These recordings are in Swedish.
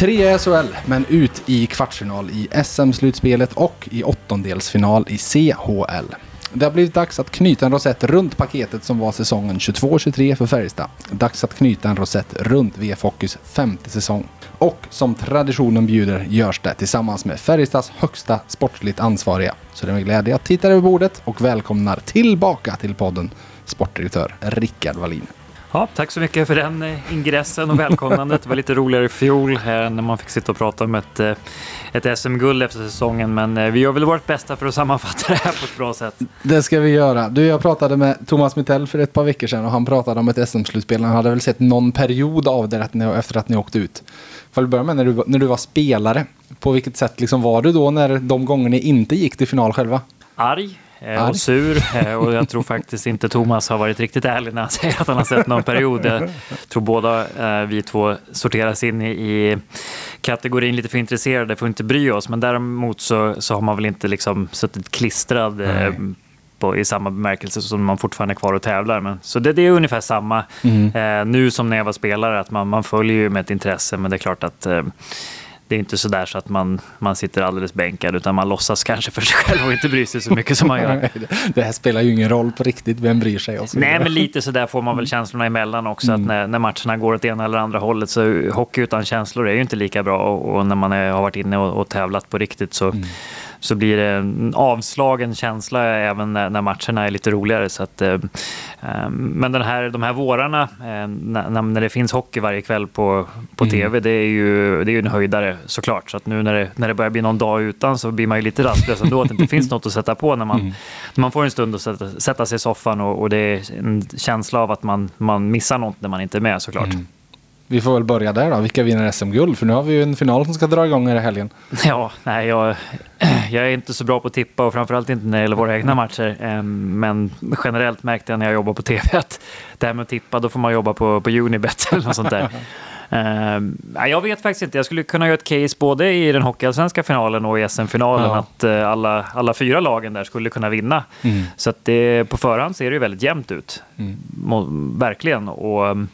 Tre i SHL, men ut i kvartsfinal i SM-slutspelet och i åttondelsfinal i CHL. Det har blivit dags att knyta en rosett runt paketet som var säsongen 22-23 för Färjestad. Dags att knyta en rosett runt VF Hockeys femte säsong. Och som traditionen bjuder görs det tillsammans med Färjestads högsta sportligt ansvariga. Så det är med glädje jag tittar över bordet och välkomnar tillbaka till podden sportdirektör Rickard Wallin. Ja, tack så mycket för den eh, ingressen och välkomnandet. Det var lite roligare i fjol här när man fick sitta och prata om ett, eh, ett SM-guld efter säsongen. Men eh, vi gör väl vårt bästa för att sammanfatta det här på ett bra sätt. Det ska vi göra. Du, jag pratade med Thomas Mittell för ett par veckor sedan och han pratade om ett SM-slutspel. Han hade väl sett någon period av det efter att ni åkte ut. Får vi börja med när du, när du var spelare. På vilket sätt liksom var du då när de gånger ni inte gick till final själva? Arg Eh, och sur. Eh, och jag tror faktiskt inte Thomas har varit riktigt ärlig när han säger att han har sett någon period. Jag tror båda eh, vi två sorteras in i kategorin lite för intresserade för att inte bry oss. Men däremot så, så har man väl inte liksom suttit klistrad på, i samma bemärkelse som man fortfarande är kvar och tävlar. Men, så det, det är ungefär samma mm. eh, nu som när jag var spelare, att man, man följer ju med ett intresse. Men det är klart att eh, det är inte så där så att man, man sitter alldeles bänkad utan man låtsas kanske för sig själv och inte bryr sig så mycket som man gör. det här spelar ju ingen roll på riktigt, vem bryr sig? Nej, men lite så där får man väl känslorna emellan också. Mm. Att när, när matcherna går åt ena eller andra hållet så hockey utan känslor är ju inte lika bra och, och när man är, har varit inne och, och tävlat på riktigt så mm så blir det en avslagen känsla även när, när matcherna är lite roligare. Så att, eh, eh men den här, de här vårarna, eh, när, när det finns hockey varje kväll på, på mm. tv, det är, ju, det är ju en höjdare såklart. Så att nu när det, när det börjar bli någon dag utan så blir man ju lite rastlös ändå att det inte finns något att sätta på när man, mm. när man får en stund att sätta, sätta sig i soffan och, och, det är en känsla av att man, man missar något när man inte är med såklart. Mm. Vi får väl börja där då. Vilka vinner SM-guld? För nu har vi ju en final som ska dra igång här i helgen. Ja, nej, jag, jag är inte så bra på att tippa och framförallt inte när det gäller våra egna matcher. Ehm, men generellt märkte jag när jag jobbar på tv att det här med att tippa, då får man jobba på, på Unibet eller något sånt där. Uh, jag vet faktiskt inte. Jag skulle kunna göra ett case både i den hockeyallsvenska finalen och i SM-finalen ja. att uh, alla, alla fyra lagen där skulle kunna vinna. Mm. Så att det, på förhand ser det ju väldigt jämnt ut. Mm. Verkligen. Och, um,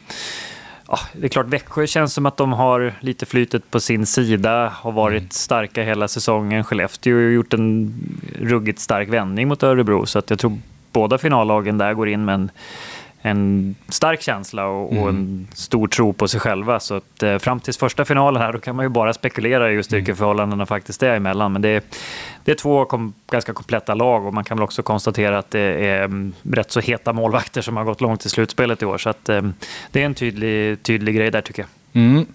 Ja, det är klart, Växjö känns som att de har lite flytet på sin sida, har varit mm. starka hela säsongen. Skellefteå har gjort en ruggigt stark vändning mot Örebro, så att jag tror båda finallagen där går in med en en stark känsla och, mm. och, en stor tro på sig själva. Så att, eh, fram till första finalen här, då kan man ju bara spekulera i hur styrkeförhållandena mm. faktiskt är emellan. Men det är, det är två kom, ganska kompletta lag och man kan väl också konstatera att det är um, rätt så heta målvakter som har gått långt i slutspelet i år. Så att, um, det är en tydlig, tydlig grej där tycker jag. Mm.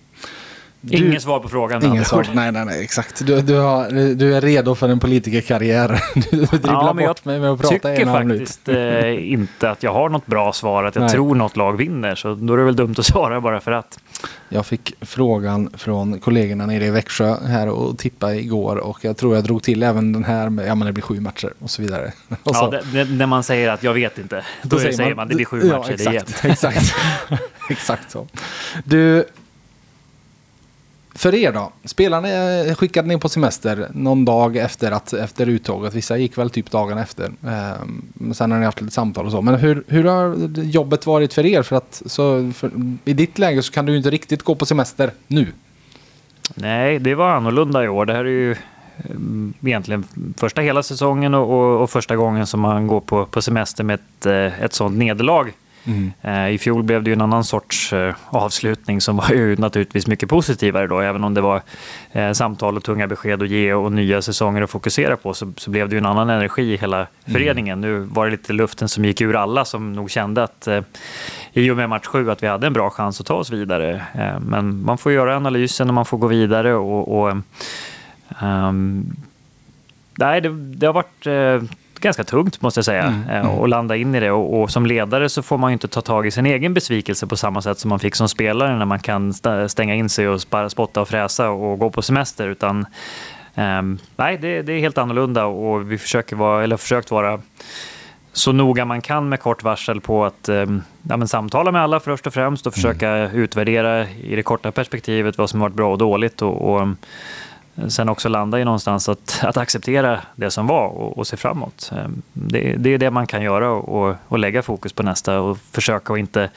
Du, Inget svar på frågan. Ingen svar. Nej, nej, nej, exakt. Du, du, har, du är redo för en politikerkarriär. Du dribblar ja, men bort mig med att prata Jag tycker faktiskt eh, inte att jag har något bra svar, att jag nej. tror något lag vinner. Så då är det väl dumt att svara bara för att. Jag fick frågan från kollegorna nere i Växjö här och tippa igår och jag tror jag drog till även den här med, ja men det blir sju matcher och så vidare. Och så. Ja, det, när man säger att jag vet inte, då, då säger, man, man det blir sju ja, matcher, exakt, det är jämnt. Exakt, exakt så. Du, för er då? Spelarna eh, skickade ni på semester någon dag efter, att, efter uttåget. Vissa gick väl typ dagen efter. Eh, sen har ni haft lite samtal och så. Men hur, hur har jobbet varit för er? För att så, för, I ditt läge så kan du ju inte riktigt gå på semester nu. Nej, det var annorlunda i år. Det här är ju ehm, egentligen första hela säsongen och, och, och första gången som man går på, på semester med ett, eh, ett sånt nederlag. Mm. I fjol blev det ju en annan sorts eh, avslutning som var ju naturligtvis mycket positivare då. Även om det var eh, samtal och tunga besked att ge och nya säsonger att fokusera på så, så blev det ju en annan energi i hela mm. föreningen. Nu var det lite luften som gick ur alla som nog kände att i och med match sju att vi hade en bra chans att ta oss vidare. men man får göra analysen och man får gå vidare och, och um, Nej, det, det, har varit ganska tungt måste jag säga. Mm, mm. Och landa in i det. Och, och, som ledare så får man ju inte ta tag i sin egen besvikelse på samma sätt som man fick som spelare när man kan stänga in sig och spotta och fräsa och gå på semester. Utan um, nej, det, det, är helt annorlunda och vi försöker vara, eller försökt vara så noga man kan med kort varsel på att um, ja, samtala med alla först och främst och försöka mm. utvärdera i det korta perspektivet vad som har varit bra och dåligt. och, och sen också landa i någonstans att, att acceptera det som var och, och se framåt. Ehm, det, det, är det man kan göra och, och lägga fokus på nästa och försöka att inte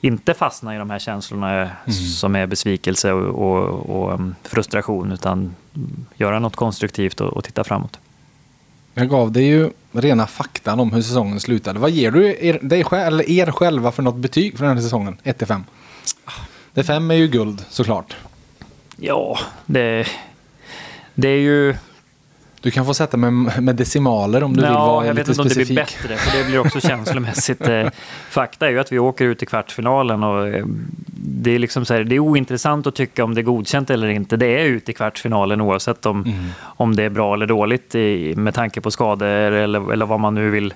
inte fastna i de här känslorna mm. som är besvikelse och, och, och, um, frustration utan göra något konstruktivt och, och titta framåt. Jag gav dig ju rena faktan om hur säsongen slutade. Vad ger du er, dig själv, eller er själva för något betyg för den här säsongen? 1-5? Det 5 är ju guld såklart. Ja, det, det är ju du kan få sätta med, med decimaler om du ja, vill vara jag lite specifik. Jag vet inte om det blir bättre, för det blir också känslomässigt. Eh, fakta är ju att vi åker ut i kvartsfinalen och eh, det är, liksom så här, det är ointressant att tycka om det är godkänt eller inte. Det är ut i kvartsfinalen oavsett om, mm. om det är bra eller dåligt i, med tanke på skador eller, eller vad man nu vill,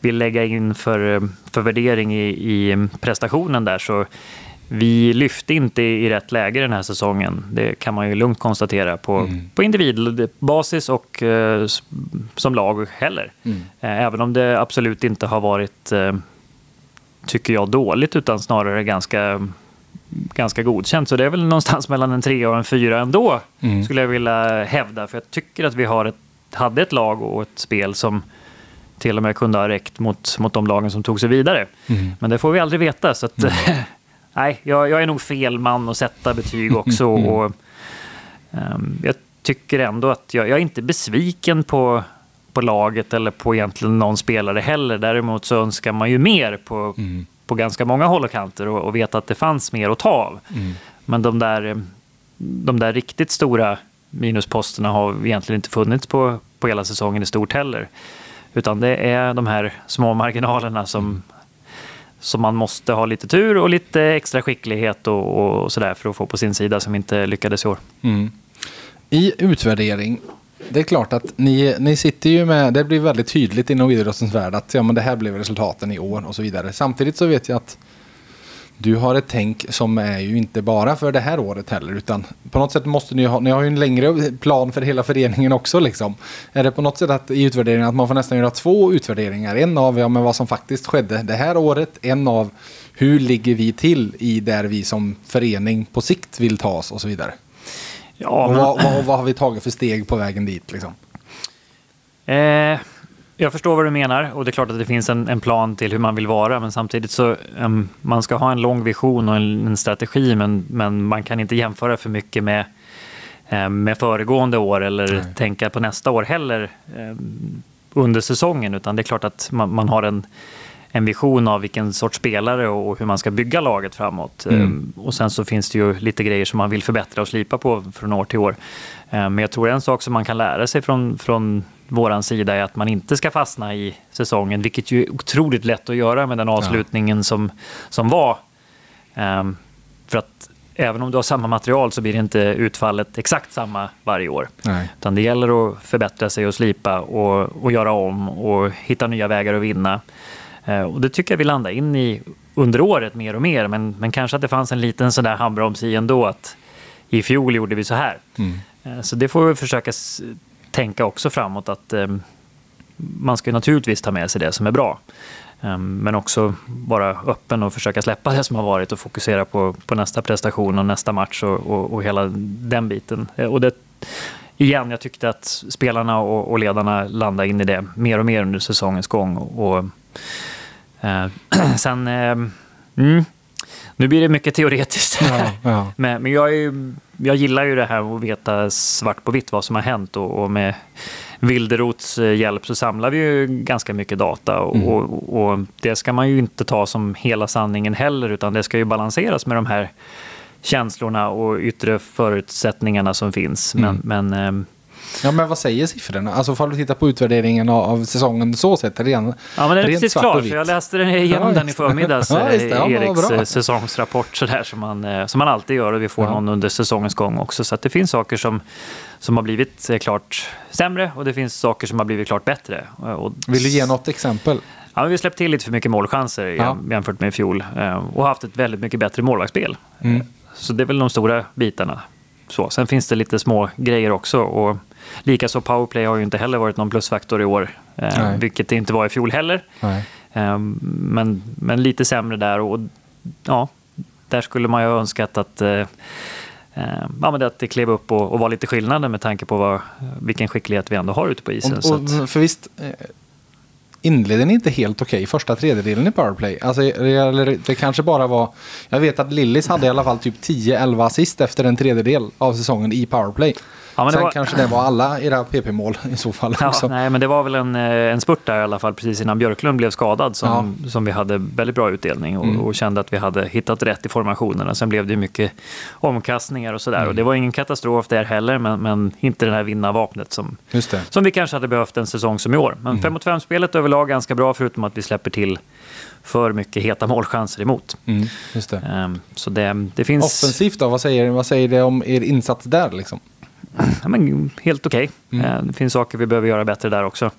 vill lägga in för, för värdering i, i prestationen där. Så vi lyfte inte i rätt läge den här säsongen. Det kan man ju lugnt konstatera på, mm. på individbasis och eh, som lag heller. Mm. Eh, även om det absolut inte har varit, eh, tycker jag, dåligt utan snarare ganska, ganska godkänt. Så det är väl någonstans mellan en tre och en fyra ändå, mm. skulle jag vilja hävda. För jag tycker att vi har ett, hade ett lag och ett spel som till och med kunde ha räckt mot, mot de lagen som tog sig vidare. Mm. Men det får vi aldrig veta. Så att, nej, jag, jag, är nog fel man att sätta betyg också. Mm. Och, um, jag tycker ändå att jag, jag, är inte besviken på, på laget eller på egentligen någon spelare heller. Däremot så önskar man ju mer på, mm. på ganska många håll och kanter och, och vet att det fanns mer att ta av. Mm. Men de där, de där riktigt stora minusposterna har egentligen inte funnits på, på hela säsongen i stort heller. Utan det är de här små marginalerna som, mm. Så man måste ha lite tur och lite extra skicklighet och, och sådär för att få på sin sida som inte lyckades i år. Mm. I utvärdering, det är klart att ni, ni sitter ju med, det blir väldigt tydligt inom idrottens värld att ja, men det här blev resultaten i år och så vidare. Samtidigt så vet jag att du har ett tänk som är ju inte bara för det här året heller utan på något sätt måste ni ha, ni har ju en längre plan för hela föreningen också liksom. Är det på något sätt att i utvärderingen att man får nästan göra två utvärderingar? En av ja, men vad som faktiskt skedde det här året, en av hur ligger vi till i där vi som förening på sikt vill ta oss och så vidare. Ja, men... och vad, vad, vad, har vi tagit för steg på vägen dit liksom? Eh jag förstår vad du menar och det är klart att det finns en, en plan till hur man vill vara men samtidigt så um, man ska ha en lång vision och en, en, strategi men, men man kan inte jämföra för mycket med, um, med föregående år eller Nej. tänka på nästa år heller um, under säsongen utan det är klart att man, man har en, en vision av vilken sorts spelare och hur man ska bygga laget framåt. Mm. Och sen så finns det ju lite grejer som man vill förbättra och slipa på från år till år. Men jag tror en sak som man kan lära sig från, från våran sida är att man inte ska fastna i säsongen, vilket ju är otroligt lätt att göra med den avslutningen ja. som, som var. Um, för att även om du har samma material så blir det inte utfallet exakt samma varje år. Nej. Utan det gäller att förbättra sig och slipa och, och göra om och hitta nya vägar att vinna. Uh, och det tycker jag vi landar in i under året mer och mer, men, men kanske att det fanns en liten sån där handbroms i ändå att i fjol gjorde vi så här. Mm. Uh, så det får vi försöka tänka också framåt att eh, man ska naturligtvis ta med sig det som är bra. Eh, men också vara öppen och försöka släppa det som har varit och fokusera på, på nästa prestation och nästa match och, och, och hela den biten. Eh, och det, igen, jag tyckte att spelarna och, och, ledarna landade in i det mer och mer under säsongens gång. Och, eh, sen, eh, mm, nu blir det mycket teoretiskt. Ja, ja. men, men jag, är, jag gillar ju det här att veta svart på vitt vad som har hänt och, och med Wilderots eh, hjälp så samlar vi ju ganska mycket data och, mm. och, och, det ska man ju inte ta som hela sanningen heller utan det ska ju balanseras med de här känslorna och yttre förutsättningarna som finns. Men, mm. men ehm, Ja, men vad säger siffrorna? Alltså om du tittar på utvärderingen av, av säsongen så sett, ren, Ja, men den är precis klar, för jag läste den igenom ja, den i förmiddags, ja, ja, Eriks eh, säsongsrapport sådär, som, man, eh, som man alltid gör och vi får ja. någon under säsongens gång också. Så det finns saker som, som har blivit eh, klart sämre och det finns saker som har blivit klart bättre. Och, Vill du ge något exempel? Ja, vi har släppt till lite för mycket målchanser ja. jämfört med i fjol och haft ett väldigt mycket bättre målvaktsspel. Mm. Så det är väl de stora bitarna. Så. Sen finns det lite små grejer också. Och Likaså powerplay har ju inte heller varit någon plusfaktor i år, eh, vilket det inte var i fjol heller. Eh, men, men lite sämre där och ja, där skulle man ju ha önskat att eh, eh ja, men att det klev upp och, och var lite skillnader med tanke på vad, vilken skicklighet vi ändå har ute på isen. Och, och, för visst, eh, inledde ni inte helt okej första tredjedelen i powerplay. Alltså, eller det kanske bara var... Jag vet att Lillis hade i alla fall typ 10-11 assist efter en tredjedel av säsongen i powerplay. Ja, Sen var... kanske det var alla era PP-mål i så fall. Ja, nej, men det var väl en, eh, en spurt där i alla fall precis innan Björklund blev skadad som, ja. som vi hade väldigt bra utdelning och, mm. och, kände att vi hade hittat rätt i formationerna. Sen blev det mycket omkastningar och sådär. Mm. Och det var ingen katastrof där heller, men, men inte det här vinnarvapnet som, som vi kanske hade behövt en säsong som i år. Men 5 mm. mot 5-spelet överlag ganska bra, förutom att vi släpper till för mycket heta målchanser emot. Mm, just det. Um, så det, det finns... Offensivt då, vad säger, vad säger det om er insats där? Liksom? Ja, men, helt okej. Okay. Mm. Eh, det finns saker vi behöver göra bättre där också.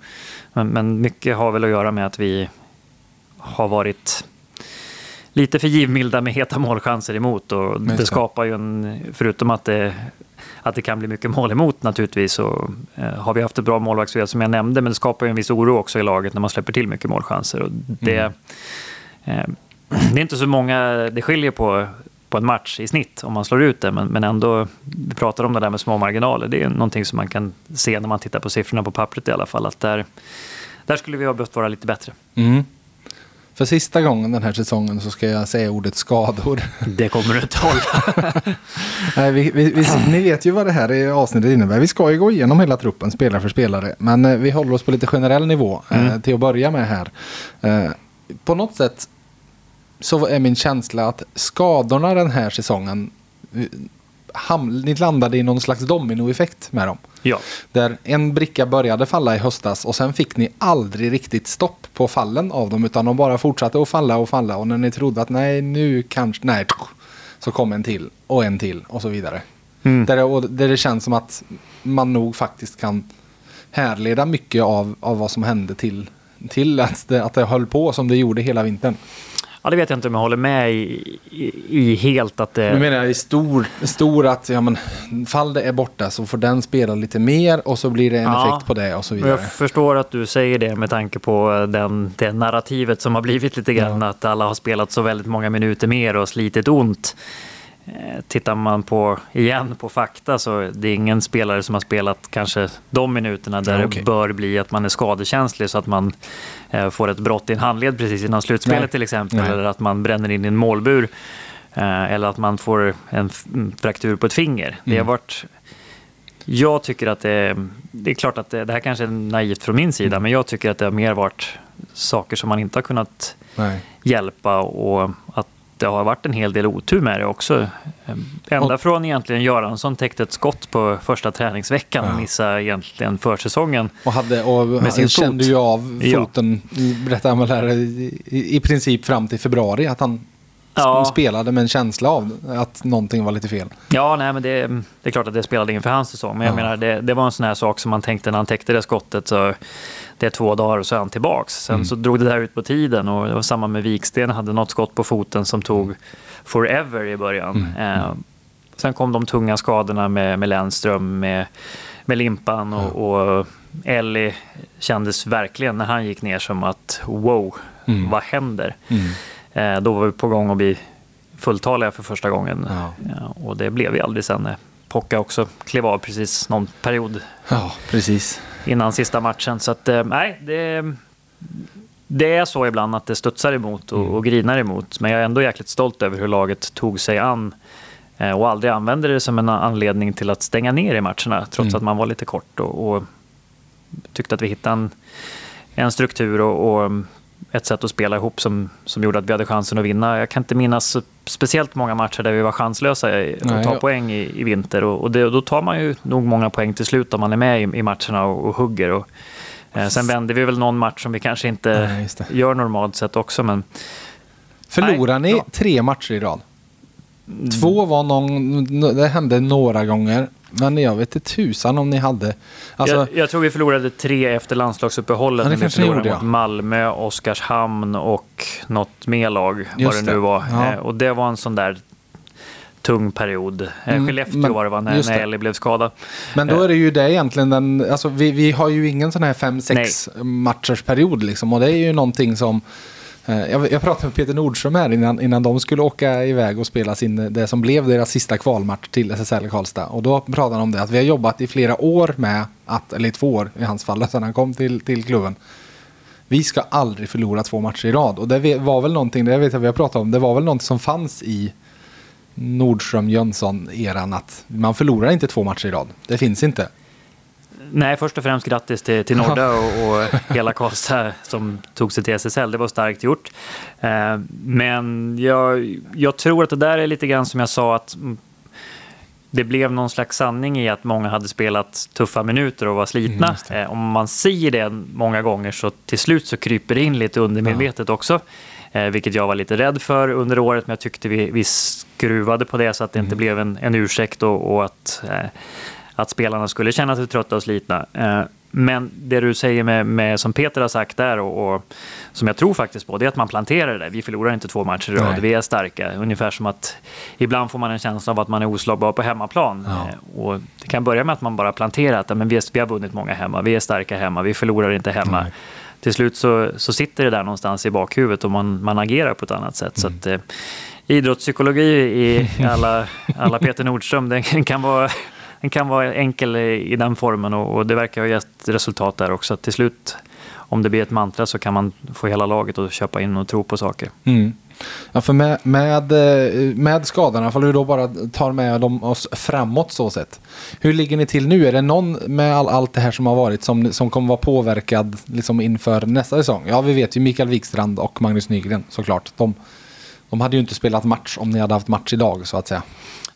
Men, men, mycket har väl att göra med att vi har varit lite för givmilda med heta målchanser emot. Och det skapar ju en, förutom att det, att det kan bli mycket mål emot naturligtvis, så eh, har vi haft ett bra målvaktsspel som jag nämnde, men det skapar ju en viss oro också i laget när man släpper till mycket målchanser. Och det, mm. eh, det är inte så många det skiljer på på en match i snitt om man slår ut det. Men, men ändå, vi pratar om det där med små marginaler. Det är någonting som man kan se när man tittar på siffrorna på pappret i alla fall. Att där, där skulle vi ha behövt vara lite bättre. Mm. För sista gången den här säsongen så ska jag säga ordet skador. Det kommer du inte hålla. Nej, vi, vi, vi, ni vet ju vad det här avsnittet innebär. Vi ska ju gå igenom hela truppen spelare för spelare. Men eh, vi håller oss på lite generell nivå eh, mm. till att börja med här. Eh, på något sätt så är min känsla att skadorna den här säsongen ham, ni landade i någon slags dominoeffekt med dem. Ja. Där en bricka började falla i höstas och sen fick ni aldrig riktigt stopp på fallen av dem utan de bara fortsatte att falla och falla och när ni trodde att nej nu kanske, nej, så kom en till och en till och så vidare. Mm. Där, det, där det känns som att man nog faktiskt kan härleda mycket av, av vad som hände till, till att, det, att det höll på som det gjorde hela vintern. Ja, det vet jag inte om jag håller med i, i, i helt att det... Nu menar jag i stor, stor att ja, men, fall det är borta så får den spela lite mer och så blir det en ja, effekt på det och så vidare. Jag förstår att du säger det med tanke på den, det narrativet som har blivit lite grann. Ja. Att alla har spelat så väldigt många minuter mer och slitit ont. Eh, tittar man på, igen på fakta så det är ingen spelare som har spelat kanske de minuterna där ja, okay. det bör bli att man är skadekänslig så att man eh, får ett brott i en handled precis innan slutspelet Nej. till exempel. Nej. Eller att man bränner in i en målbur. Eh, eller att man får en fraktur på ett finger. Mm. Det har mm. varit jag tycker att det, det är klart att det, det, här kanske är naivt från min sida, mm. men jag tycker att det har mer varit saker som man inte har kunnat Nej. hjälpa och att det har varit en hel del otur med det också. Ända och, från egentligen Göransson täckte ett skott på första träningsveckan och missade egentligen försäsongen. Och, hade, och med sin kände fot. ju av foten, ja. berättade han väl i, i, i princip fram till februari att han ja. spelade med en känsla av att någonting var lite fel. Ja, nej, men det, det är klart att det spelade inför hans säsong. Men jag menar, det, det, var en sån här sak som man tänkte när han täckte det skottet. Så det är två dagar och så är han tillbaks. Sen mm. så drog det där ut på tiden och det var samma med Viksten. hade något skott på foten som tog forever i början. Mm. Eh, sen kom de tunga skadorna med, med Lennström, med, med Limpan och, och Ellie kändes verkligen när han gick ner som att wow, mm. vad händer? Mm. Eh, då var vi på gång att bli fulltaliga för första gången. Ja. Ja, och det blev vi aldrig sen. Pocka också klev av precis någon period. Ja, precis. Innan sista matchen. Så att, eh, nej, det, det är så ibland att det studsar emot och, mm. och grinar emot. Men jag är ändå jäkligt stolt över hur laget tog sig an eh, och aldrig använde det som en anledning till att stänga ner i matcherna. Trots mm. att man var lite kort och, och tyckte att vi hittade en, en struktur och, och ett sätt att spela ihop som, som gjorde att vi hade chansen att vinna. Jag kan inte minnas speciellt många matcher där vi var chanslösa att ta ja. poäng i, i vinter. Och, och, det, och, då tar man ju nog många poäng till slut om man är med i, i matcherna och, och hugger. Och, eh, sen vänder vi väl någon match som vi kanske inte Nej, gör normalt sett också. Men, Förlorar ni ja. tre matcher i rad? Mm. Två var någon, det hände några gånger. Men jag vet inte tusan om ni hade... Alltså, jag, jag, tror vi förlorade tre efter landslagsuppehållet. Ja, vi förlorade gjorde, ja. Malmö, Oskarshamn och något mer lag. Vad det, det nu var. Ja. Eh, och det var en sån där tung period. Eh, mm, Skellefteå men, var det va, när, när Ellie blev skadad. Men då är det ju det egentligen den, alltså vi, vi har ju ingen sån här 5-6 matchers period liksom. Och det är ju någonting som Eh, Eh, jag, jag pratade med Peter Nordström här innan, innan de skulle åka iväg och spela sin, eh, det som blev deras sista kvalmatch till SSL Karlstad. Och då pratade han om det, att vi har jobbat i flera år med att, eller i två år i hans fall, sedan han kom till, till klubben. vi ska aldrig förlora två matcher i rad. Och det var väl någonting, det vet jag vi har pratat om, det var väl någonting som fanns i Nordström Jönsson-eran att man förlorar inte två matcher i rad. Det finns inte. Nej, först och främst grattis till, till Norda och, och hela Karlstad som tog sig till SSL. Det var starkt gjort. Eh, men jag, jag tror att det där är lite grann som jag sa att det blev någon slags sanning i att många hade spelat tuffa minuter och var slitna. Mm, eh, om man säger det många gånger så till slut så kryper det in lite undermedvetet ja. också. Eh, vilket jag var lite rädd för under året, men jag tyckte vi, vi skruvade på det så att det mm. inte blev en, en ursäkt och, och att eh, att spelarna skulle känna sig trötta och slitna. Eh, men det du säger med, med som Peter har sagt där och, och, som jag tror faktiskt på, det är att man planterar det. Vi förlorar inte två matcher i rad, vi är starka. Ungefär som att ibland får man en känsla av att man är oslagbar på hemmaplan. Ja. Eh, och det kan börja med att man bara planterar att men vi, vi har vunnit många hemma, vi är starka hemma, vi förlorar inte hemma. Nej. Till slut så, så sitter det där någonstans i bakhuvudet och man, man agerar på ett annat sätt. Mm. Så att, eh, idrottspsykologi i alla, alla Peter Nordström, den kan vara den kan vara enkel i den formen och, och det verkar ha gett resultat där också. Till slut, om det blir ett mantra så kan man få hela laget att köpa in och tro på saker. Mm. Ja, för med, med, eh, med skadorna, om vi då bara tar med dem oss framåt så sett. Hur ligger ni till nu? Är det någon med all, allt det här som har varit som, som kommer vara påverkad liksom inför nästa säsong? Ja, vi vet ju Mikael Wikstrand och Magnus Nygren såklart. De, de hade ju inte spelat match om ni hade haft match idag så att säga.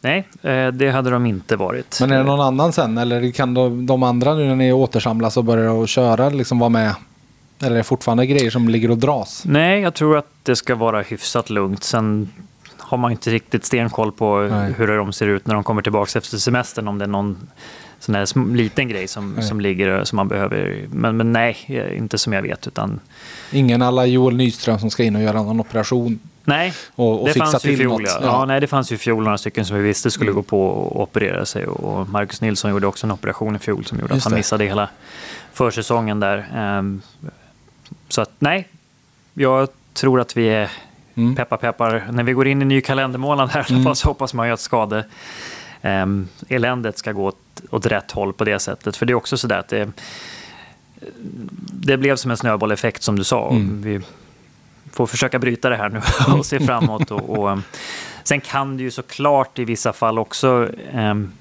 Nej, eh, det hade de inte varit. Men är det någon annan sen? Eller kan de, de andra nu när ni återsamlas och börjar att köra liksom vara med? Eller är det fortfarande grejer som ligger och dras? Nej, jag tror att det ska vara hyfsat lugnt. Sen har man inte riktigt stenkoll på nej. hur de ser ut när de kommer tillbaka efter semestern. Om det är någon sån här liten grej som, som ligger som man behöver. Men, men nej, inte som jag vet. Utan... Ingen alla Joel Nyström som ska in och göra någon operation Nej, och, och det fanns ju fjol. Ja. ja. nej, det fanns ju fjol några stycken som vi visste skulle mm. gå på och operera sig. Och Marcus Nilsson gjorde också en operation i fjol som gjorde Just att han det. missade hela försäsongen där. Um, så att nej, jag tror att vi är mm. peppar peppar. När vi går in i ny kalendermånad här mm. så hoppas man ju att skade um, eländet ska gå åt, åt rätt håll på det sättet. För det är också sådär att det, det blev som en snöbolleffekt som du sa. Mm. Vi, får försöka bryta det här nu och se framåt. Och, och, um, sen kan det ju såklart i vissa fall också um,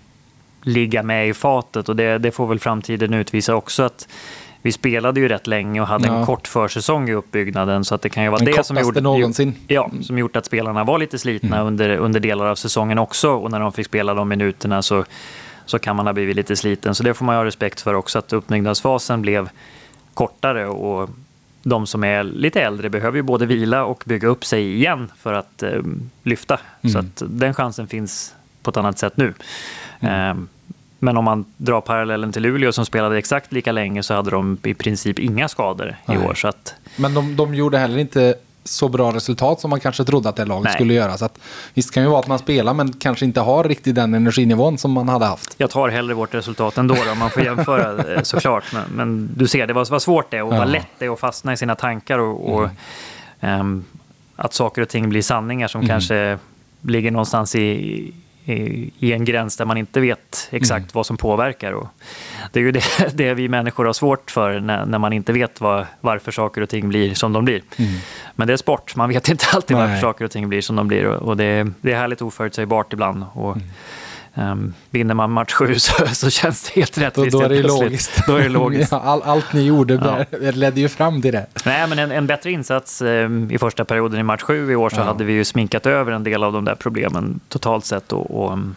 ligga med i fatet och det, det, får väl framtiden utvisa också. att vi spelade ju rätt länge och hade ja. en kort försäsong i uppbyggnaden så att det kan ju vara Den det som gjort, någonsin. Ja, som gjort att spelarna var lite slitna mm. under, under delar av säsongen också och när de fick spela de minuterna så, så kan man ha blivit lite sliten. Så det får man ha respekt för också att uppbyggnadsfasen blev kortare och de som är lite äldre behöver ju både vila och bygga upp sig igen för att eh, lyfta. Mm. Så att den chansen finns på ett annat sätt nu. Mm. Eh, men om man drar parallellen till Luleå som spelade exakt lika länge så hade de i princip inga skador i Nej. år. Så att... Men de, de gjorde heller inte så bra resultat som man kanske trodde att det laget Nej. skulle göra. Så att, visst kan ju vara att man spelar men kanske inte har riktigt den energinivån som man hade haft. Jag tar hellre vårt resultat ändå om man får jämföra eh, såklart. Men, men, du ser, det var, var svårt det och ja. vad lätt det är att fastna i sina tankar och, och mm. um, att saker och ting blir sanningar som mm. kanske ligger någonstans i, i, en gräns där man inte vet exakt mm. vad som påverkar. Och det är ju det, det vi människor har svårt för när, när man inte vet vad, varför saker och ting blir som de blir. Mm. Men det är sport, man vet inte alltid Nej. varför saker och ting blir som de blir och, det, det, är härligt oförutsägbart ibland. Och, mm. Um, vinner man match sju så, så känns det helt rättvist. Då, då är det logiskt. Då är det logiskt. ja, all, allt ni gjorde ja. ledde ju fram till det. Nej, men en, en bättre insats um, i första perioden i match sju i år så ja. hade vi ju sminkat över en del av de där problemen totalt sett. Och, och um,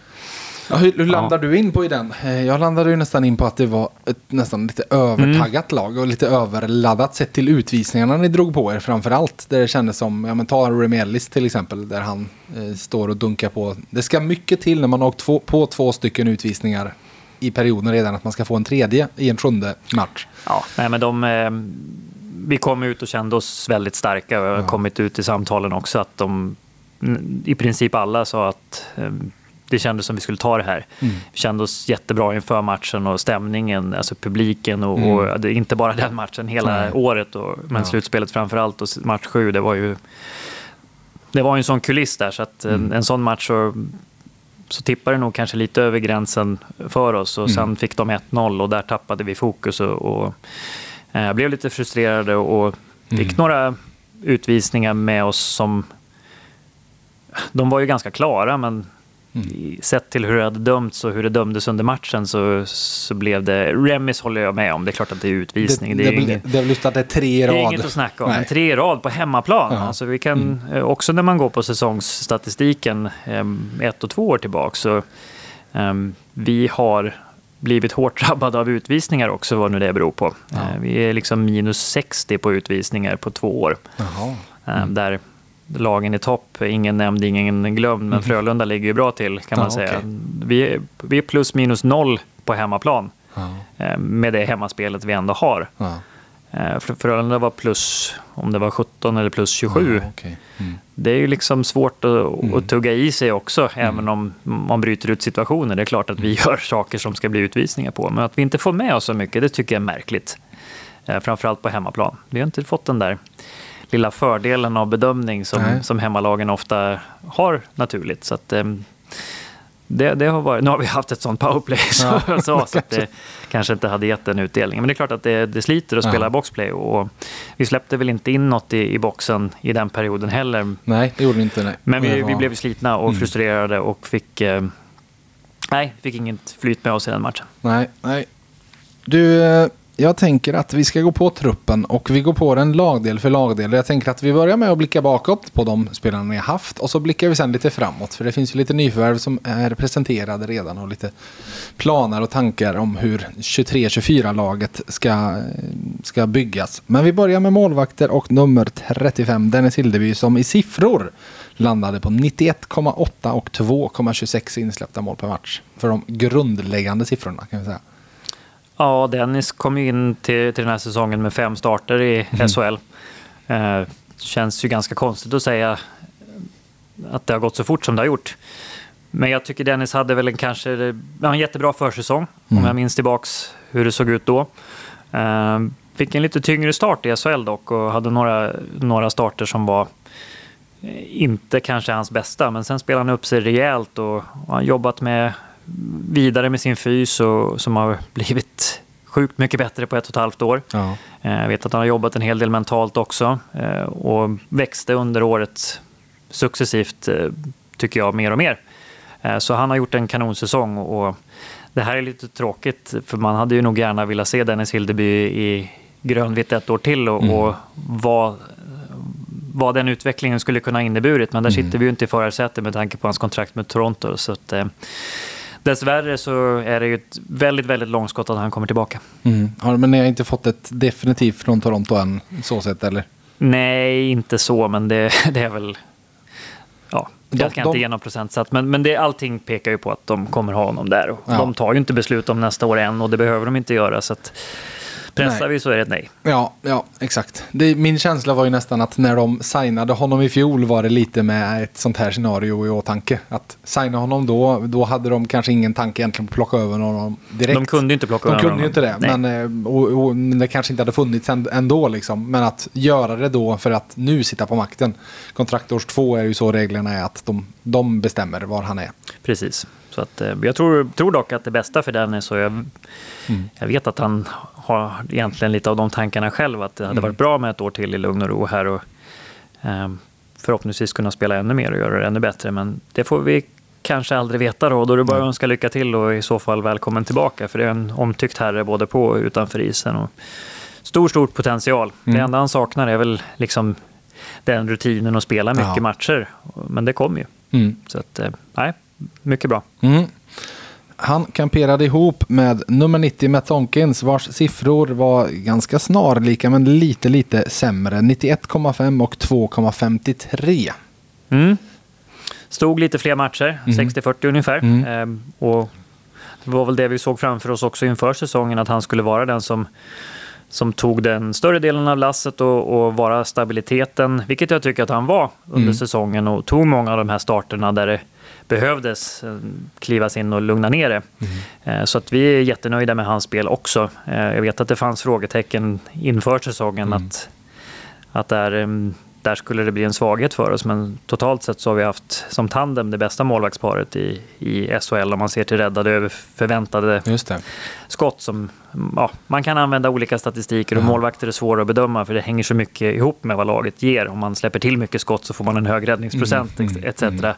Ja, hur, hur landar ja. du in på i den? Eh, jag landade ju nästan in på att det var ett nästan lite övertaggat mm. lag och lite överladdat sett till utvisningarna ni drog på er framför allt. Där det kändes som, ja men ta Remelis till exempel, där han eh, står och dunkar på. Det ska mycket till när man har åkt två, på två stycken utvisningar i perioden redan att man ska få en tredje i en sjunde match. Ja, nej men de... Eh, vi kom ut och kände oss väldigt starka och har ja. kommit ut i samtalen också att de i princip alla sa att eh, det kändes som vi skulle ta det här. Mm. Vi kände oss jättebra inför matchen och stämningen, alltså publiken och, mm. och inte bara den matchen, hela Nej. året. Och, men ja. slutspelet framför allt och match sju, det var ju det var en sån kuliss där så att mm. en, en sån match så, så tippade det nog kanske lite över gränsen för oss och mm. sen fick de 1-0 och där tappade vi fokus och, och Eh, blev lite frustrerad och fick mm. några utvisningar med oss som... De var ju ganska klara, men Mm. Sett till hur det hade dömts och hur det dömdes under matchen så, så blev det... Remis håller jag med om. Det är klart att det är utvisning. Det, det, är det, inget, det är just att det är tre i rad. Det är inget att snacka om. Nej. Tre i rad på hemmaplan. Ja. Alltså vi kan, mm. Eh, också när man går på säsongsstatistiken um, ett och två år tillbaka så um, vi har blivit hårt drabbade av utvisningar också, vad nu det beror på. Ja. Uh, vi är liksom minus 60 på utvisningar på två år. Mm. där lagen i topp. Ingen nämnd, ingen glömd, men mm. Frölunda ligger ju bra till kan man ja, säga. Okay. Vi, är, vi är plus minus noll på hemmaplan ja. Eh, med det hemmaspelet vi ändå har. Ja. Eh, Frölunda var plus, om det var 17 eller plus 27. Ja, okay. mm. Det är ju liksom svårt att, mm. att tugga i sig också, mm. även om man bryter ut situationer. Det är klart att vi mm. gör saker som ska bli utvisningar på, men att vi inte får med oss så mycket, det tycker jag är märkligt. Eh, framförallt på hemmaplan. Vi har inte fått den där lilla fördelen av bedömning som, som hemmalagen ofta har naturligt. Så att, um, det, det, har varit, nu har vi haft ett sånt powerplay ja, så, så att det kanske inte hade gett den utdelningen. Men det är klart att det, det sliter att spela ja. boxplay. Och vi släppte väl inte in något i, i boxen i den perioden heller. Nej, det gjorde vi inte. Nej. Men vi, vi blev slitna och mm. frustrerade och fick, eh, nej, fick inget flyt med oss i den matchen. Nej, nej. Du, eh, jag tänker att vi ska gå på truppen och vi går på den lagdel för lagdel. Jag tänker att vi börjar med att blicka bakåt på de spelarna ni har haft och så blickar vi sen lite framåt. För det finns ju lite nyförvärv som är presenterade redan och lite planer och tankar om hur 23-24-laget ska, ska byggas. Men vi börjar med målvakter och nummer 35 Dennis Hildeby som i siffror landade på 91,8 och 2,26 insläppta mål per match. För de grundläggande siffrorna kan vi säga. Ja, Dennis kom in till, till den här säsongen med fem starter i mm. SHL. Eh, känns ju ganska konstigt att säga att det har gått så fort som det har gjort. Men jag tycker Dennis hade väl en kanske en jättebra försäsong, mm. om jag minns tillbaks hur det såg ut då. Eh, fick en lite tyngre start i SHL dock och hade några, några starter som var inte kanske hans bästa, men sen spelade han upp sig rejält och har jobbat med vidare med sin fys och som har blivit sjukt mycket bättre på ett och ett halvt år. Ja. Eh, jag vet att han har jobbat en hel del mentalt också eh, och växte under året successivt, eh, tycker jag, mer och mer. Så han har gjort en kanonsäsong och det här är lite tråkigt för man hade ju nog gärna velat se Dennis Hildeby i grönvitt ett år till och, mm. och vad, vad den utvecklingen skulle kunna ha inneburit. Men där mm. sitter vi ju inte i förarsätet med tanke på hans kontrakt med Toronto. Så att, Dessvärre så är det ju ett väldigt, väldigt långskott att han kommer tillbaka. Mm. Ja, men ni har inte fått ett definitivt från Toronto än, så sett eller? Nej, inte så, men det, det är väl... Ja, jag kan de, inte ge någon procentsats, men, men det, allting pekar ju på att de kommer ha honom där. Och ja. De tar ju inte beslut om nästa år än och det behöver de inte göra. Så att, Pressar nej. vi så är det ett nej. Ja, ja exakt. Det, min känsla var ju nästan att när de signade honom i fjol var det lite med ett sånt här scenario i åtanke. Att signa honom då, då hade de kanske ingen tanke egentligen på att plocka över honom direkt. De kunde ju inte plocka de över honom. De kunde ju inte det, men eh, och, och, det kanske inte hade funnits ändå liksom. Men att göra det då för att nu sitta på makten. Kontraktårs två är ju så reglerna är att de, de bestämmer var han är. Precis. Så att, eh, jag tror, tror dock att det bästa för den är så. Jag, mm. jag vet att han har egentligen lite av de tankarna själv. Att det hade mm. varit bra med ett år till i lugn och ro här. Och, eh, förhoppningsvis kunna spela ännu mer och göra det ännu bättre. Men det får vi kanske aldrig veta då. Då är det bara att önska lycka till och i så fall välkommen tillbaka. För det är en omtyckt herre både på och utanför isen. Och stor, stor potential. Mm. Det enda han saknar är väl liksom den rutinen att spela mycket ja. matcher. Men det kommer ju. Mm. Så att, eh, nej, mycket bra. Mm. Han kamperade ihop med nummer 90 Matt Tonkins vars siffror var ganska snarlika men lite lite sämre. 91,5 och 2,53. Mm. Stod lite fler matcher, mm. 60-40 ungefär. Mm. Ehm, och det var väl det vi såg framför oss också inför säsongen att han skulle vara den som som tog den större delen av lasset och, och vara stabiliteten, vilket jag tycker att han var under mm. säsongen och tog många av de här starterna där det behövdes eh, klivas in och lugna ner det. Mm. Så att vi är jättenöjda med hans spel också. Eh, jag vet att det fanns frågetecken inför säsongen mm. att, att det är där skulle det bli en svaghet för oss. Men totalt sett så har vi haft som tandem det bästa målvaktsparet i, i SHL om man ser till räddade över förväntade skott. Som, ja, man kan använda olika statistiker och ja. målvakter är svåra att bedöma för det hänger så mycket ihop med vad laget ger. Om man släpper till mycket skott så får man en hög räddningsprocent mm, mm, etc.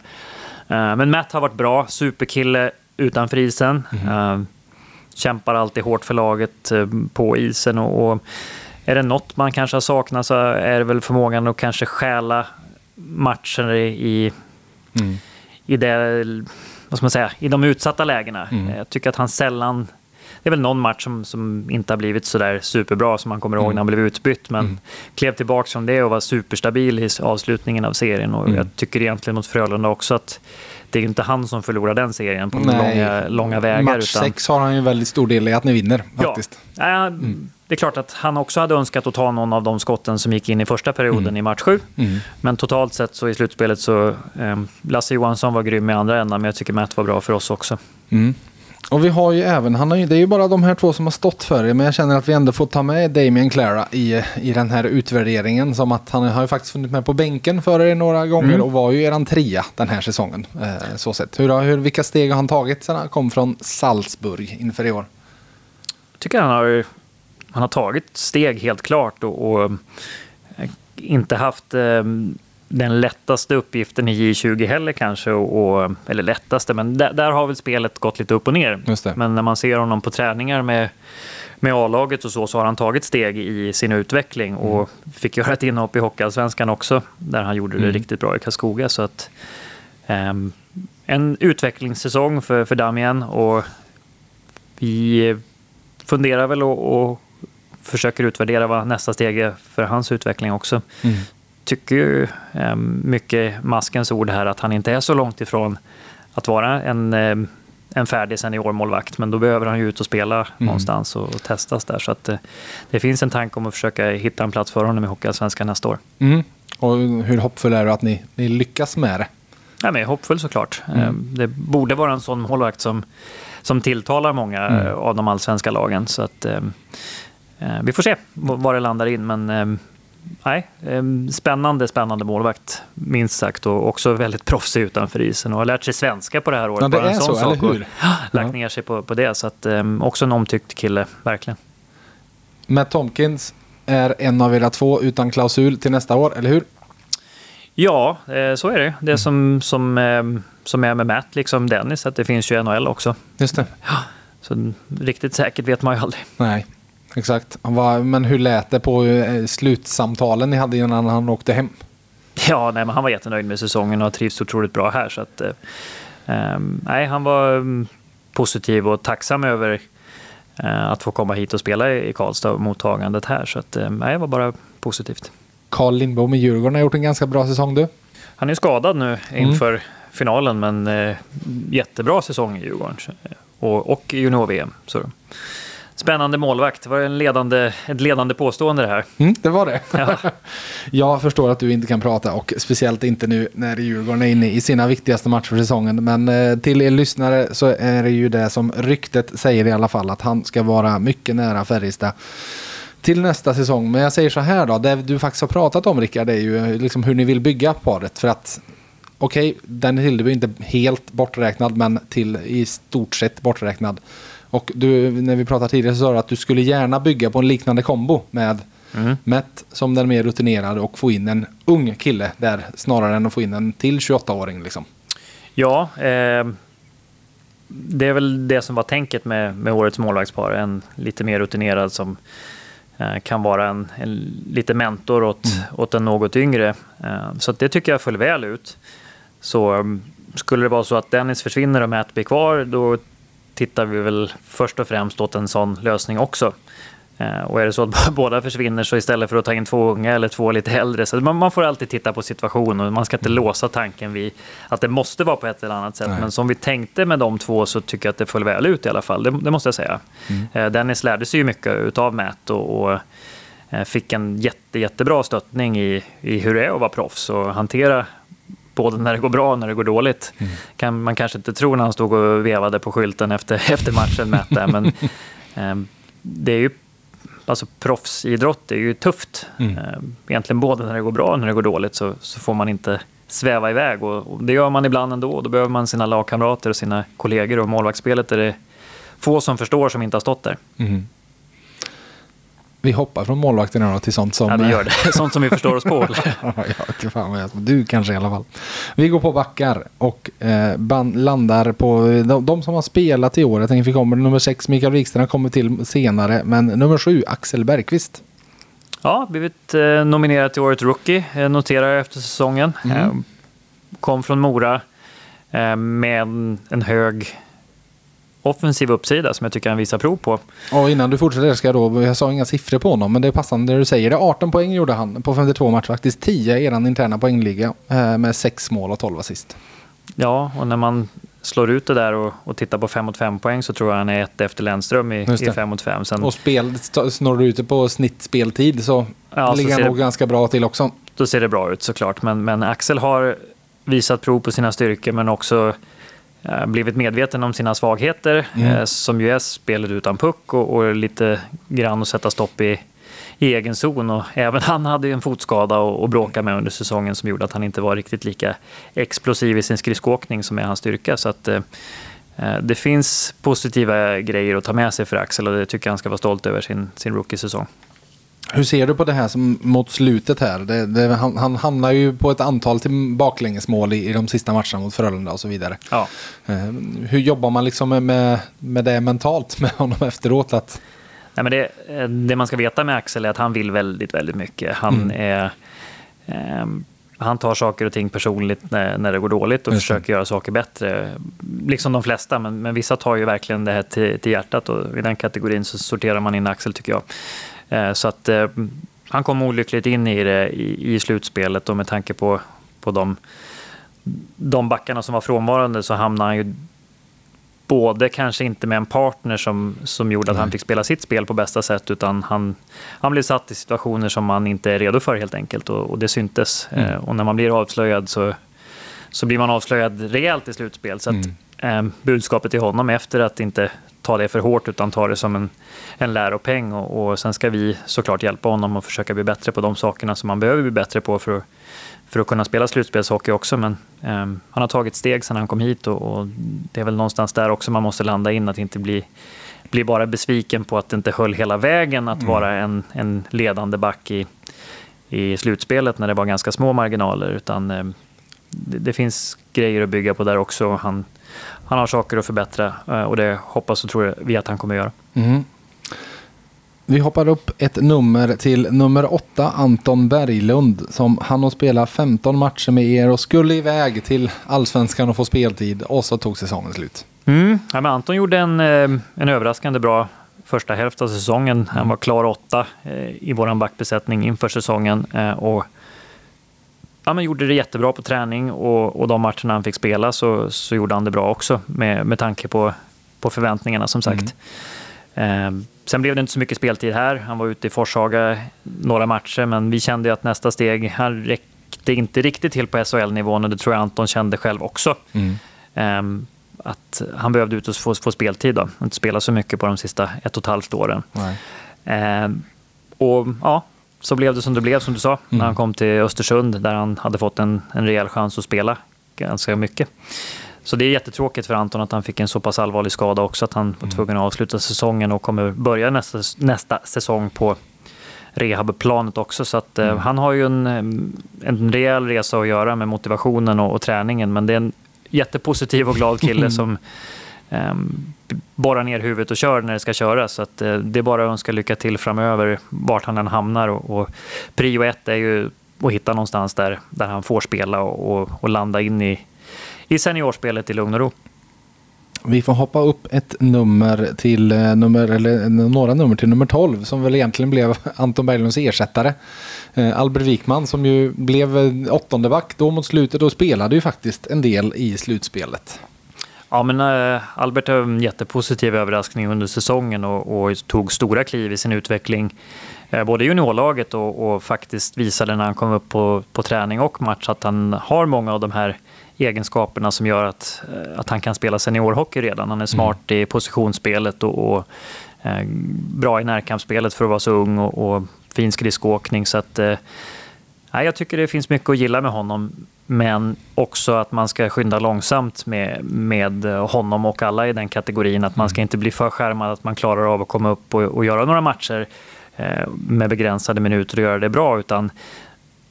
Mm. Uh, men Matt har varit bra, superkille utanför isen. Uh, kämpar alltid hårt för laget uh, på isen. och, och är det något man kanske har saknat så är det väl förmågan att kanske stjäla matcher i, mm. i, det, vad ska man säga, i de utsatta lägena. Mm. Jag tycker att han sällan... Det är väl någon match som, som inte har blivit så där superbra som man kommer ihåg mm. när han blev utbytt. Men mm. klev tillbaka från det och var superstabil i avslutningen av serien. Och mm. jag tycker egentligen mot Frölunda också att det är inte han som förlorar den serien på långa, långa vägar. Match utan... sex har han ju väldigt stor del i att ni vinner faktiskt. Ja, mm. Det är klart att han också hade önskat att ta någon av de skotten som gick in i första perioden mm. i match 7. Mm. Men totalt sett så i slutspelet så eh, Lasse Johansson var grym i andra änden, men jag tycker Matt var bra för oss också. Och vi har ju även, han har ju, det är ju bara de här två som har stått för det, men jag känner att vi ändå får ta med Damien Clara i, i den här utvärderingen. Som att han har ju faktiskt funnits med på bänken för er några gånger mm. och var ju eran trea den här säsongen. Eh, så sett. Hur, hur, vilka steg har han tagit sedan han kom från Salzburg inför i år? Jag tycker han har han har tagit steg helt klart och, och eh, inte haft eh, den lättaste uppgiften i J20 heller kanske. Och, eller lättaste, men där, där, har väl spelet gått lite upp och ner. Men när man ser honom på träningar med, med A-laget och så, så har han tagit steg i sin utveckling och mm. fick göra ett inhopp i Hockeyallsvenskan också, där han gjorde det mm. riktigt bra i Karlskoga. Så att, um, en utvecklingssäsong för, för Damien och vi funderar väl och, och försöker utvärdera vad nästa steg är för hans utveckling också. Mm. Tycker ju eh, mycket maskens ord här att han inte är så långt ifrån att vara en, eh, en färdig seniormålvakt. Men då behöver han ju ut och spela mm. någonstans och, och, testas där. Så att eh, det finns en tanke om att försöka hitta en plats för honom i Hockeyallsvenskan nästa år. Mm. Och hur hoppfull är du att ni, ni lyckas med det? Ja, men hoppfull såklart. Mm. Det borde vara en sån målvakt som, som tilltalar många mm. av de allsvenska lagen. Så att, Eh, vi får se var det landar in, men eh, nej, eh, spännande, spännande målvakt, minst sagt. Och också väldigt proffsig utanför isen och har lärt sig svenska på det här året. Ja, det Bara är en sån så, sak eller hur? lagt ner sig på, på det. Så att, också en omtyckt kille, verkligen. Matt Tomkins är en av era två utan klausul till nästa år, eller hur? Ja, så är det. Det som, som, som är med Matt, liksom Dennis, att det finns ju NHL också. Just det. Så riktigt säkert vet man ju aldrig. Nej. Exakt. Men hur lät det på eh, slutsamtalen ni hade innan han åkte hem? Ja, nej, men han var jättenöjd med säsongen och har trivts otroligt bra här. Så att, eh, nej, han var um, positiv och tacksam över eh, att få komma hit och spela i Karlstad och mottagandet här. Så att, eh, nej, det var bara positivt. Carl Lindbom i Djurgården har gjort en ganska bra säsong du. Han är skadad nu inför mm. finalen, men eh, jättebra säsong i Djurgården. Och, och junior-VM. Spännande målvakt. Det var en ledande, ett ledande påstående det här. Mm, det var det. Ja. jag förstår att du inte kan prata och speciellt inte nu när Djurgården är inne i sina viktigaste matcher för säsongen. Men eh, till er lyssnare så är det ju det som ryktet säger i alla fall att han ska vara mycket nära Färjestad till nästa säsong. Men jag säger så här då, det du faktiskt har pratat om Rickard är ju liksom hur ni vill bygga paret. För att okej, okay, Dennis Hildeby är inte helt borträknad men till i stort sett borträknad. Och du, när vi pratade tidigare så sa du att du skulle gärna bygga på en liknande kombo med mm. Matt som den mer rutinerade och få in en ung kille där snarare än att få in en till 28-åring. Liksom. Ja, eh, det är väl det som var tänket med, med årets målvaktspar. En lite mer rutinerad som eh, kan vara en, en lite mentor åt, mm. åt en något yngre. Eh, så det tycker jag föll väl ut. Så um, skulle det vara så att Dennis försvinner och Matt blir kvar, då tittar vi väl först och främst åt en sån lösning också. Eh, och är det så att båda försvinner så istället för att ta in två unga eller två lite äldre. Så man, man får alltid titta på situationen och man ska inte mm. låsa tanken vid att det måste vara på ett eller annat sätt. Nej. Men som vi tänkte med de två så tycker jag att det föll väl ut i alla fall. Det, det måste jag säga. Mm. Eh, Dennis lärde sig ju mycket utav Matt och, och eh, fick en jätte, jättebra stöttning i, i hur det är att vara proffs och hantera både när det går bra och när det går dåligt. Mm. Kan man kanske inte tro när han stod och vevade på skylten efter, efter matchen med det. Men eh, det är ju alltså proffsidrott är ju tufft. Mm. Eh, egentligen både när det går bra och när det går dåligt så, så får man inte sväva iväg. Och, och, det gör man ibland ändå. Då behöver man sina lagkamrater och sina kollegor. Och målvaktsspelet är det få som förstår som inte har stått där. Mm. Vi hoppar från målvakterna till sånt som... Ja, vi gör det. Sånt som vi förstår oss på. ja, fan, du kanske i alla fall. Vi går på backar och eh, landar på de, de, som har spelat i år. Jag tänker vi kommer nummer sex, Mikael Wikström kommer till senare. Men nummer sju, Axel Bergqvist. Ja, blivit eh, nominerad till Årets Rookie, eh, noterar jag efter säsongen. Mm. Eh, kom från Mora eh, med en hög offensiv uppsida som jag tycker han visar prov på. Och innan du fortsätter ska jag då, jag sa inga siffror på honom, men det är passande det du säger. Det 18 poäng gjorde han på 52 matcher, faktiskt 10 i eran interna poängliga eh, med 6 mål och 12 assist. Ja, och när man slår ut det där och, och tittar på 5 mot 5 poäng så tror jag han är ett efter Lennström i, i 5 mot 5. Sen... Och spel, snurrar du ut det på snittspeltid så ja, ligger han nog ganska bra till också. Då ser det bra ut såklart, men, men Axel har visat prov på sina styrkor men också blivit medveten om sina svagheter, mm. Eh, som ju är spelet utan puck och, och, lite grann att sätta stopp i, i egen zon. Och även han hade ju en fotskada att bråka med under säsongen som gjorde att han inte var riktigt lika explosiv i sin skridskoåkning som är hans styrka. Så att, eh, eh, det finns positiva grejer att ta med sig för Axel och det tycker jag han ska vara stolt över sin, sin rookie-säsong. Hur ser du på det här som mot slutet här? Det, det, han, han hamnar ju på ett antal till baklängesmål i, i de sista matcherna mot Frölunda och så vidare. Ja. Uh, hur jobbar man liksom med, med det mentalt med honom efteråt? Att... Nej, men det, eh, det man ska veta med Axel är att han vill väldigt, väldigt mycket. Han mm. är... Um, han tar saker och ting personligt när, när det går dåligt och försöker göra saker bättre. Liksom de flesta, men, men vissa tar ju verkligen det här till, till hjärtat och i den kategorin så sorterar man in Axel tycker jag. Eh, så att eh, han kom olyckligt in i det i, slutspelet och med tanke på, på de, de backarna som var frånvarande så hamnade han ju både kanske inte med en partner som, som gjorde att han fick spela sitt spel på bästa sätt utan han, han blev satt i situationer som man inte är redo för helt enkelt och, och det syntes. Mm. Eh, och när man blir avslöjad så, så blir man avslöjad rejält i slutspel. Så att, mm. eh, budskapet till honom efter att inte ta det för hårt utan ta det som en, en läropeng. Och, och sen ska vi såklart hjälpa honom att försöka bli bättre på de sakerna som man behöver bli bättre på för att, för att kunna spela slutspelshockey också. Men eh, han har tagit steg sedan han kom hit och, och, det är väl någonstans där också man måste landa in, att inte bli, bli bara besviken på att det inte höll hela vägen att mm. vara en, en ledande back i, i slutspelet när det var ganska små marginaler. Utan eh, det, det, finns grejer att bygga på där också. Han, han har saker att förbättra eh, och det hoppas och tror vi att han kommer göra. Mm. Vi hoppar upp ett nummer till nummer åtta, Anton Berglund, som han har spelat 15 matcher med er och skulle iväg till allsvenskan och få speltid och så tog säsongen slut. Mm. Ja, men Anton gjorde en, eh, en överraskande bra första hälft av säsongen. Han var klar åtta eh, i vår backbesättning inför säsongen och ja, men gjorde det jättebra på träning och, och de matcherna han fick spela så, så gjorde han det bra också med, med tanke på, på förväntningarna som sagt. Mm. Eh, sen blev det inte så mycket speltid här. Han var ute i Forshaga några matcher men vi kände att nästa steg, han räckte inte riktigt till på SHL-nivån och det tror jag Anton kände själv också. Mm. Eh, att han behövde ut och få, få speltid då, inte spela så mycket på de sista ett och ett halvt åren. Eh, och ja, så blev det som det blev, som du sa, mm. när han kom till Östersund där han hade fått en, en rejäl chans att spela ganska mycket. Så det är jättetråkigt för Anton att han fick en så pass allvarlig skada också att han var mm. tvungen att avsluta säsongen och kommer börja nästa, nästa säsong på rehabplanet också. Så att, eh, mm. han har ju en, en rejäl resa att göra med motivationen och, och träningen men det är en jättepositiv och glad kille som Ehm, borra ner huvudet och kör när det ska köras. Så att, eh, det är bara att önska lycka till framöver, vart han än hamnar. Och, och prio ett är ju att hitta någonstans där, där han får spela och, och, och landa in i, i seniorspelet i lugn och ro. Vi får hoppa upp ett nummer till eh, nummer, eller eh, några nummer till nummer 12 som väl egentligen blev Anton Berglunds ersättare. Albert Wikman som ju blev åttonde back då mot slutet och spelade ju faktiskt en del i slutspelet. Ja, men äh, Albert har en jättepositiv överraskning under säsongen och, och tog stora kliv i sin utveckling. Äh, både i juniorlaget och, och, faktiskt visade när han kom upp på, på träning och match att han har många av de här egenskaperna som gör att, äh, att han kan spela seniorhockey redan. Han är smart mm. i positionsspelet och, och bra i närkampsspelet för att vara så ung och, och fin skridskoåkning. Så att, eh, jag tycker det finns mycket att gilla med honom. Men också att man ska skynda långsamt med, med honom och alla i den kategorin. Att man ska mm. inte bli för skärmad, att man klarar av att komma upp och, och göra några matcher eh, med begränsade minuter och göra det bra. Utan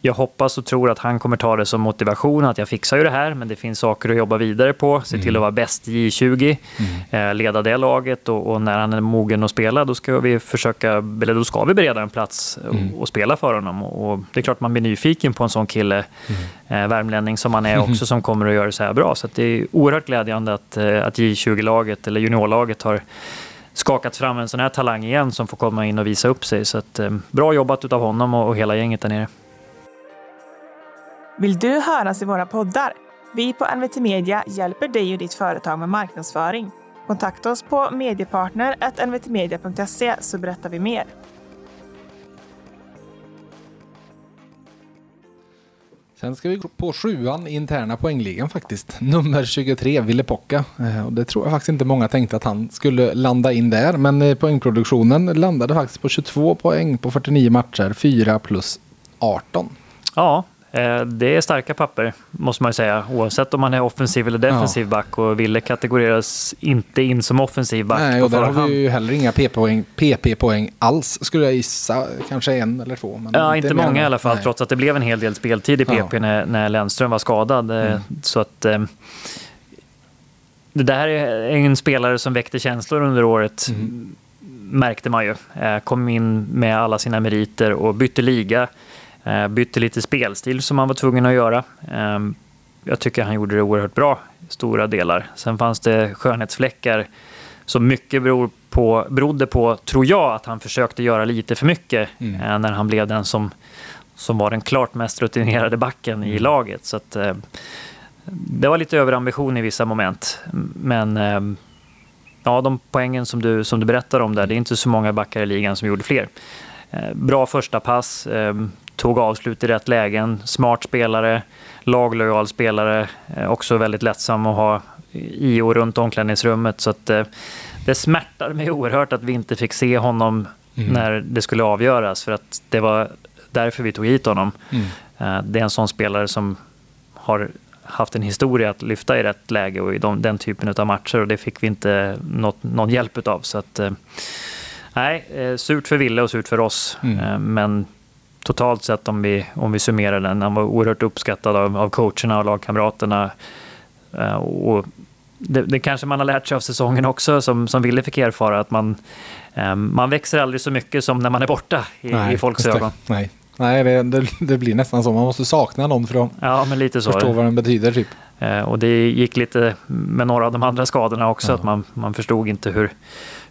jag hoppas och tror att han kommer ta det som motivation att jag fixar ju det här, men det finns saker att jobba vidare på. Se till mm. att vara bäst i J20, mm. Eh, leda det laget och, och, när han är mogen att spela, då ska vi försöka, eller då ska vi bereda en plats mm. och, och, spela för honom. Och, det är klart man blir nyfiken på en sån kille, mm. eh, värmlänning som han är också, som kommer att göra det så här bra. Så det är oerhört glädjande att, eh, att J20-laget, eller juniorlaget, har skakat fram en sån här talang igen som får komma in och visa upp sig. Så att, eh, bra jobbat av honom och, och hela gänget där nere. Vill du höras i våra poddar? Vi på NVT Media hjälper dig och ditt företag med marknadsföring. Kontakta oss på mediepartner.nvtmedia.se så berättar vi mer. Sen ska vi gå på sjuan i interna poängligan faktiskt. Nummer 23, Ville Pocka. Eh, och det tror jag faktiskt inte många tänkte att han skulle landa in där. Men eh, poängproduktionen landade faktiskt på 22 poäng på 49 matcher, 4 plus 18. Ja, det är starka papper, måste man ju säga, oavsett om man är offensiv eller defensiv ja. back. Och Ville kategoriseras inte in som offensiv back Nej, och där har vi ju heller inga PP-poäng, PP-poäng alls, skulle jag gissa. Kanske en eller två. Men ja, inte, många i alla fall, Nej. trots att det blev en hel del speltid i PP ja. när, när Lennström var skadad. Eh, mm. Så att... Eh, det där är en spelare som väckte känslor under året, mm. märkte man ju. Kom in med alla sina meriter och bytte liga Eh, bytte lite spelstil som han var tvungen att göra. Ehm, jag tycker han gjorde det oerhört bra i stora delar. Sen fanns det skönhetsfläckar som mycket beror på, berodde på, tror jag, att han försökte göra lite för mycket mm. Eh, när han blev den som, som var den klart mest rutinerade backen mm. i laget. Så att, eh, det var lite överambition i vissa moment. Men ehm, ja, de poängen som du, som du berättar om där, det är inte så många backar i ligan som gjorde fler. Bra första pass, ehm, tog avslut i rätt lägen. Smart spelare, laglojal spelare, eh, också väldigt lättsam att ha i och runt omklädningsrummet. Så att, eh, det smärtar mig oerhört att vi inte fick se honom mm. när det skulle avgöras. För att det var därför vi tog hit honom. Mm. Eh, det är en sån spelare som har haft en historia att lyfta i rätt läge och i de, den typen av matcher och det fick vi inte något, någon hjälp av. Så att, nej, surt för Ville och surt för oss. Mm. Men totalt sett om vi, om vi summerar den. Han var oerhört uppskattad av, av coacherna och lagkamraterna. Uh, och det, det, kanske man har lärt sig av säsongen också, som, som Ville fick erfara, att man, um, man växer aldrig så mycket som när man är borta i, Nej, i folks ögon. Nej, Nej det, det, det, blir nästan så. Man måste sakna någon för att ja, men lite så. förstå vad den betyder. Typ. Uh, och det gick lite med några av de andra skadorna också, ja. att man, man förstod inte hur,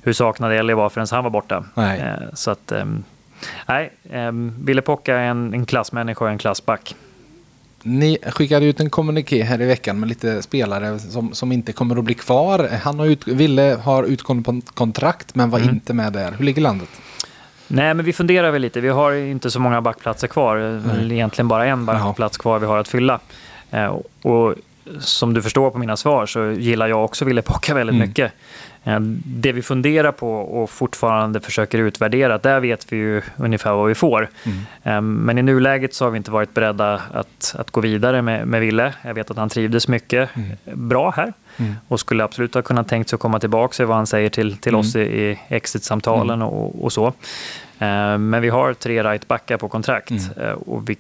hur saknad Ellie var förrän han var borta. Nej. Uh, så att um, Nej, eh, Ville Pocka är en, en klassmänniska och en klassback. Ni skickade ut en kommuniké här i veckan med lite spelare som, som inte kommer att bli kvar. Han har ut, Ville har utgående kontrakt men var mm. inte med där. Hur ligger landet? Nej, men vi funderar väl lite. Vi har inte så många backplatser kvar. Mm. Egentligen bara en backplats kvar vi har att fylla. Eh, och som du förstår på mina svar så gillar jag också Ville Pocka väldigt mm. mycket. Eh, det vi funderar på och fortfarande försöker utvärdera, där vet vi ju ungefär vad vi får. Mm. Eh, men i nuläget så har vi inte varit beredda att, att gå vidare med, med Ville. Jag vet att han trivdes mycket mm. bra här mm. och skulle absolut ha kunnat tänkt sig att komma tillbaka, se vad han säger till, till oss mm. i, i exit-samtalen mm. och, och, så. Eh, men vi har tre right-backar på kontrakt mm. och vi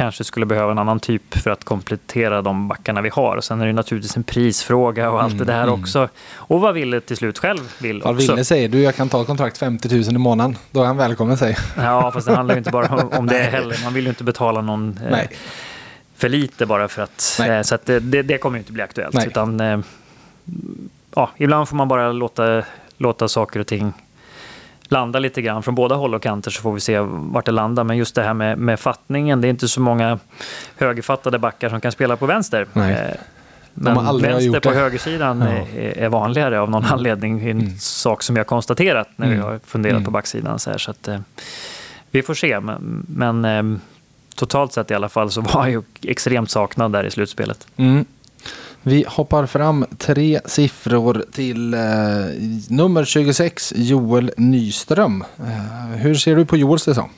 kanske skulle behöva en annan typ för att komplettera de backarna vi har. Sen är det naturligtvis en prisfråga och allt mm, det där mm. också. Och vad Ville till slut själv vill vad också. Ville säger du, jag kan ta kontrakt 50 000 i månaden. Då är han välkommen säg. Ja, fast det handlar ju inte bara om det heller. Man vill ju inte betala någon eh, för lite bara för att... Eh, så att det, det, det, kommer ju inte bli aktuellt. Nej. Utan, eh, ja, ibland får man bara låta, låta saker och ting landa lite grann från båda håll och kanter så får vi se vart det landar. Men just det här med, med fattningen, det är inte så många högerfattade backar som kan spela på vänster. Nej. Eh, men vänster på högersidan ja. är, är, vanligare av någon anledning. En mm. sak som jag konstaterat när mm. vi har funderat mm. på backsidan. Så, här, så att, eh, vi får se. Men, men eh, totalt sett i alla fall så var jag ju extremt saknad där i slutspelet. Mm. Vi hoppar fram tre siffror till eh, nummer 26, Joel Nyström. Eh, hur ser du på Joels säsong?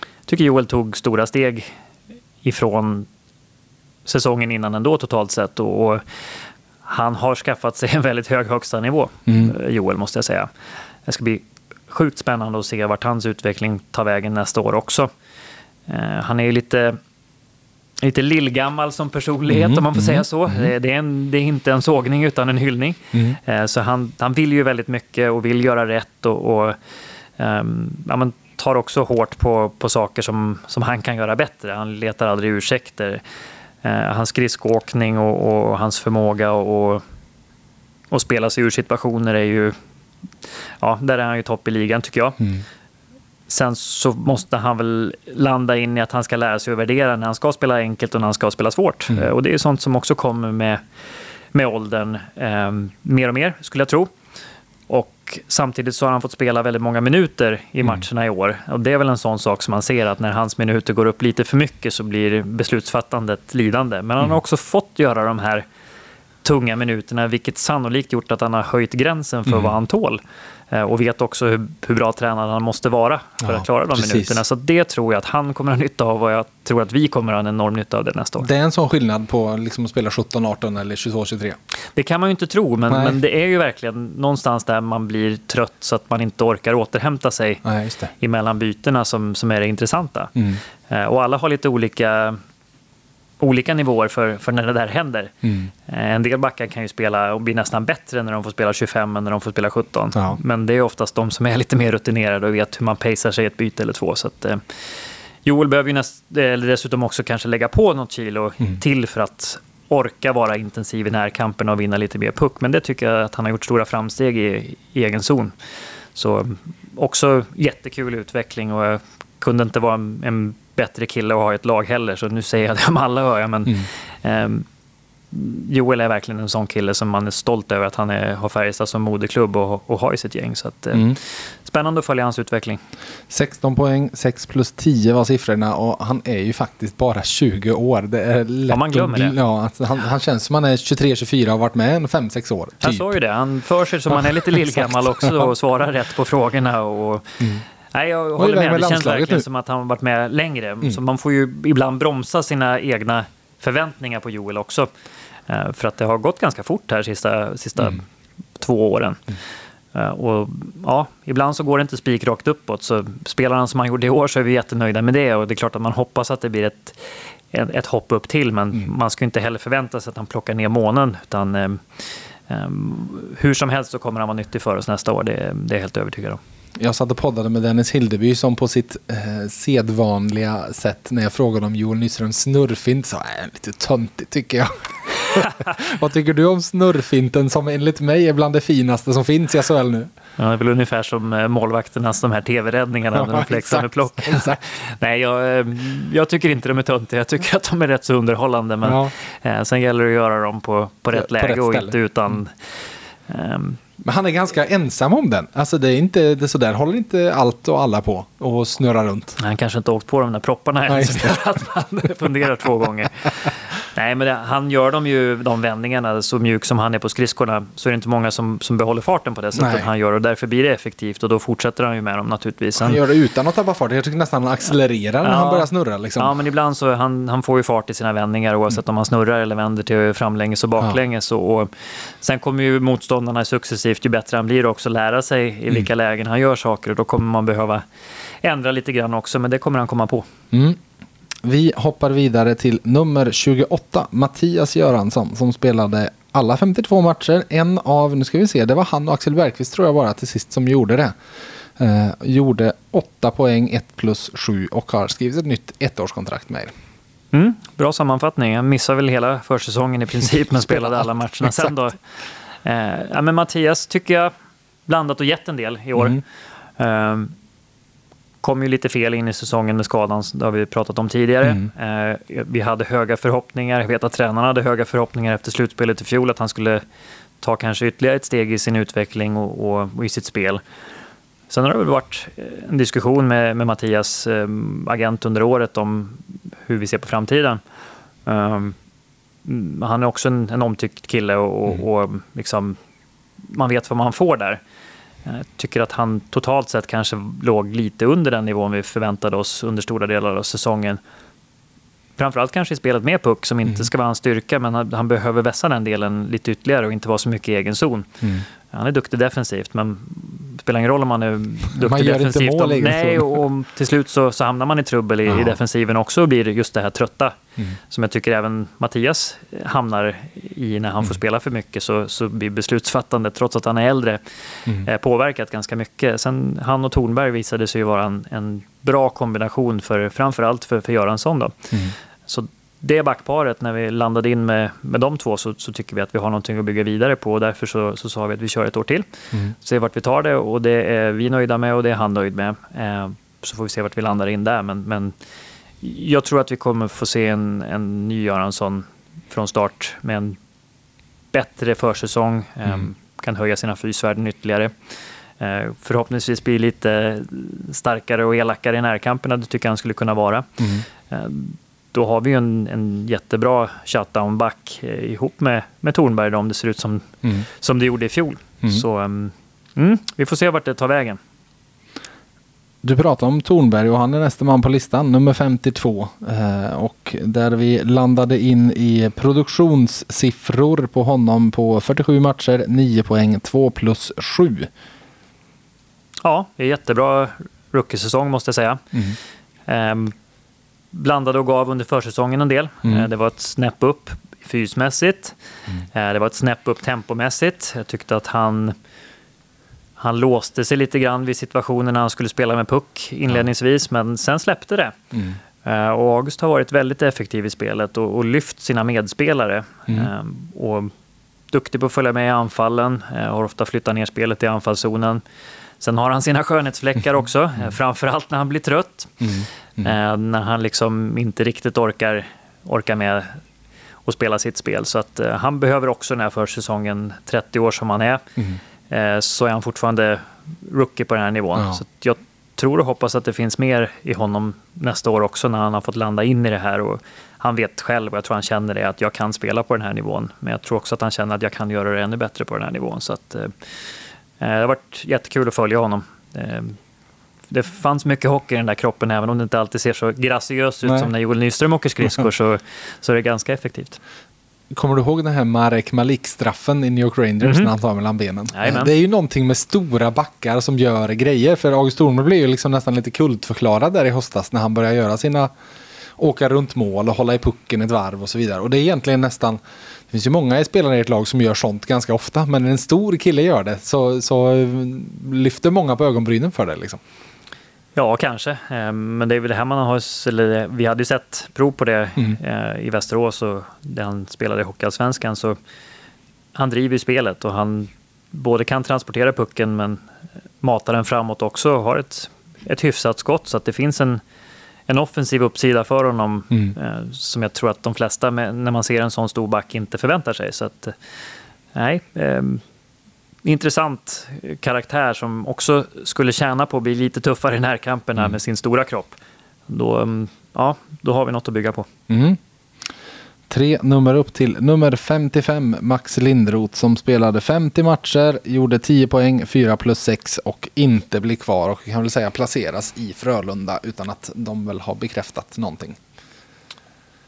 Jag tycker Joel tog stora steg ifrån säsongen innan ändå totalt sett. Och han har skaffat sig en väldigt hög högsta nivå, mm. Eh, Joel, måste jag säga. Det ska bli sjukt spännande att se vart hans utveckling tar vägen nästa år också. Eh, han är ju lite lite lillgammal som personlighet mm, om man får mm, säga så. Mm. Det, är en, det, är inte en sågning utan en hyllning. Mm. Eh, så han, han vill ju väldigt mycket och vill göra rätt och, och um, ja, men tar också hårt på, på saker som, som han kan göra bättre. Han letar aldrig ursäkter. Uh, hans skridskoåkning och, och, hans förmåga att och spela sig ur situationer är ju... Ja, där är han ju topp i ligan tycker jag. Mm. Sen så måste han väl landa in i att han ska lära sig att värdera när han ska spela enkelt och när han ska spela svårt. Mm. Eh, och det är sånt som också kommer med, med åldern eh, mer och mer, skulle jag tro. Och samtidigt så har han fått spela väldigt många minuter i mm. matcherna i år. Och det är väl en sån sak som man ser att när hans minuter går upp lite för mycket så blir beslutsfattandet lidande. Men han har mm. också fått göra de här tunga minuterna, vilket sannolikt gjort att han har höjt gränsen för mm. vad han tål. Eh, och vet också hur, hur bra tränad han måste vara för ja, att klara de precis. minuterna. Så det tror jag att han kommer att ha nytta av och jag tror att vi kommer att ha en enorm nytta av det nästa år. Det är en sån skillnad på liksom att spela 17, 18 eller 22, 23? Det kan man ju inte tro, men, men det är ju verkligen någonstans där man blir trött så att man inte orkar återhämta sig Nej, emellan bytena som, som är det intressanta. Mm. Eh, och alla har lite olika olika nivåer för, för när det där händer. Mm. Eh, en del backar kan ju spela och bli nästan bättre när de får spela 25 än när de får spela 17. Ja. Men det är oftast de som är lite mer rutinerade och vet hur man pacear sig ett byte eller två. Så att, eh, Joel behöver ju näst, eller dessutom också kanske lägga på något kilo mm. till för att orka vara intensiv i närkampen och vinna lite mer puck. Men det tycker jag att han har gjort stora framsteg i, i egen zon. Så också jättekul utveckling och jag kunde inte vara en, en bättre kille att ha i ett lag heller, så nu säger jag det om alla hör jag. Men, mm. eh, Joel är verkligen en sån kille som man är stolt över att han är, har Färjestad som moderklubb och, och har i sitt gäng. Så att, eh, mm. Spännande att följa hans utveckling. 16 poäng, 6 plus 10 var siffrorna och han är ju faktiskt bara 20 år. Det är lätt ja, man glömmer det. Ja, alltså han, han, känns som han är 23-24 och har varit med 5-6 år. Typ. Jag sa ju det, han för sig som han är lite lillgammal också och svarar rätt på frågorna. Och, mm. Nej, jag håller med. med. Det känns verkligen nu. som att han har varit med längre. Mm. Så man får ju ibland bromsa sina egna förväntningar på Joel också. Eh, för att det har gått ganska fort här sista, sista mm. två åren. Mm. Och ja, ibland så går det inte spikrakt uppåt. Så spelar han som han gjorde i år så är vi jättenöjda med det. Och det är klart att man hoppas att det blir ett, ett, ett hopp upp till. Men mm. man ska inte heller förvänta sig att han plockar ner månen. Utan eh, hur som helst så kommer han vara nyttig för oss nästa år. Det, det är jag helt övertygad om. Jag satt och poddade med Dennis Hildeby som på sitt eh, sedvanliga sätt när jag frågade om Joel Nyströms snurrfint sa äh, lite töntigt tycker jag. Vad tycker du om snurrfinten som enligt mig är bland det finaste som finns i SHL nu? Ja, det är väl ungefär som eh, målvakternas de här tv-räddningarna ja, när de flexar med plock. Nej, jag, eh, jag, tycker inte de är töntiga. Jag tycker att de är rätt så underhållande. Men ja. eh, sen gäller det att göra dem på, på rätt på läge rätt och inte utan mm. Men han är ganska ensam om den. Alltså det är inte det så där håller inte allt och alla på och snurrar runt. Han kanske inte åkt på de där propparna än, gör att man funderar två gånger. Nej, men det, han gör dem ju, de vändningarna, så mjuk som han är på skridskorna, så är det inte många som, som behåller farten på det sättet Nej. han gör. Och därför blir det effektivt och då fortsätter han ju med dem naturligtvis. Sen, han gör det utan att tappa fart. Jag tycker nästan han accelererar ja, när han börjar snurra. Liksom. Ja, men ibland så han, han får ju fart i sina vändningar oavsett mm. om han snurrar eller vänder till framlänges och baklänges. Ja. Och, sen kommer ju motståndarna successivt, ju bättre han blir, också lära sig i mm. vilka lägen han gör saker. Och då kommer man behöva ändra lite grann också, men det kommer han komma på. Mm. Vi hoppar vidare till nummer 28, Mattias Göransson, som spelade alla 52 matcher. En av, nu ska vi se, det var han och Axel Bergqvist tror jag bara till sist som gjorde det. Eh, gjorde 8 poäng, 1 plus 7 och har skrivit ett nytt ettårskontrakt med er. Mm, bra sammanfattning. Jag missade väl hela försäsongen i princip men spelade alla matcherna sen då. Eh, ja, men Mattias tycker jag blandat och gett en del i år. Mm. Eh, kom ju lite fel in i säsongen med skadan, det har vi pratat om tidigare. Mm. Eh, vi hade höga förhoppningar, jag vet att tränarna hade höga förhoppningar efter slutspelet i fjol att han skulle ta kanske ytterligare ett steg i sin utveckling och, och, och i sitt spel. Sen har det väl varit en diskussion med, med Mattias eh, agent under året om hur vi ser på framtiden. Um, han är också en, en omtyckt kille och, mm. och liksom, man vet vad man får där. Jag tycker att han totalt sett kanske låg lite under den nivån vi förväntade oss under stora delar av säsongen. Framförallt kanske i spelet med puck som inte mm. ska vara hans styrka men han, han, behöver vässa den delen lite ytterligare och inte vara så mycket i egen zon. Mm. Han är duktig defensivt men spelar ingen roll om man är duktig man gör defensivt. Inte mål om, nej, och till slut så, så hamnar man i trubbel i, i defensiven också och blir just det här trötta. Mm. Som jag tycker även Mattias hamnar i när han får mm. spela för mycket så, så blir beslutsfattandet, trots att han är äldre, mm. eh, påverkat ganska mycket. Sen han och Tornberg visade sig vara en, en bra kombination för framförallt för, för Göransson. Då. Mm. Så det backparet, när vi landade in med, med de två, så, så tycker vi att vi har någonting att bygga vidare på. Och därför så, så sa vi att vi kör ett år till. Mm. Se vart vi tar det och det är vi nöjda med och det är han nöjd med. Eh, så får vi se vart vi landar in där. Men, men jag tror att vi kommer få se en, en ny Göransson från start med en bättre försäsong. Eh, mm. kan höja sina fysvärden ytterligare. Eh, förhoppningsvis bli lite starkare och elakare i närkamperna. Det tycker jag han skulle kunna vara. Mm. Då har vi ju en, en jättebra shutdown-back eh, ihop med, med Tornberg då, om det ser ut som, mm. som det gjorde i fjol. Mm. Så um, mm, vi får se vart det tar vägen. Du pratar om Tornberg och han är nästa man på listan, nummer 52. Eh, och där vi landade in i produktionssiffror på honom på 47 matcher, 9 poäng, 2 plus 7. Ja, det är jättebra rookie-säsong måste jag säga. Mm. Eh, blandade och gav under försäsongen en del. Mm. Eh, det var ett snäpp upp fysmässigt. Mm. Eh, det var ett snäpp upp tempomässigt. Jag tyckte att han, han låste sig lite grann vid situationen när han skulle spela med puck inledningsvis, men sen släppte det. Mm. Eh, och August har varit väldigt effektiv i spelet och, och lyft sina medspelare. Mm. Och duktig på att följa med i anfallen, har ofta flyttat ner spelet i anfallszonen. Sen har han sina skönhetsfläckar också, mm. framförallt när han blir trött. Mm. Eh, när han liksom inte riktigt orkar, orkar med att spela sitt spel. Så att eh, han behöver också den här försäsongen, 30 år som han är, mm. eh, så är han fortfarande rookie på den här nivån. Ja. Så jag tror och hoppas att det finns mer i honom nästa år också när han har fått landa in i det här. Och han vet själv, och jag tror han känner det, att jag kan spela på den här nivån. Men jag tror också att han känner att jag kan göra det ännu bättre på den här nivån. Så att, eh, det har varit jättekul att följa honom. Eh, det fanns mycket hockey i den där kroppen, även om det inte alltid ser så graciöst ut Nej. som när Joel Nyström åker skridskor, så, så är det ganska effektivt. Kommer du ihåg den här Marek Malik-straffen i New York Rangers mm -hmm. när han tar mellan benen? Amen. Det är ju någonting med stora backar som gör grejer. För August Thornberg blev ju liksom nästan lite kultförklarad där i höstas när han började göra sina åka runt mål och hålla i pucken ett varv och så vidare. Och det är egentligen nästan, det finns ju många spelare i ett lag som gör sånt ganska ofta, men när en stor kille gör det så, så lyfter många på ögonbrynen för det. Liksom. Ja, kanske. Eh, men det är väl det här man har... Eller vi hade ju sett prov på det mm. Eh, i Västerås och där han spelade i Hockeyallsvenskan. Så han driver ju spelet och han både kan transportera pucken men matar den framåt också och har ett, ett hyfsat skott. Så att det finns en, en offensiv uppsida för honom mm. Eh, som jag tror att de flesta när man ser en sån stor back inte förväntar sig. Så att, nej, intressant karaktär som också skulle tjäna på att bli lite tuffare i närkamperna mm. med sin stora kropp. Då, mm, ja, då har vi något att bygga på. Mm. Tre nummer upp till nummer 55, Max Lindroth, som spelade 50 matcher, gjorde 10 poäng, 4 plus 6 och inte blir kvar och kan väl säga placeras i Frölunda utan att de väl har bekräftat någonting.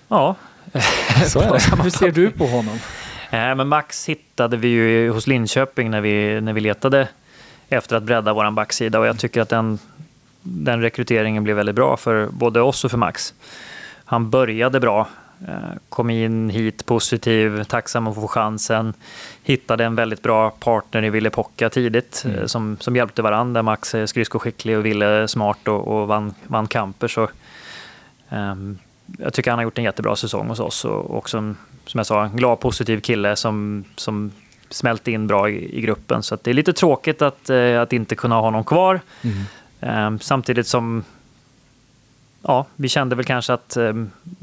Ja, så är det. Hur ser du på honom? Eh, men Max hittade vi ju hos Linköping när vi, när vi letade efter att bredda vår backsida och jag tycker att den, den rekryteringen blev väldigt bra för både oss och för Max. Han började bra, eh, kom in hit positiv, tacksam att få chansen. Hittade en väldigt bra partner i Ville Pocka tidigt mm. Eh, som, som hjälpte varandra. Max är skridskoskicklig och Ville smart och, och vann, vann kamper. Så, um, jag tycker han har gjort en jättebra säsong hos oss och också en som jag sa, en glad positiv kille som, som smälte in bra i, i gruppen. Så det är lite tråkigt att, eh, att inte kunna ha honom kvar. Mm. Eh, samtidigt som ja, vi kände väl kanske att, eh,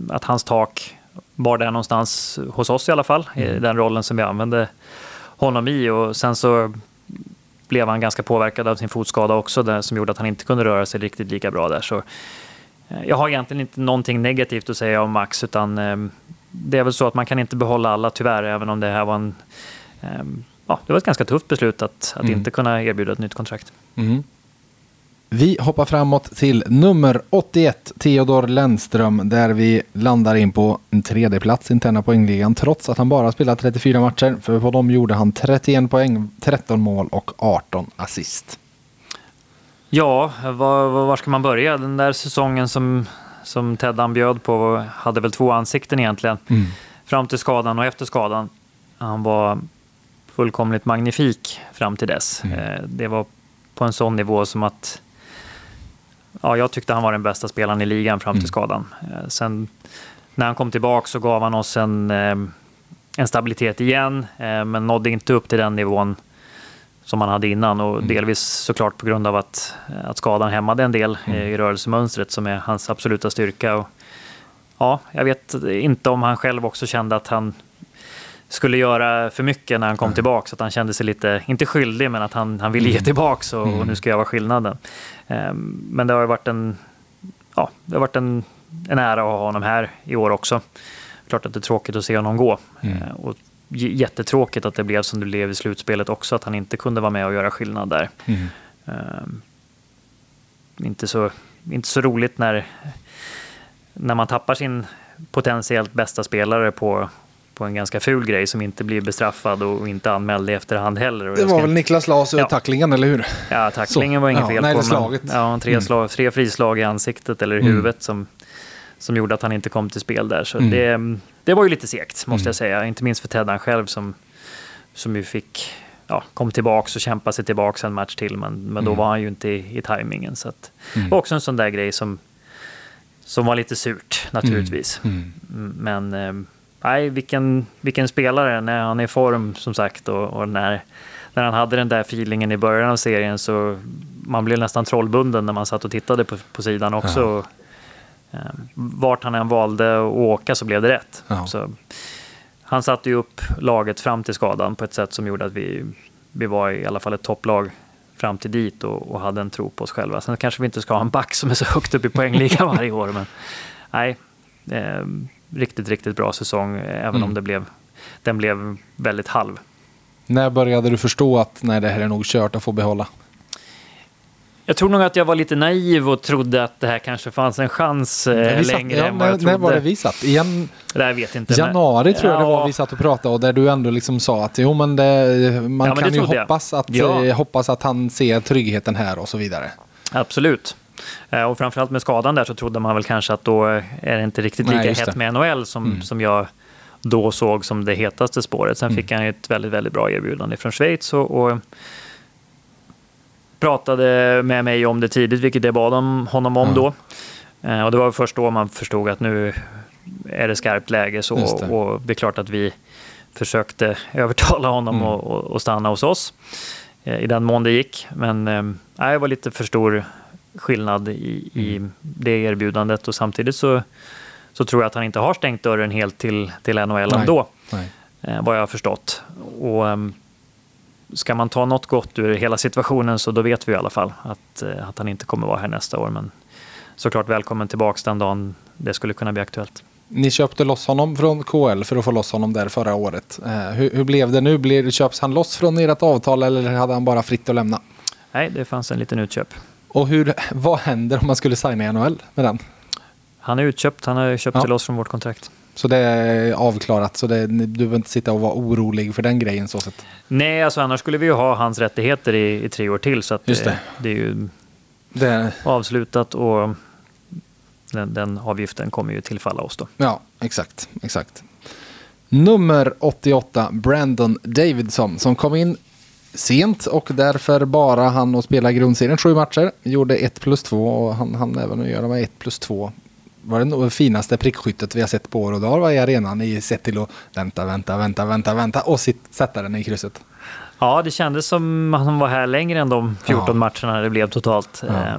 att hans tak var där någonstans hos oss i alla fall, mm. i den rollen som vi använde honom i. Och sen så blev han ganska påverkad av sin fotskada också, där, som gjorde att han inte kunde röra sig riktigt lika bra där. Så, eh, jag har egentligen inte någonting negativt att säga om Max, utan eh, det är väl så att man kan inte behålla alla tyvärr, även om det här var en... Eh, ja, det var ett ganska tufft beslut att, att Mm. inte kunna erbjuda ett nytt kontrakt. Mm. Vi hoppar framåt till nummer 81, Theodor Lennström, där vi landar in på en tredje plats interna poängligan, trots att han bara spelat 34 matcher. För på dem gjorde han 31 poäng, 13 mål och 18 assist. Ja, var, var ska man börja? Den där säsongen som, som Teddan bjöd på hade väl två ansikten egentligen. Fram till skadan och efter skadan. Han var fullkomligt magnifik fram till dess. Mm. Eh, Det var på en sån nivå som att ja, jag tyckte han var den bästa spelaren i ligan fram till Mm. skadan. Eh, Sen när han kom tillbaka så gav han oss en, eh, en stabilitet igen, men nådde inte upp till den nivån som han hade innan och Mm. delvis såklart på grund av att, att skadan hämmade en del eh, Mm. i rörelsemönstret som är hans absoluta styrka. Och, ja, jag vet inte om han själv också kände att han skulle göra för mycket när han kom Nej. tillbaka. Så att han kände sig lite, inte skyldig, men att han, han ville ge Mm. tillbaka och, Mm. och nu ska jag vara skillnaden. Ehm, Men det har varit en, ja, det har varit en, en ära att ha honom här i år också. Klart att det är tråkigt att se honom gå. Mm. Eh, Och jättetråkigt att det blev som det blev i slutspelet också, att han inte kunde vara med och göra skillnad där. Mm. Ehm, inte, så, inte så roligt när, när man tappar sin potentiellt bästa spelare på, på en ganska ful grej som inte blir bestraffad och inte anmäld i efterhand heller. Det var väl Niklas och Ja. tacklingen, eller hur? Ja, tacklingen var inget Ja, fel nej, på. det men-. Ja, tre, Mm. slag, tre frislag i ansiktet eller i Mm. huvudet som, som gjorde att han inte kom till spel där. Så Mm. det, det var ju lite segt, måste Mm. jag säga. Inte minst för Teddan själv som, som ju fick, ja, kom tillbaka och kämpa sig tillbaka en match till. Men, men då Mm. var han ju inte i, i tajmingen. Så att, Mm. också en sån där grej som, som var lite surt naturligtvis. Mm. Mm, Men eh, nej, vilken, vilken spelare när han är i form som sagt och, och när, när han hade den där feelingen i början av serien så man blev nästan trollbunden när man satt och tittade på, på sidan också. Eh, vart han än valde att åka så blev det rätt. Så, han satte ju upp laget fram till skadan på ett sätt som gjorde att vi, vi var i alla fall ett topplag fram till dit och, och hade en tro på oss själva. Sen kanske vi inte ska ha en back som är så högt upp i poängligan varje år. Men nej, eh, riktigt, riktigt bra säsong, även Mm. om det blev, den blev väldigt halv. När började du förstå att nej, det här är nog kört att få behålla? Jag tror nog att jag var lite naiv och trodde att det här kanske fanns en chans eh, satt- längre ja, än vad jag när, trodde. när var det vi satt? Igen, Det vet inte. men- januari tror jag det Ja. var vi satt och pratade och där du ändå liksom sa att jo men det, man Ja, men kan det ju jag. hoppas att, Ja. eh, hoppas att han ser tryggheten här och så vidare. Absolut. Eh, Och framförallt med skadan där så trodde man väl kanske att då är det inte riktigt lika hett det. med NHL som, Mm. som jag då såg som det hetaste spåret. Sen Mm. fick han ju ett väldigt, väldigt bra erbjudande från Schweiz och, och pratade med mig om det tidigt, vilket jag bad om, honom om Ja. då. Eh, Och det var först då man förstod att nu är det skarpt läge så. Det. Och det är klart att vi försökte övertala honom Mm. att och, och stanna hos oss eh, i den mån det gick. Men eh, det var lite för stor skillnad i, i Mm. det erbjudandet och samtidigt så, så tror jag att han inte har stängt dörren helt till, till NHL Nej. ändå, Nej. eh, vad jag har förstått. Och, ehm, ska man ta något gott ur hela situationen så då vet vi i alla fall att, eh, att han inte kommer vara här nästa år. Men såklart välkommen tillbaks den dagen det skulle kunna bli aktuellt. Ni köpte loss honom från KL för att få loss honom där förra året. Eh, hur, hur blev det nu? Blir, köps han loss från ert avtal eller hade han bara fritt att lämna? Nej, det fanns en liten utköp. Och hur, vad händer om man skulle signa i NHL med den? Han är utköpt, han har köpt Ja. till oss från vårt kontrakt. Så det är avklarat, så det, du behöver inte sitta och vara orolig för den grejen så sett. Nej, alltså annars skulle vi ju ha hans rättigheter i, i tre år till. Så att det. det, det är ju Det, avslutat och den, den avgiften kommer ju tillfalla oss då. ja, exakt, exakt. Nummer 88, Brandon Davidson, som kom in sent och därför bara han och spela grundserien sju matcher. Gjorde 1 plus 2 och han hann även att göra med 1 plus 2. Var det nog det finaste prickskyttet vi har sett på år och dagar va, i arenan i sett till att vänta, vänta, vänta, vänta, vänta och sitt, sätta den i krysset. Ja, det kändes som att han var här längre än de 14 Ja. matcherna det blev totalt. Ja. Eh,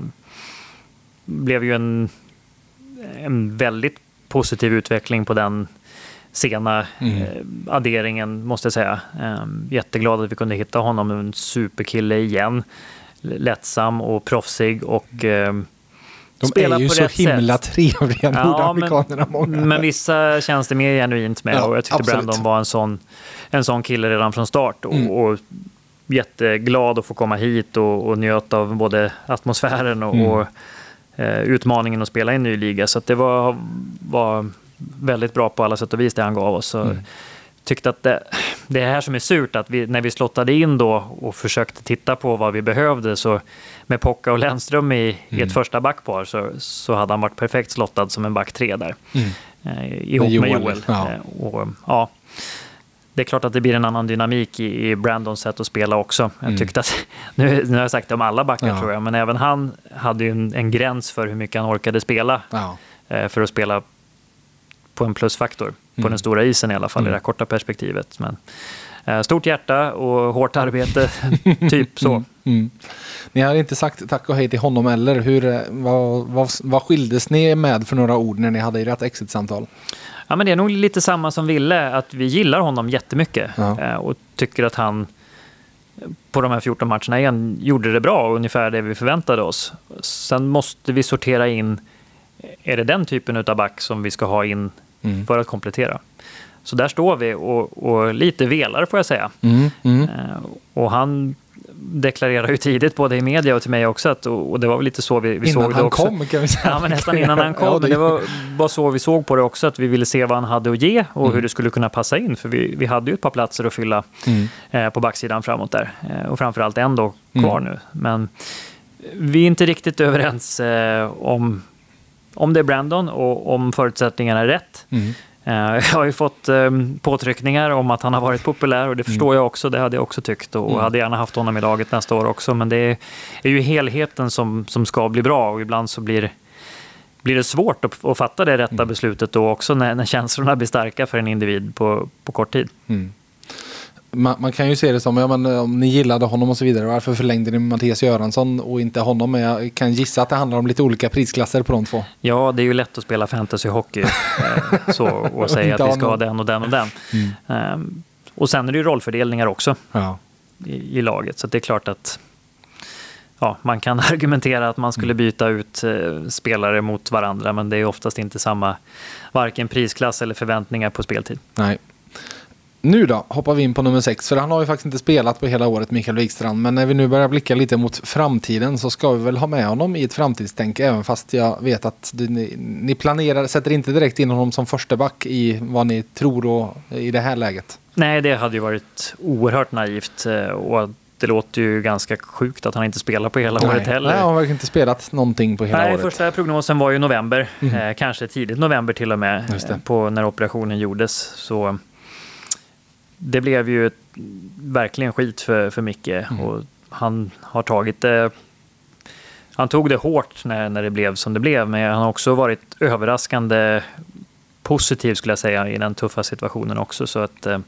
blev ju en, en väldigt positiv utveckling på den sena Mm. eh, adderingen, måste jag säga. Eh, jätteglad att vi kunde hitta honom, en superkille igen. Lättsam och proffsig och eh, De är ju på så himla sätt. trevliga, nordamerikanerna men, många. men vissa känns det mer genuint med Ja, och jag tyckte absolut. Brandon var en sån, en sån kille redan från start. Och, Mm. och jätteglad att få komma hit och, och njöt av både atmosfären och, Mm. och eh, utmaningen att spela i en ny liga. Så det var, var väldigt bra på alla sätt och vis det han gav oss. Så Mm. Tyckte att det, det är här som är surt, att vi, när vi slottade in då och försökte titta på vad vi behövde, så med Pocka och Lennström i, i Mm. ett första backpar så, så hade han varit perfekt slottad som en back tre där. Mm. Eh, ihop Med med Joel, Joel. ja. Eh, och, ja, det är klart att det blir en annan dynamik i, i Brandons sätt att spela också. Jag Mm. tyckte att, nu, nu har jag sagt det om alla backar Ja. tror jag, men även han hade ju en, en gräns för hur mycket han orkade spela Ja. eh, för att spela på en plusfaktor. På Mm. den stora isen i alla fall, i Mm. det här korta perspektivet. Men, eh, stort hjärta och hårt arbete, typ så. Mm. Mm. Ni har inte sagt tack och hej till honom eller hur, eh, vad, vad, vad skildes ni med för några ord när ni hade ert exit-samtal? Ja, men det är nog lite samma som Ville, att vi gillar honom jättemycket Ja. eh, och tycker att han på de här 14 matcherna igen gjorde det bra, ungefär det vi förväntade oss. Sen måste vi sortera in, är det den typen av back som vi ska ha in Mm. för att komplettera? Så där står vi och, och lite velar får jag säga. Mm. Mm. Eh, Och han deklarerar ju tidigt både i media och till mig också, att, och det var väl lite så vi, vi Innan såg det han också. kom kan vi säga. Ja, men nästan innan han kom. Ja, Men det var, var så vi såg på det också, att vi ville se vad han hade att ge och Mm. hur det skulle kunna passa in. För vi, vi hade ju ett par platser att fylla Mm. eh, på backsidan framåt där. Eh, och framförallt en då kvar Mm. nu. Men vi är inte riktigt överens eh, om, om det är Brandon och om förutsättningarna är rätt. Mm. Eh, Jag har ju fått eh, påtryckningar om att han har varit populär och det förstår jag också. Det hade jag också tyckt och Mm. hade gärna haft honom i laget nästa år också. Men det är, är ju helheten som, som ska bli bra och ibland så blir, blir det svårt att, att fatta det rätta Mm. beslutet då också när, när känslorna blir starka för en individ på, på kort tid. Mm. Man, man kan ju se det som, ja, men, eh, om ni gillade honom och så vidare, varför förlängde ni Mattias Göransson och inte honom? Men jag kan gissa att det handlar om lite olika prisklasser på de två. Ja, det är ju lätt att spela fantasyhockey eh, så, och säga att vi ska ha den och den och den. Mm. Ehm, och sen är det ju rollfördelningar också. Ja. i, i laget. Så det är klart att ja, man kan argumentera att man skulle byta ut eh, spelare mot varandra, men det är oftast inte samma varken prisklass eller förväntningar på speltid. Nej. Nu då hoppar vi in på nummer sex, för han har ju faktiskt inte spelat på hela året, Mikael Wikstrand. Men när vi nu börjar blicka lite mot framtiden så ska vi väl ha med honom i ett framtidstänk, även fast jag vet att du, ni, ni planerar, sätter inte direkt in honom som första back i vad ni tror och, i det här läget. Nej, det hade ju varit oerhört naivt eh, och det låter ju ganska sjukt att han inte spelar på hela året Nej, heller. han har inte spelat någonting på hela Nej, året. första prognosen var ju november, Mm. eh, kanske tidigt november till och med, eh, på när operationen gjordes. Så det blev ju verkligen skit för, för Micke Mm. och han har tagit det han tog det hårt när, när det blev som det blev, men han har också varit överraskande positiv skulle jag säga i den tuffa situationen också. Så att eh,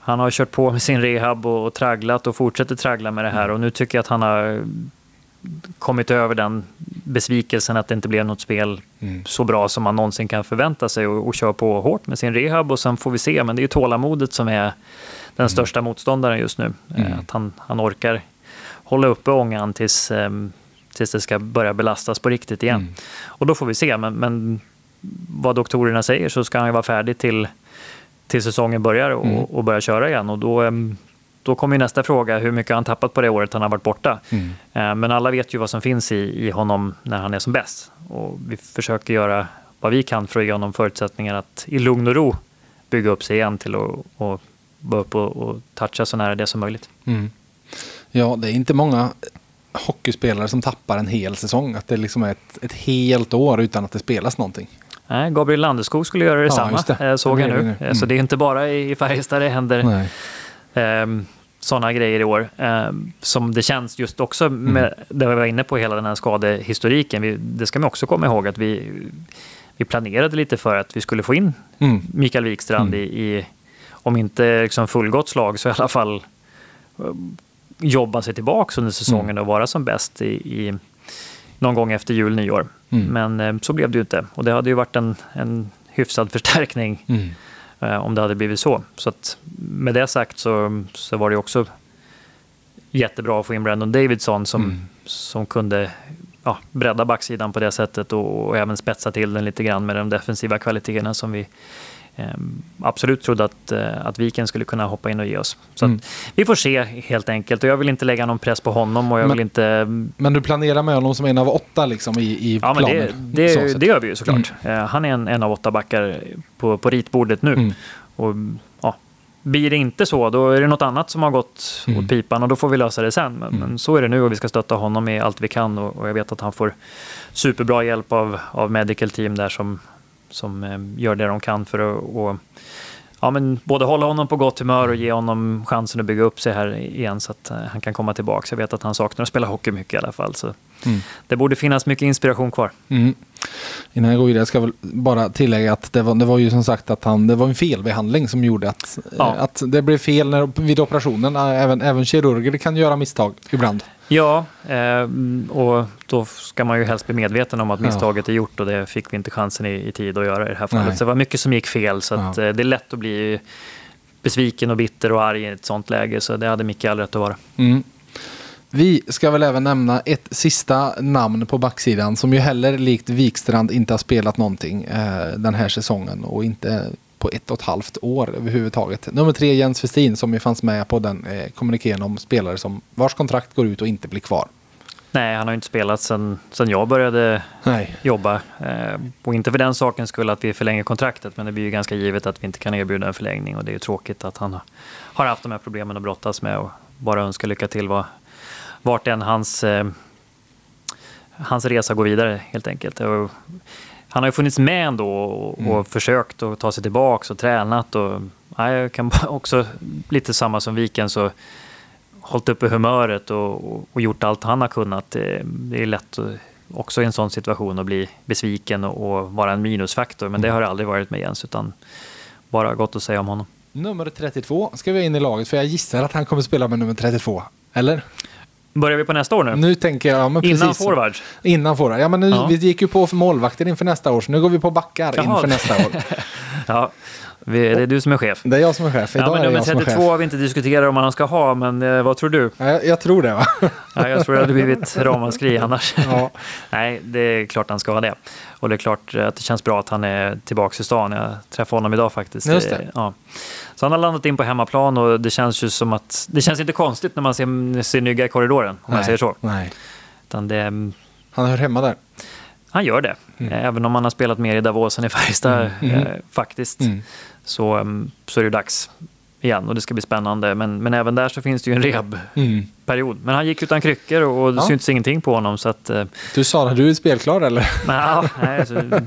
han har kört på med sin rehab och, och tragglat och fortsätter traggla med det här och nu tycker jag att han har kommit över den besvikelsen att det inte blev något spel Mm. så bra som man någonsin kan förvänta sig och, och kör på hårt med sin rehab och sen får vi se. Men det är ju tålamodet som är den största motståndaren just nu. Eh, Mm. Att han, han orkar hålla uppe ångan tills, ehm, tills det ska börja belastas på riktigt igen. Mm. Och då får vi se. Men, men vad doktorerna säger så ska han ju vara färdig till, till säsongen börjar och, Mm. och börja köra igen. Och då, ehm, då kommer ju nästa fråga, hur mycket har han tappat på det året han har varit borta? Mm. Eh, Men alla vet ju vad som finns i, i honom när han är som bäst. Och vi försöker göra vad vi kan för att ge honom förutsättningar att i lugn och ro bygga upp sig igen till att och vara upp och, och toucha så nära det som möjligt. Mm. Ja, det är inte många hockeyspelare som tappar en hel säsong. Att det liksom är ett, ett helt år utan att det spelas någonting. Nej, Gabriel Landeskog skulle göra detsamma, just det. såg jag nu. Eh, Så Mm. det är inte bara i i Färjestad det händer Nej. Um, sådana grejer i år. Ehm, som det känns just också Mm. med det vi var inne på, hela den här skadehistoriken. Vi, det ska man också komma ihåg att vi, vi planerade lite för att vi skulle få in Mm. Mikael Wikstrand Mm. i, i, om inte liksom fullgott slag, så i alla fall eh, jobba sig tillbaka under säsongen och vara som bäst i, i någon gång efter jul, nyår. Mm. Men eh, så blev det ju inte. Och det hade ju varit en, en hyfsad förstärkning Mm. Om det hade blivit så. Så att med det sagt så, så var det också jättebra att få in Brandon Davidson som, Mm. som kunde ja, bredda backsidan på det sättet och, och, även spetsa till den lite grann med de defensiva kvaliteterna som vi eh, absolut trodde att, eh, att Viken skulle kunna hoppa in och ge oss. Så mm. vi får se helt enkelt. Och jag vill inte lägga någon press på honom. Och jag men, vill inte... men du planerar med honom som en av åtta liksom, i, i ja, planen? Det, det, det, gör vi ju såklart. Mm. han är en, en av åtta backar på, på ritbordet nu. Mm. Och, ja, blir det inte så, då är det något annat som har gått mm. åt pipan och då får vi lösa det sen. Men, mm. men, så är det nu och vi ska stötta honom med allt vi kan och, och jag vet att han får superbra hjälp av, av medical team där som, som eh, gör det de kan för att och, ja, men både hålla honom på gott humör och ge honom chansen att bygga upp sig här igen så att uh, han kan komma tillbaka. Jag vet att han saknar att spela hockey mycket i alla fall. Så mm. Det borde finnas mycket inspiration kvar. Mm. Innan jag går vidare ska jag väl bara tillägga att det var, det var ju som sagt att han, det var en felbehandling som gjorde att, ja. eh, att det blev fel när, vid operationen. Även, även kirurger kan göra misstag ibland. Ja, eh, och då ska man ju helst bli medveten om att misstaget är gjort och det fick vi inte chansen i, i tid att göra i det här fallet. Nej. Så det var mycket som gick fel så ja. eh, det är lätt att bli besviken och bitter och arg i ett sånt läge. Så det hade Micke all rätt att vara. Mm. Vi ska väl även nämna ett sista namn på backsidan som ju heller likt Wikstrand inte har spelat någonting eh, den här säsongen och inte på ett och ett halvt år överhuvudtaget. Nummer tre Jens Westin som ju fanns med på den eh, kommuniken om spelare som vars kontrakt går ut och inte blir kvar. Nej, han har inte spelat sedan, sedan jag började Nej. jobba. Eh, och inte för den saken skulle att vi förlänger kontraktet, men det blir ju ganska givet att vi inte kan erbjuda en förlängning. Och det är ju tråkigt att han har haft de här problemen att brottas med och bara önska lycka till var, vart än hans, eh, hans resa går vidare helt enkelt. Och han har ju funnits med ändå och, mm. och försökt att ta sig tillbaka och tränat. Och, ja, jag kan också, lite samma som Viken, så hållit uppe humöret och, och, gjort allt han har kunnat. Det är lätt också i en sån situation att bli besviken och, och vara en minusfaktor. Men det mm. har det aldrig varit med Jens, utan bara gott att säga om honom. Nummer 32 ska vi in i laget, för jag gissar att han kommer spela med nummer 32. Eller? Börjar vi på nästa år nu? Nu tänker jag, ja, men Innan precis. forwards? Innan forward. Ja, men nu, ja. vi gick ju på för målvakter inför nästa år, så nu går vi på backar Jaha. inför nästa år. ja, det är du som är chef. Det är jag som är chef. Idag ja, men nummer 32 har vi inte diskuterat om man ska ha, men eh, vad tror du? Ja, jag, jag, tror det. Va? ja, jag tror det hade blivit ramaskri annars. Ja. Nej, det är klart han ska ha det. Och det är klart att det känns bra att han är tillbaka i stan. Jag träffade honom idag faktiskt. Just det. Ja. Så han har landat in på hemmaplan och det känns ju som att... Det känns inte konstigt när man ser, ser Nygga i korridoren, om nej, man säger så. Nej. Utan det, han hör hemma där? Han gör det. Mm. Även om han har spelat mer i Davos än i Färjestad mm. Mm. Eh, faktiskt. Så, mm, så är det dags igen och det ska bli spännande. Men, men även där så finns det ju en rehabperiod. Mm. Men han gick utan kryckor och det ja. syntes ingenting på honom. Så att, eh, du sa att du är spelklar eller? Nej, nej så,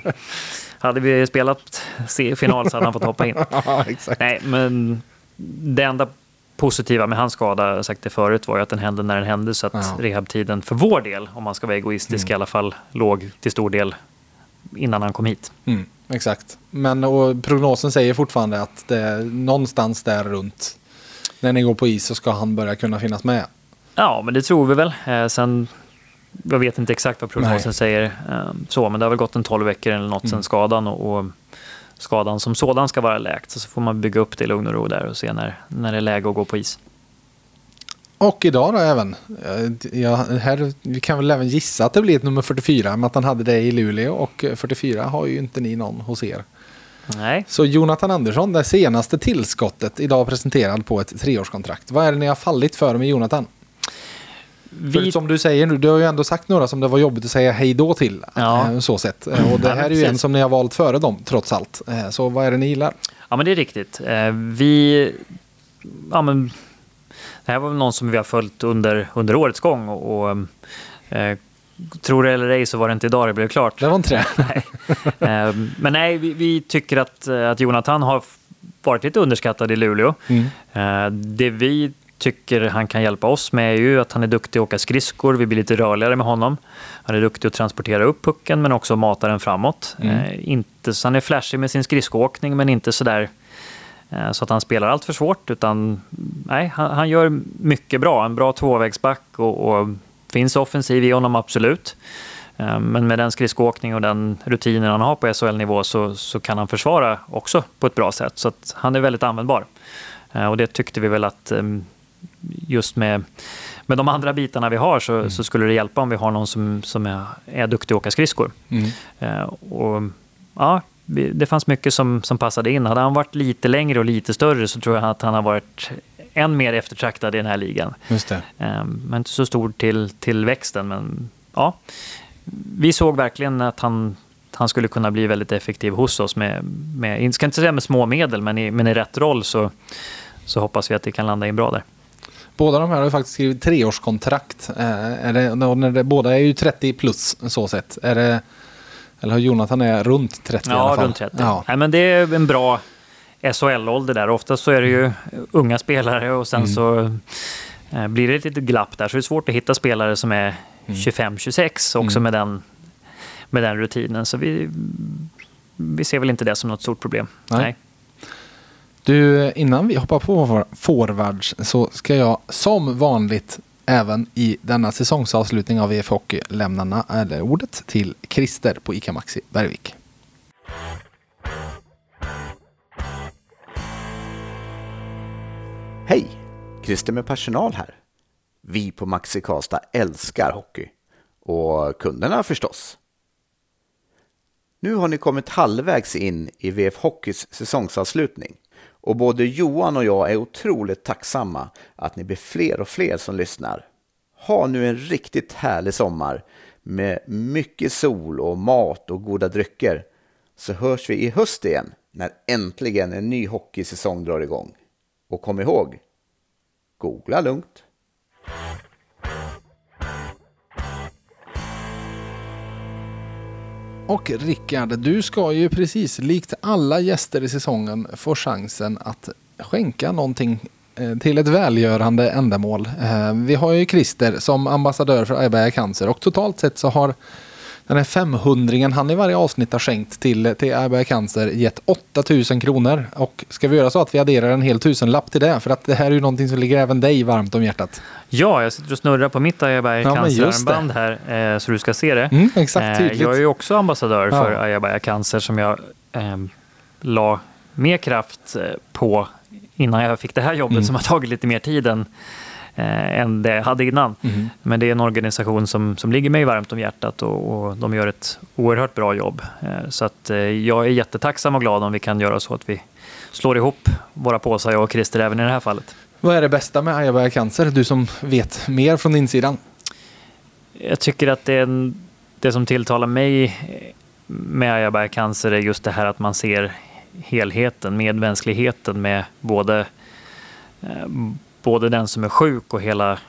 hade vi spelat final så hade han fått hoppa in. ja. Nej, men det enda positiva med hans skada, jag sagt det förut, var ju att den hände när den hände. Så att ja. rehabtiden för vår del, om man ska vara egoistisk, mm. i alla fall låg till stor del innan han kom hit. Mm, exakt. Men och prognosen säger fortfarande att det är någonstans där runt när ni går på is så ska han börja kunna finnas med. Ja, men det tror vi väl. Eh, sen, jag vet inte exakt vad prognosen Nej. säger, eh, så, men det har väl gått en 12 veckor eller något mm. sen skadan. Och, och, skadan som sådan ska vara läkt. Så, så får man bygga upp det i lugn och ro där och se när, när det är läge att gå på is. Och idag då även. Eh, ja, här, vi kan väl även gissa att det blir ett nummer 44 med att han hade det i Luleå och 44 har ju inte ni någon hos er. Nej. Så Jonathan Andersson, det senaste tillskottet idag presenterad på ett treårskontrakt. Vad är det ni har fallit för med Jonathan? Vi... För som du säger nu, du har ju ändå sagt några som det var jobbigt att säga hej då till. Ja. Eh, så sett. Eh, och det här är ju en som ni har valt före dem, trots allt. Så vad är det ni gillar? Ja, men det är riktigt. Vi... Ja, men det här var någon som vi har följt under, under årets gång och, och eh, Tror det eller ej så var det inte idag det blev klart. Det var inte det? nej. Eh, men nej, vi, vi, tycker att, att Jonathan har varit lite underskattad i Luleå. Mm. Eh, det vi tycker han kan hjälpa oss med är ju att han är duktig att åka skridskor. Vi blir lite rörligare med honom. Han är duktig att transportera upp pucken men också mata den framåt. Mm. Eh, inte, så han är flashig med sin skridskoåkning men inte sådär Eh, så att han spelar allt för svårt, utan nej, han, han gör mycket bra. En bra tvåvägsback och, och finns offensiv i honom, absolut. Eh, men med den skridskoåkning och den rutinen han har på SHL-nivå så, så kan han försvara också på ett bra sätt. Så att han är väldigt användbar. Eh, och det tyckte vi väl att just med, med de andra bitarna vi har så, mm. så, skulle det hjälpa om vi har någon som, som är, är duktig att åka skridskor. Mm. Eh, och, ja, det fanns mycket som, som passade in. Hade han varit lite längre och lite större så tror jag att han har varit än mer eftertraktad i den här ligan. Just det. Eh, men inte så stor till, till växten. Men ja, vi såg verkligen att han, han skulle kunna bli väldigt effektiv hos oss med, med ska inte säga med små medel, men i, men i rätt roll så, så hoppas vi att det kan landa in bra där. Båda de här har faktiskt skrivit treårskontrakt. Eh, är det, båda är ju 30 plus så sett. Är det, eller har Jonathan är runt 30 ja, i alla fall? runt 30. Ja. Nej, men det är en bra SHL-ålder där. Oftast så är det ju unga spelare och sen mm. så eh, blir det ett litet glapp där. Så det är svårt att hitta spelare som är 25-26 mm. också mm. med, den, med den rutinen. Så vi, vi ser väl inte det som något stort problem. Nej. Nej. Du, innan vi hoppar på forwards så ska jag som vanligt även i denna säsongsavslutning av VF Hockey lämnarna eller ordet till Christer på ICA Maxi Bergvik. Hej! Christer med personal här. Vi på Maxi Karlstad älskar hockey. Och kunderna förstås. Nu har ni kommit halvvägs in i VF Hockeys säsongsavslutning. Och både Johan och jag är otroligt tacksamma att ni blir fler och fler som lyssnar. Ha nu en riktigt härlig sommar med mycket sol och mat och goda drycker. Så hörs vi i höst igen när äntligen en ny hockeysäsong drar igång. Och kom ihåg, googla lugnt. Och Rickard, du ska ju precis likt alla gäster i säsongen få chansen att skänka någonting eh, till ett välgörande ändamål. Eh, vi har ju Christer som ambassadör för Ayberga Cancer och totalt sett så har den här 500 han i varje avsnitt har skänkt till, till Ayberga Cancer gett 8000 kronor. Och ska vi göra så att vi adderar en hel tusenlapp till det? För att det här är ju någonting som ligger även dig varmt om hjärtat. Ja, jag sitter och snurrar på mitt Ayabaya ja, Cancer-armband här, eh, så du ska se det. Mm, exakt, eh, jag är ju också ambassadör ja. för Ayabaya Cancer som jag eh, la mer kraft eh, på innan jag fick det här jobbet mm. som har tagit lite mer tid än, eh, än det jag hade innan. Mm. Men det är en organisation som, som ligger mig varmt om hjärtat och, och de gör ett oerhört bra jobb. Eh, så att, eh, jag är jättetacksam och glad om vi kan göra så att vi slår ihop våra påsar, jag och Christer, även i det här fallet. Vad är det bästa med Ajabaja Cancer? Du som vet mer från insidan. Jag tycker att det, är det som tilltalar mig med Ajabaja Cancer är just det här att man ser helheten, medmänskligheten med både, eh, både den som är sjuk och hela,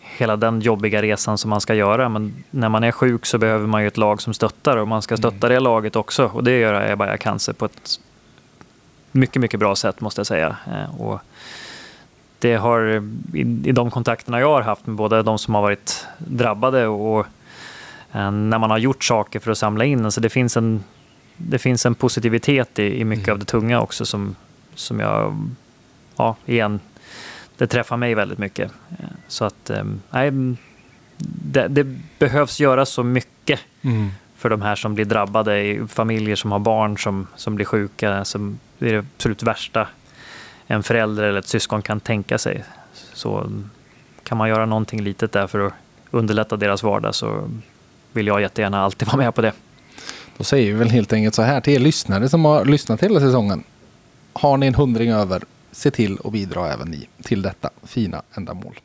hela den jobbiga resan som man ska göra. Men när man är sjuk så behöver man ju ett lag som stöttar och man ska stötta mm. det laget också. Och det gör Ajabaja Cancer på ett mycket, mycket bra sätt måste jag säga. Eh, och det har, i, i de kontakterna jag har haft med både de som har varit drabbade och eh, när man har gjort saker för att samla in, alltså det finns en, det finns en positivitet i, i mycket mm. av det tunga också som, som jag, ja igen, det träffar mig väldigt mycket. Eh, så att, eh, nej, det, det behövs göras så mycket mm. för de här som blir drabbade, familjer som har barn som, som blir sjuka, som det är det absolut värsta en förälder eller ett syskon kan tänka sig. Så kan man göra någonting litet där för att underlätta deras vardag så vill jag jättegärna alltid vara med på det. Då säger vi väl helt enkelt så här till er lyssnare som har lyssnat hela säsongen. Har ni en hundring över, se till att bidra även ni till detta fina ändamål.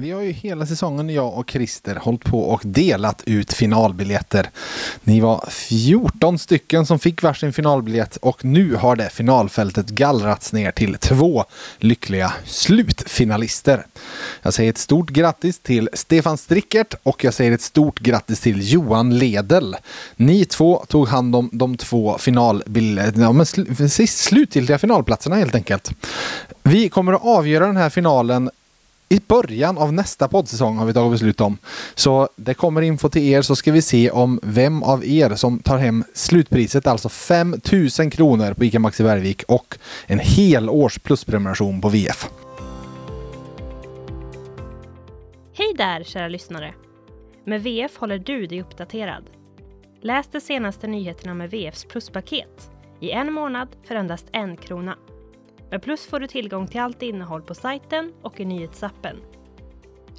Vi har ju hela säsongen, jag och Christer, hållit på och delat ut finalbiljetter. Ni var 14 stycken som fick varsin finalbiljett och nu har det finalfältet gallrats ner till två lyckliga slutfinalister. Jag säger ett stort grattis till Stefan Strickert och jag säger ett stort grattis till Johan Ledel. Ni två tog hand om de två finalbiljetterna, ja, men sl slutgiltiga finalplatserna helt enkelt. Vi kommer att avgöra den här finalen i början av nästa poddsäsong har vi tagit beslut om. Så det kommer info till er så ska vi se om vem av er som tar hem slutpriset, alltså 5000 kronor på ICA Maxi Bergvik och en hel års plusprenumeration på VF. Hej där kära lyssnare! Med VF håller du dig uppdaterad. Läs de senaste nyheterna med VFs pluspaket i en månad för endast en krona. Med Plus får du tillgång till allt innehåll på sajten och i nyhetsappen.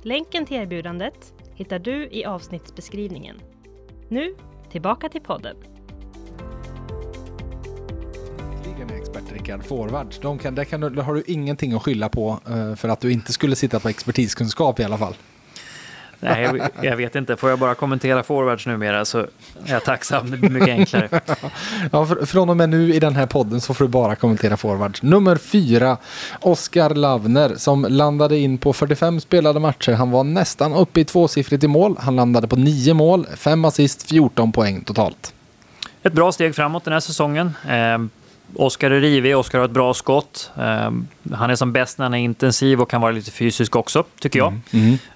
Länken till erbjudandet hittar du i avsnittsbeskrivningen. Nu, tillbaka till podden. Ligan är expert Rickard, Forward. De kan, där kan du, där har du ingenting att skylla på eh, för att du inte skulle sitta på expertiskunskap i alla fall. Nej, jag, jag vet inte. Får jag bara kommentera forwards numera så är jag tacksam. Det blir mycket enklare. Ja, för, från och med nu i den här podden så får du bara kommentera forwards. Nummer fyra, Oskar Lavner som landade in på 45 spelade matcher. Han var nästan uppe i tvåsiffrigt i mål. Han landade på nio mål, fem assist, 14 poäng totalt. Ett bra steg framåt den här säsongen. Eh, Oskar är rivig, Oskar har ett bra skott. Eh, han är som bäst när han är intensiv och kan vara lite fysisk också, tycker jag.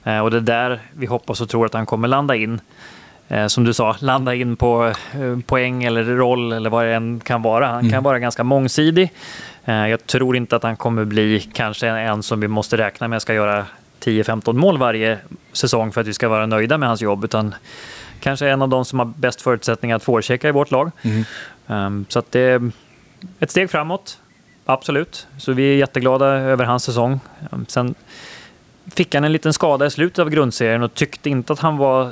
Eh, och det är där vi hoppas och tror att han kommer landa in. Eh, som du sa, landa in på eh, poäng eller roll eller vad det än kan vara. Han kan vara ganska mångsidig. Jag tror inte att han kommer bli kanske en som vi måste räkna med ska göra 10-15 mål varje säsong för att vi ska vara nöjda med hans jobb. Utan kanske en av de som har bäst förutsättningar att forechecka i vårt lag. Um, så att det ett steg framåt, absolut. Så vi är jätteglada över hans säsong. Sen fick han en liten skada i slutet av grundserien och tyckte inte att han var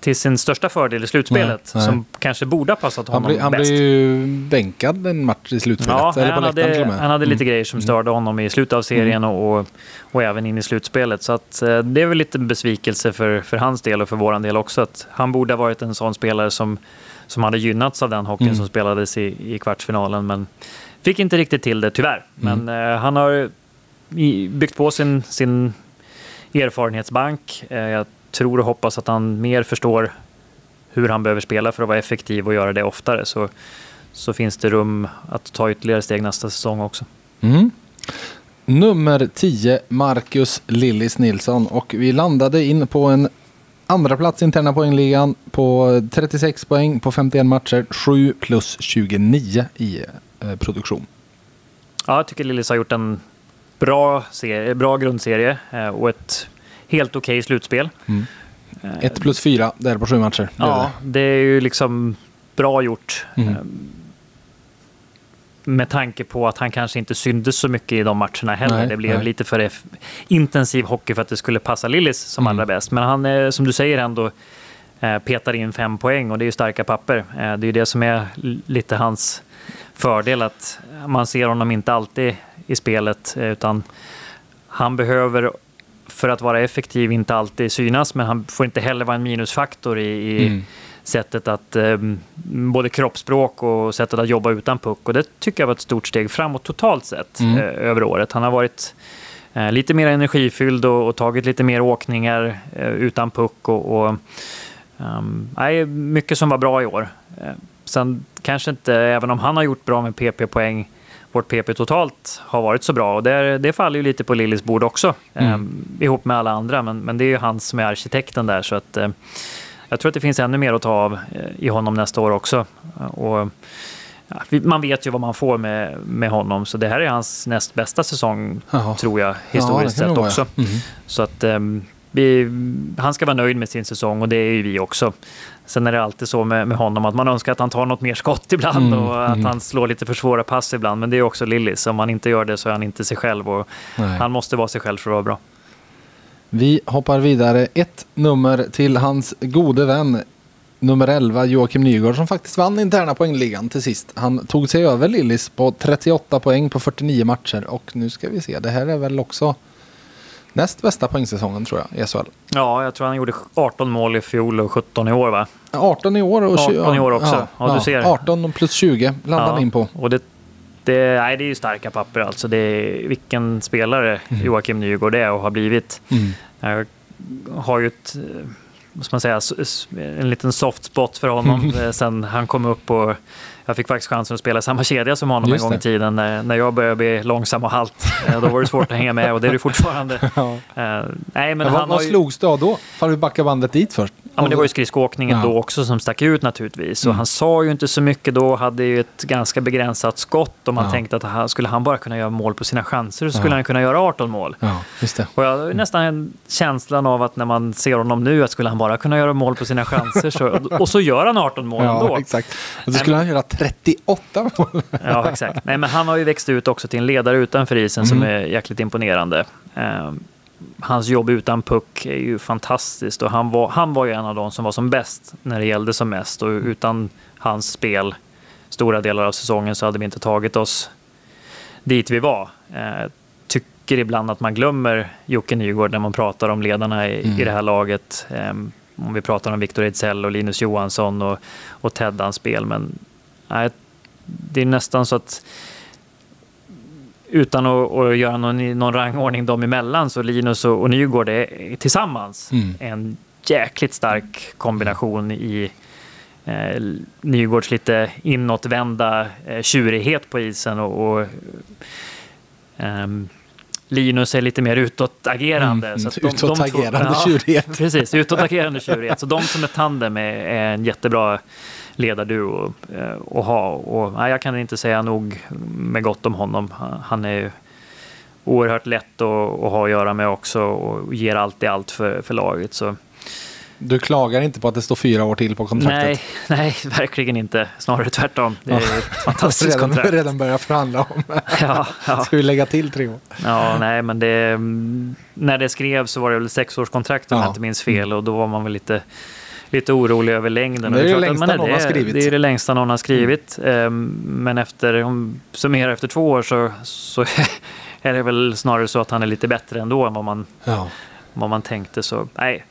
till sin största fördel i slutspelet. Nej, nej. Som kanske borde ha passat Han, honom blir, han bäst. blev ju bänkad en match i slutspelet. Ja, eller han, hade, han hade lite Mm. grejer som störde honom i slutet av serien och, och, och även in i slutspelet. Så att, eh, det är väl lite besvikelse för, för hans del och för våran del också. Att han borde ha varit en sån spelare som, som hade gynnats av den hockeyn Mm. som spelades i, i kvartsfinalen. Men fick inte riktigt till det tyvärr. Mm. Men eh, han har byggt på sin, sin erfarenhetsbank. Eh, jag tror och hoppas att han mer förstår hur han behöver spela för att vara effektiv och göra det oftare. Så, så finns det rum att ta ytterligare steg nästa säsong också. Mm. Nummer 10, Marcus Lillis Nilsson. Och vi landade in på en andra plats interna poängligan på 36 poäng på 51 matcher. 7 plus 29 i eh, produktion. Ja, jag tycker Lillis har gjort en bra, serie, bra grundserie eh, och ett helt okej slutspel. Mm. Eh, 1 plus 4 där på 7 matcher. Ja, det är ju liksom bra gjort. Mm. Eh, Med tanke på att han kanske inte syntes så mycket i de matcherna heller. Nej, det blev nej. lite för intensiv hockey för att det skulle passa Lillis som Mm. allra bäst. Men han, är, som du säger, ändå eh, petar in fem poäng och det är ju starka papper. Eh, Det är ju det som är lite hans fördel, att man ser honom inte alltid i spelet, eh, utan han behöver för att vara effektiv inte alltid synas, men han får inte heller vara en minusfaktor i, i Mm. Sättet att eh, både kroppsspråk och sättet att jobba utan puck. Och det tycker jag var ett stort steg framåt totalt sett Mm. eh, över året. Han har varit eh, lite mer energifylld och, och tagit lite mer åkningar eh, utan puck. Och, och, ehm, nej, mycket som var bra i år. Eh, sen kanske inte, även om han har gjort bra med PP-poäng, vårt PP totalt har varit så bra. Och det, det faller ju lite på Lillis bord också, Mm. eh, ihop med alla andra. Men, men det är ju han som är arkitekten där. Så att, eh, jag tror att det finns ännu mer att ta av eh, i honom nästa år också. Och, ja, man vet ju vad man får med, med honom, så det här är hans näst bästa säsong, Jaha. tror jag, Ja, historiskt kan sett också. Mm. Så att ehm, vi, han ska vara nöjd med sin säsong och det är ju vi också. Sen är det alltid så med, med honom att man önskar att han tar något mer skott ibland Mm, och att mm. han slår lite för svåra pass ibland. Men det är också Lillis. Om han inte gör det så är han inte sig själv och Nej. han måste vara sig själv för att vara bra. Vi hoppar vidare ett nummer till hans gode vän nummer 11 Joakim Nygård som faktiskt vann interna poängligan till sist. Han tog sig över Lillis på 38 poäng på 49 matcher och nu ska vi se, det här är väl också näst bästa poängsäsongen tror jag i SHL. Ja, jag tror han gjorde 18 mål i fjol och 17 i år va? 18 i år och 20, 18 i år också. Ja, du ser. 18 plus 20 landar han in på. Och det, det, nej, det är ju starka papper alltså. Det är, vilken spelare Joakim Nygård är och har blivit. Mm. Jag har ju ett, eh, vad man säga, en liten soft spot för honom eh, sen han kom upp och jag fick faktiskt chansen att spela samma kedja som honom Just en gång i tiden när, när jag började bli långsam och halt. Eh, Då var det svårt att hänga med och det är det fortfarande. Ja. Eh, Nej, men vad, har vad ju, slogs du av då? Får vi backa bandet dit först? ja, men det var ju skridskoåkningen Ja. då också som stack ut naturligtvis. Och Mm. han sa ju inte så mycket då, hade ju ett ganska begränsat skott och man Ja. tänkte att han, skulle han bara kunna göra mål på sina chanser så skulle han kunna göra 18 mål. Och jag har nästan en känslan av att när man ser honom nu att skulle han bara kunna göra mål på sina chanser så, och så gör han 18 mål Ja, ändå. exakt. Och så skulle han göra 38 mål. Ja, exakt. Nej, men han har ju växt ut också till en ledare utanför isen som Mm. är jäkligt imponerande. Ehm, hans jobb utan puck är ju fantastiskt och han var, han var ju en av de som var som bäst när det gällde som mest och utan hans spel stora delar av säsongen så hade vi inte tagit oss dit vi var. Eh, tycker ibland att man glömmer Jocke Nygård när man pratar om ledarna i, mm. i det här laget. Eh, om vi pratar om Victor Ejdsell och Linus Johansson och, och Teddans spel. Men nej, det är nästan så att utan att, att göra någon, någon rangordning dem emellan så Linus och, och Nygård är tillsammans mm. en jäkligt stark kombination i eh, Nygårds lite inåtvända eh, tjurighet på isen och, och eh, Linus är lite mer utåtagerande. Mm, så utåtagerande de, tjurighet. Ja, precis, utåtagerande tjurighet. Så de som är tandem är, är en jättebra ledarduo eh, att ha. Och, nej, jag kan inte säga nog med gott om honom. Han är oerhört lätt att, att ha att göra med också och ger alltid allt för, för laget. Så du klagar inte på att det står fyra år till på kontraktet? Nej, nej verkligen inte. Snarare tvärtom. Det är ett fantastiskt redan, kontrakt. redan börjat förhandla om. ja, ja. Ska vi lägga till tre år? Ja, nej, men det, när det skrevs så var det väl sexårskontrakt om ja. jag inte minns fel och då var man väl lite lite orolig över längden. Det är det, det längsta någon det, har skrivit. Det är det längsta någon har skrivit. Mm. Men efter, om summerar efter två år så, så är det väl snarare så att han är lite bättre ändå än vad man, ja. vad man tänkte. Så nej,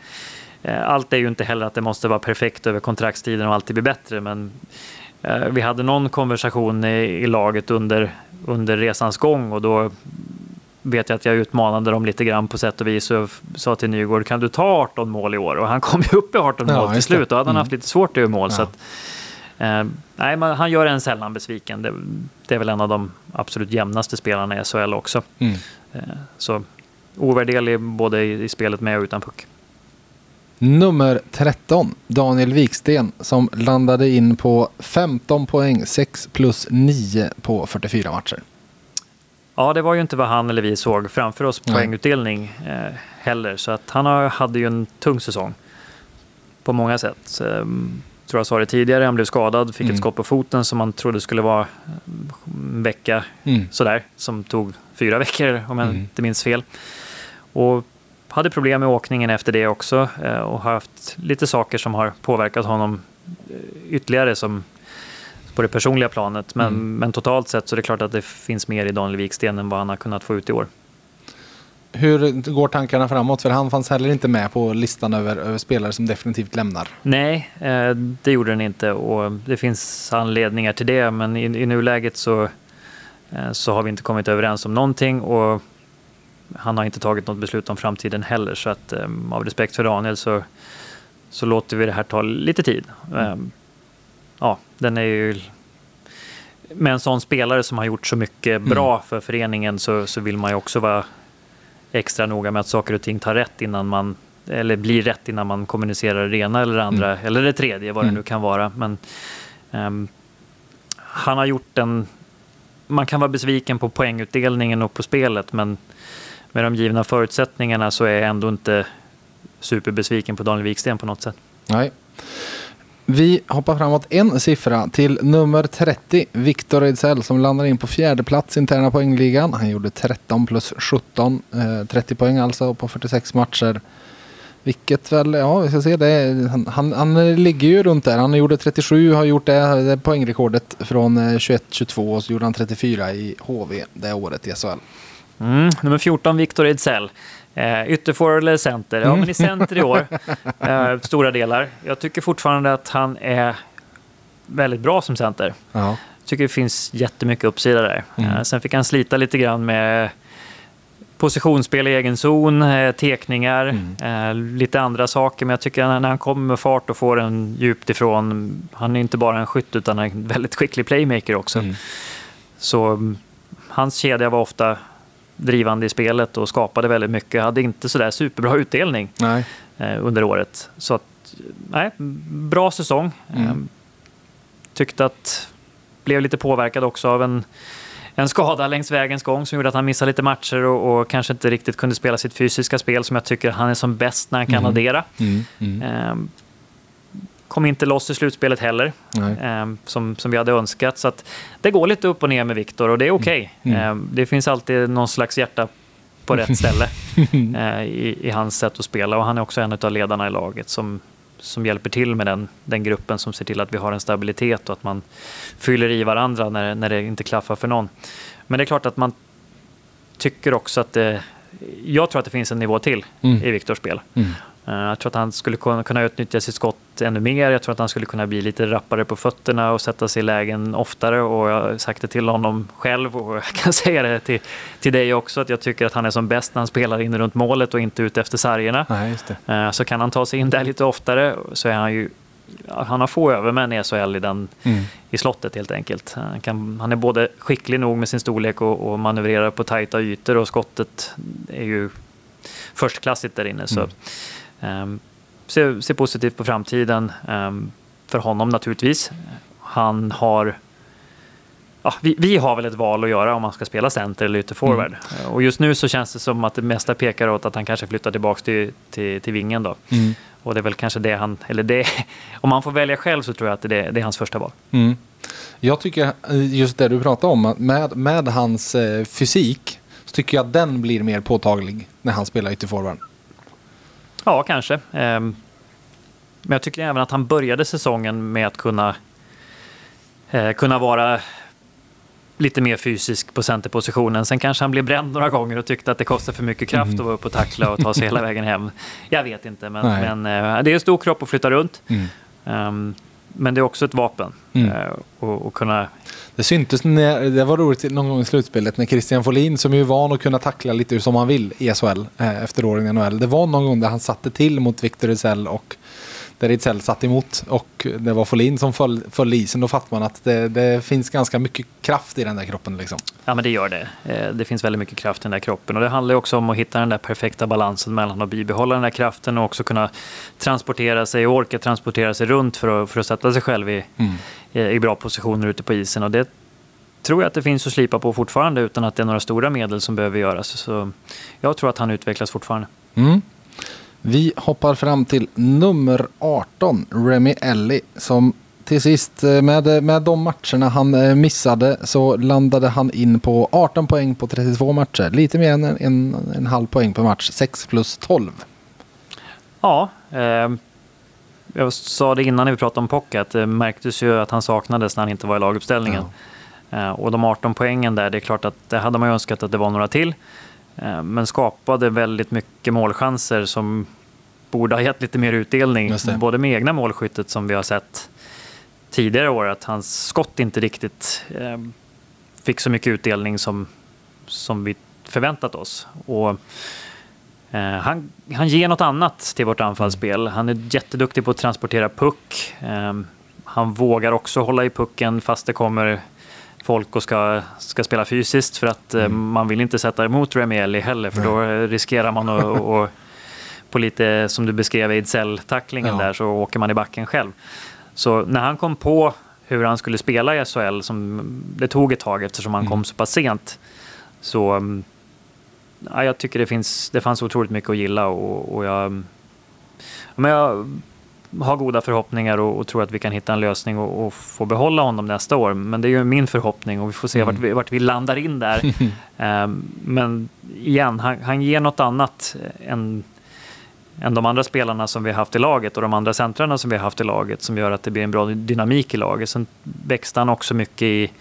Eh, allt är ju inte heller att det måste vara perfekt över kontraktstiden och alltid bli bättre, men eh, vi hade någon konversation i, i laget under, under resans gång och då vet jag att jag utmanade dem lite grann på sätt och vis och sa till Nygård, kan du ta 18 mål i år? Och han kom ju upp i 18 ja, mål till slut och hade han mm. haft lite svårt att göra mål. Ja. Så att, eh, nej, man, han gör en sällan besviken. Det, det, är väl en av de absolut jämnaste spelarna i SHL också. Mm. Eh, så ovärderlig både i, i spelet med och utan puck. Nummer 13, Daniel Wiksten, som landade in på 15 poäng, 6 plus 9 på 44 matcher. Ja, det var ju inte vad han eller vi såg framför oss på poängutdelning eh, heller. Så att han har, hade ju en tung säsong på många sätt. Eh, tror jag sa det tidigare, han blev skadad, fick mm. ett skott på foten som man trodde skulle vara en vecka mm. sådär. Som tog fyra veckor om jag mm. inte minns fel. Och hade problem med åkningen efter det också eh, och har haft lite saker som har påverkat honom eh, ytterligare som på det personliga planet. Men, mm. men totalt sett så är det klart att det finns mer i Daniel Wiksten än vad han har kunnat få ut i år. Hur går tankarna framåt? För han fanns heller inte med på listan över, över spelare som definitivt lämnar. Nej, eh, det gjorde den inte och det finns anledningar till det. Men i, i nuläget så, så har vi inte kommit överens om någonting. Och han har inte tagit något beslut om framtiden heller så att um, av respekt för Daniel så, så låter vi det här ta lite tid. Um, ja, den är ju... Med en sån spelare som har gjort så mycket mm. bra mm. för föreningen så, så vill man ju också vara extra noga med att saker och ting tar rätt innan man eller blir rätt innan man kommunicerar det ena eller det andra mm. eller det tredje, vad det mm. nu kan vara. Men um, han har gjort en... Man kan vara besviken på poängutdelningen och på spelet, men med de givna förutsättningarna så är jag ändå inte superbesviken på Daniel Wiksten på något sätt. Nej. Vi hoppar framåt en siffra till nummer 30, Viktor Ejdsell som landar in på fjärde plats i interna poängligan. Han gjorde 13 plus 17, 30 eh, poäng alltså på 46 matcher. Vilket väl, ja vi ska se, det, han, han, ligger ju runt där. Han gjorde 37, har gjort det, det poängrekordet från eh, 21-22 och så gjorde han 34 i HV det året i SHL. Mm, nummer 14, Viktor Ejdsell. Eh, ytterforward eller center? Ja, men i center i år. Eh, stora delar. Jag tycker fortfarande att han är väldigt bra som center. Ja. tycker det finns jättemycket uppsida där. Mm. Eh, sen fick han slita lite grann med positionsspel i egen zon, eh, tekningar, mm. eh, lite andra saker. Men jag tycker att när han kommer med fart och får en djupt ifrån, han är inte bara en skytt utan en väldigt skicklig playmaker också. Mm. Så mm, hans kedja var ofta drivande i spelet och skapade väldigt mycket. Hade inte sådär superbra utdelning nej. Eh, under året. Så att, nej, bra säsong. Mm. Eh, tyckte att blev lite påverkad också av en, en skada längs vägens gång som gjorde att han missade lite matcher och, och kanske inte riktigt kunde spela sitt fysiska spel som jag tycker han är som bäst när han kan mm. addera. Mm. Mm. Kom inte loss i slutspelet heller, eh, som, som vi hade önskat. Så det går lite upp och ner med Viktor och det är okej. Okay. Mm. Eh, det finns alltid någon slags hjärta på rätt ställe eh, i, i, hans sätt att spela. Och han är också en av ledarna i laget som, som hjälper till med den, den gruppen som ser till att vi har en stabilitet och att man fyller i varandra när, när det inte klaffar för någon. Men det är klart att man tycker också att det, jag tror att det finns en nivå till mm. i Viktors spel. Mm. Eh, jag tror att han skulle kunna utnyttja sitt skott ännu mer. Jag tror att han skulle kunna bli lite rappare på fötterna och sätta sig i lägen oftare. Och jag har sagt det till honom själv och jag kan säga det till, till dig också att jag tycker att han är som bäst när han spelar in runt målet och inte ute efter sargerna. Nej, eh, så kan han ta sig in där lite oftare så är han ju han har få övermän i SHL i, den, mm. i slottet helt enkelt. Han, kan, han, är både skicklig nog med sin storlek och, och manövrerar på tajta ytor och skottet är ju förstklassigt där inne. Så, um, ser, ser positivt på framtiden um, för honom naturligtvis. Han har Ja, vi, vi, har väl ett val att göra om man ska spela center eller ytterforward. Mm. Och just nu så känns det som att det mesta pekar åt att han kanske flyttar tillbaka till, till, till vingen. Då. Mm. Och det är väl kanske det han, eller det, om man får välja själv så tror jag att det, det är hans första val. Mm. Jag tycker eh, just det du pratar om, med, med hans eh, fysik så tycker jag att den blir mer påtaglig när han spelar ytterforward. Ja, kanske. Um, men jag tycker även att han började säsongen med att kunna, eh, kunna vara lite mer fysisk på centerpositionen. Sen kanske han blev bränd några gånger och tyckte att det kostar för mycket kraft mm. att vara uppe och tackla och ta sig hela vägen hem. Jag vet inte, men, men uh, det är en stor kropp att flytta runt. Mm. Um, men det är också ett vapen. Mm. Uh, kunna... Det syntes, när, det var roligt någon gång i slutspelet när Christian Folin, som ju är van att kunna tackla lite som han vill i SHL eh, efter åren i NHL. Det var någon gång där han satte till mot Victor Rizell och där Ejdsell satt emot och det var Folin som föll, föll isen. Då fattar man att det, det, finns ganska mycket kraft i den där kroppen. Liksom. Ja, men det gör det. Eh, det finns väldigt mycket kraft i den där kroppen. Och det handlar också om att hitta den där perfekta balansen mellan att bibehålla den där kraften och också kunna transportera sig och orka transportera sig runt för att, för att sätta sig själv i, mm. i, i bra positioner ute på isen. Och det tror jag att det finns att slipa på fortfarande utan att det är några stora medel som behöver göras. Så jag tror att han utvecklas fortfarande. Mm. Vi hoppar fram till nummer 18, Remy Ellie, som till sist eh, med, med de matcherna han eh, missade så landade han in på 18 poäng på 32 matcher. Lite mer än en, en, en halv poäng per match, 6 plus 12. Ja, eh, jag sa det innan när vi pratade om Pocket. Det märktes ju att han saknades när han inte var i laguppställningen. Ja. Eh, och de 18 poängen där, det är klart att det hade man ju önskat att det var några till. Eh, men skapade väldigt mycket målchanser som borde ha gett lite mer utdelning. Både med egna målskyttet som vi har sett tidigare år, att hans skott inte riktigt eh, fick så mycket utdelning som, som vi förväntat oss. Och, eh, han, han ger något annat till vårt anfallsspel. Han är jätteduktig på att transportera puck. Eh, han vågar också hålla i pucken fast det kommer folk och ska, ska spela fysiskt för att eh, mm. man vill inte sätta emot Remieli heller för då riskerar man att och, på lite som du beskrev Ejdsell-tacklingen ja. där så åker man i backen själv. Så när han kom på hur han skulle spela i SHL, som det tog ett tag eftersom han mm. kom så pass sent, så mm, ja, jag tycker det, finns, det fanns otroligt mycket att gilla och, och jag, men jag har goda förhoppningar och, och, tror att vi kan hitta en lösning och, och, få behålla honom nästa år. Men det är ju min förhoppning och vi får se mm. vart, vi, vart vi landar in där. um, men igen, han, han ger något annat än, än de andra spelarna som vi har haft i laget och de andra centrarna som vi har haft i laget som gör att det blir en bra dynamik i laget. Sen växte han också mycket i,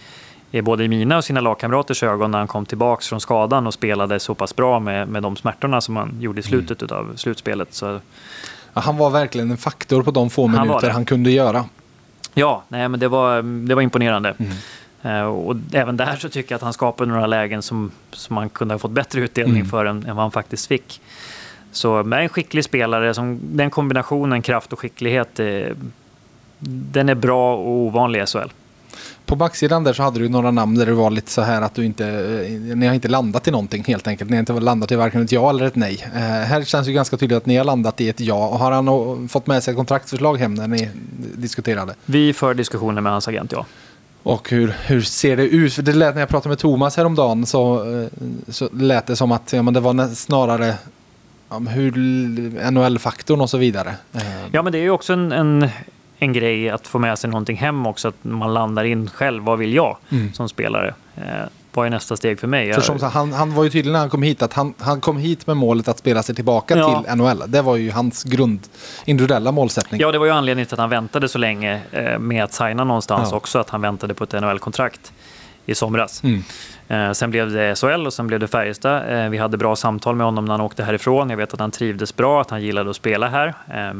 i både i mina och sina lagkamraters ögon när han kom tillbaka från skadan och spelade så pass bra med, med de smärtorna som han gjorde i slutet mm. av slutspelet. Så han var verkligen en faktor på de få minuter han, han kunde göra. Ja, nej, men det var, det var imponerande. Mm. Uh, och även där så tycker jag att han skapade några lägen som, som man kunde ha fått bättre utdelning mm. för än, än, vad han faktiskt fick. Så med en skicklig spelare, som, den kombinationen kraft och skicklighet, eh, den är bra och ovanlig i SHL på backsidan där så hade du några namn där det var lite så här att du inte, eh, ni har inte landat i någonting helt enkelt. Ni har inte landat i varken ett ja eller ett nej. Eh, här känns ju ganska tydligt att ni har landat i ett ja. Och har han fått med sig ett kontraktsförslag hem när ni diskuterade? Vi för diskussioner med hans agent, ja. Och hur, hur ser det ut? För det lät när jag pratade med Thomas häromdagen så, eh, så lät det som att ja, men det var snarare ja, hur NHL-faktorn och så vidare. Eh, ja, men det är ju också en, en en grej att få med sig någonting hem också, att man landar in själv, vad vill jag mm. som spelare? Eh, vad är nästa steg för mig? För som, han, han var ju tydlig när han kom hit att han, han kom hit med målet att spela sig tillbaka Ja. till NHL. Det var ju hans grund, individuella målsättning. Ja, det var ju anledningen till att han väntade så länge eh, med att signa någonstans Ja. också, att han väntade på ett NHL-kontrakt i somras. Mm. Eh, sen blev det SHL och sen blev det Färjestad. Eh, vi hade bra samtal med honom när han åkte härifrån. Jag vet att han trivdes bra, att han gillade att spela här. Eh,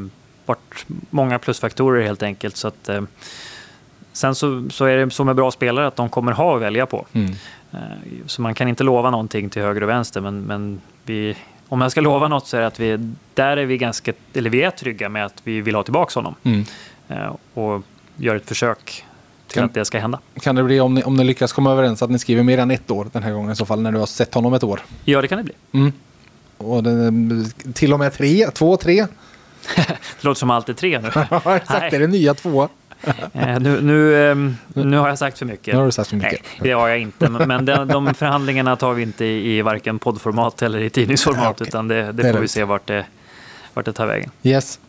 vart många plusfaktorer helt enkelt. Så att, eh, sen så, så är det så med bra spelare att de kommer ha att välja på. Mm. Eh, Så man kan inte lova någonting till höger och vänster, men, men vi, om jag ska lova något så är det att vi, där är vi ganska, eller vi är trygga med att vi vill ha tillbaka honom. Mm. Eh, Och gör ett försök till Kan- att det ska hända. Kan det bli, om ni, om ni lyckas komma överens, att ni skriver mer än ett år den här gången i så fall, när du har sett honom ett år? Ja, det kan det bli. Mm. Och det, till och med tre, två, tre. Det låter som allt är tre nu. Ja, exakt. Nej. Det är det nya två. Eh, nu, nu, ehm, nu har jag sagt för mycket. Nu har du sagt för mycket. Nej, det har jag inte. Men men de, förhandlingarna tar vi inte i, i varken poddformat eller i tidningsformat. Okej. Utan det, det, Det får vi se vart det, vart det tar vägen. Yes.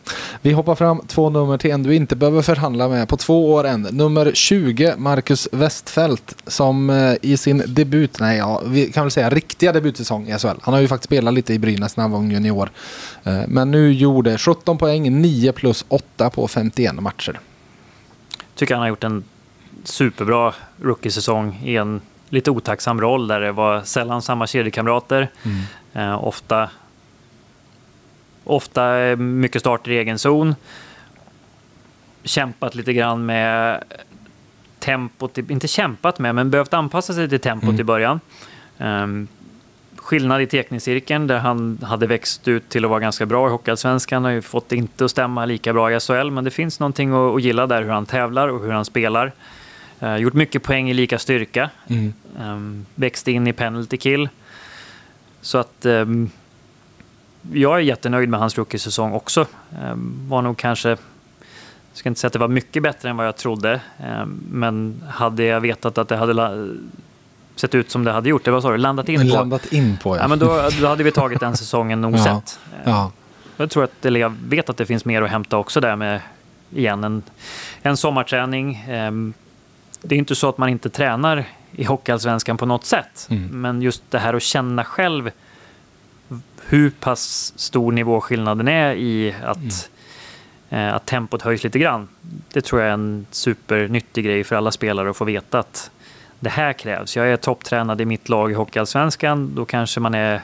Vi hoppar fram två nummer till en du inte behöver förhandla med på två år än. Nummer 20, Marcus Westfält, som eh, i sin debut, nej ja, vi kan väl säga riktiga debutsäsong i SHL. Han har ju faktiskt spelat lite i Brynäs när han var junior. Eh, Men nu gjorde 17 poäng, 9 plus 8 på 51 matcher. tycker han har gjort en superbra rookie-säsong i en lite otacksam roll där det var sällan samma kedjekamrater. Eh, ofta, ofta mycket starter i egen zon. Kämpat lite grann med tempot, inte kämpat med, men behövt anpassa sig till tempot i början. Ehm, skillnad i teckningscirkeln där han hade växt ut till att vara ganska bra i Hockeyallsvenskan. Har ju fått det inte att stämma lika bra i SHL, men det finns någonting att, att gilla där hur han tävlar och hur han spelar. Eh, gjort mycket poäng i lika styrka. Mm. Um, växte in i penalty kill. Så att ehm, jag är jättenöjd med hans rookie-säsong också. Um, var nog kanske, jag ska inte säga att det var mycket bättre än vad jag trodde. ehm, men hade jag vetat att det hade sett ut som det hade gjort, det var så landat in på. Landat in på Ja, men då, då hade vi tagit den säsongen nog Ja. sett. ja. Jag tror att, eller jag vet att det finns mer att hämta också där med, igen, en, en sommarträning. Ehm, Det är inte så att man inte tränar i Hockeyallsvenskan på något sätt. Mm. Men just det här att känna själv hur pass stor nivåskillnaden är i att, eh, att tempot höjs lite grann. Det tror jag är en supernyttig grej för alla spelare att få veta att det här krävs. Jag är topptränad i mitt lag i Hockeyallsvenskan, då kanske man är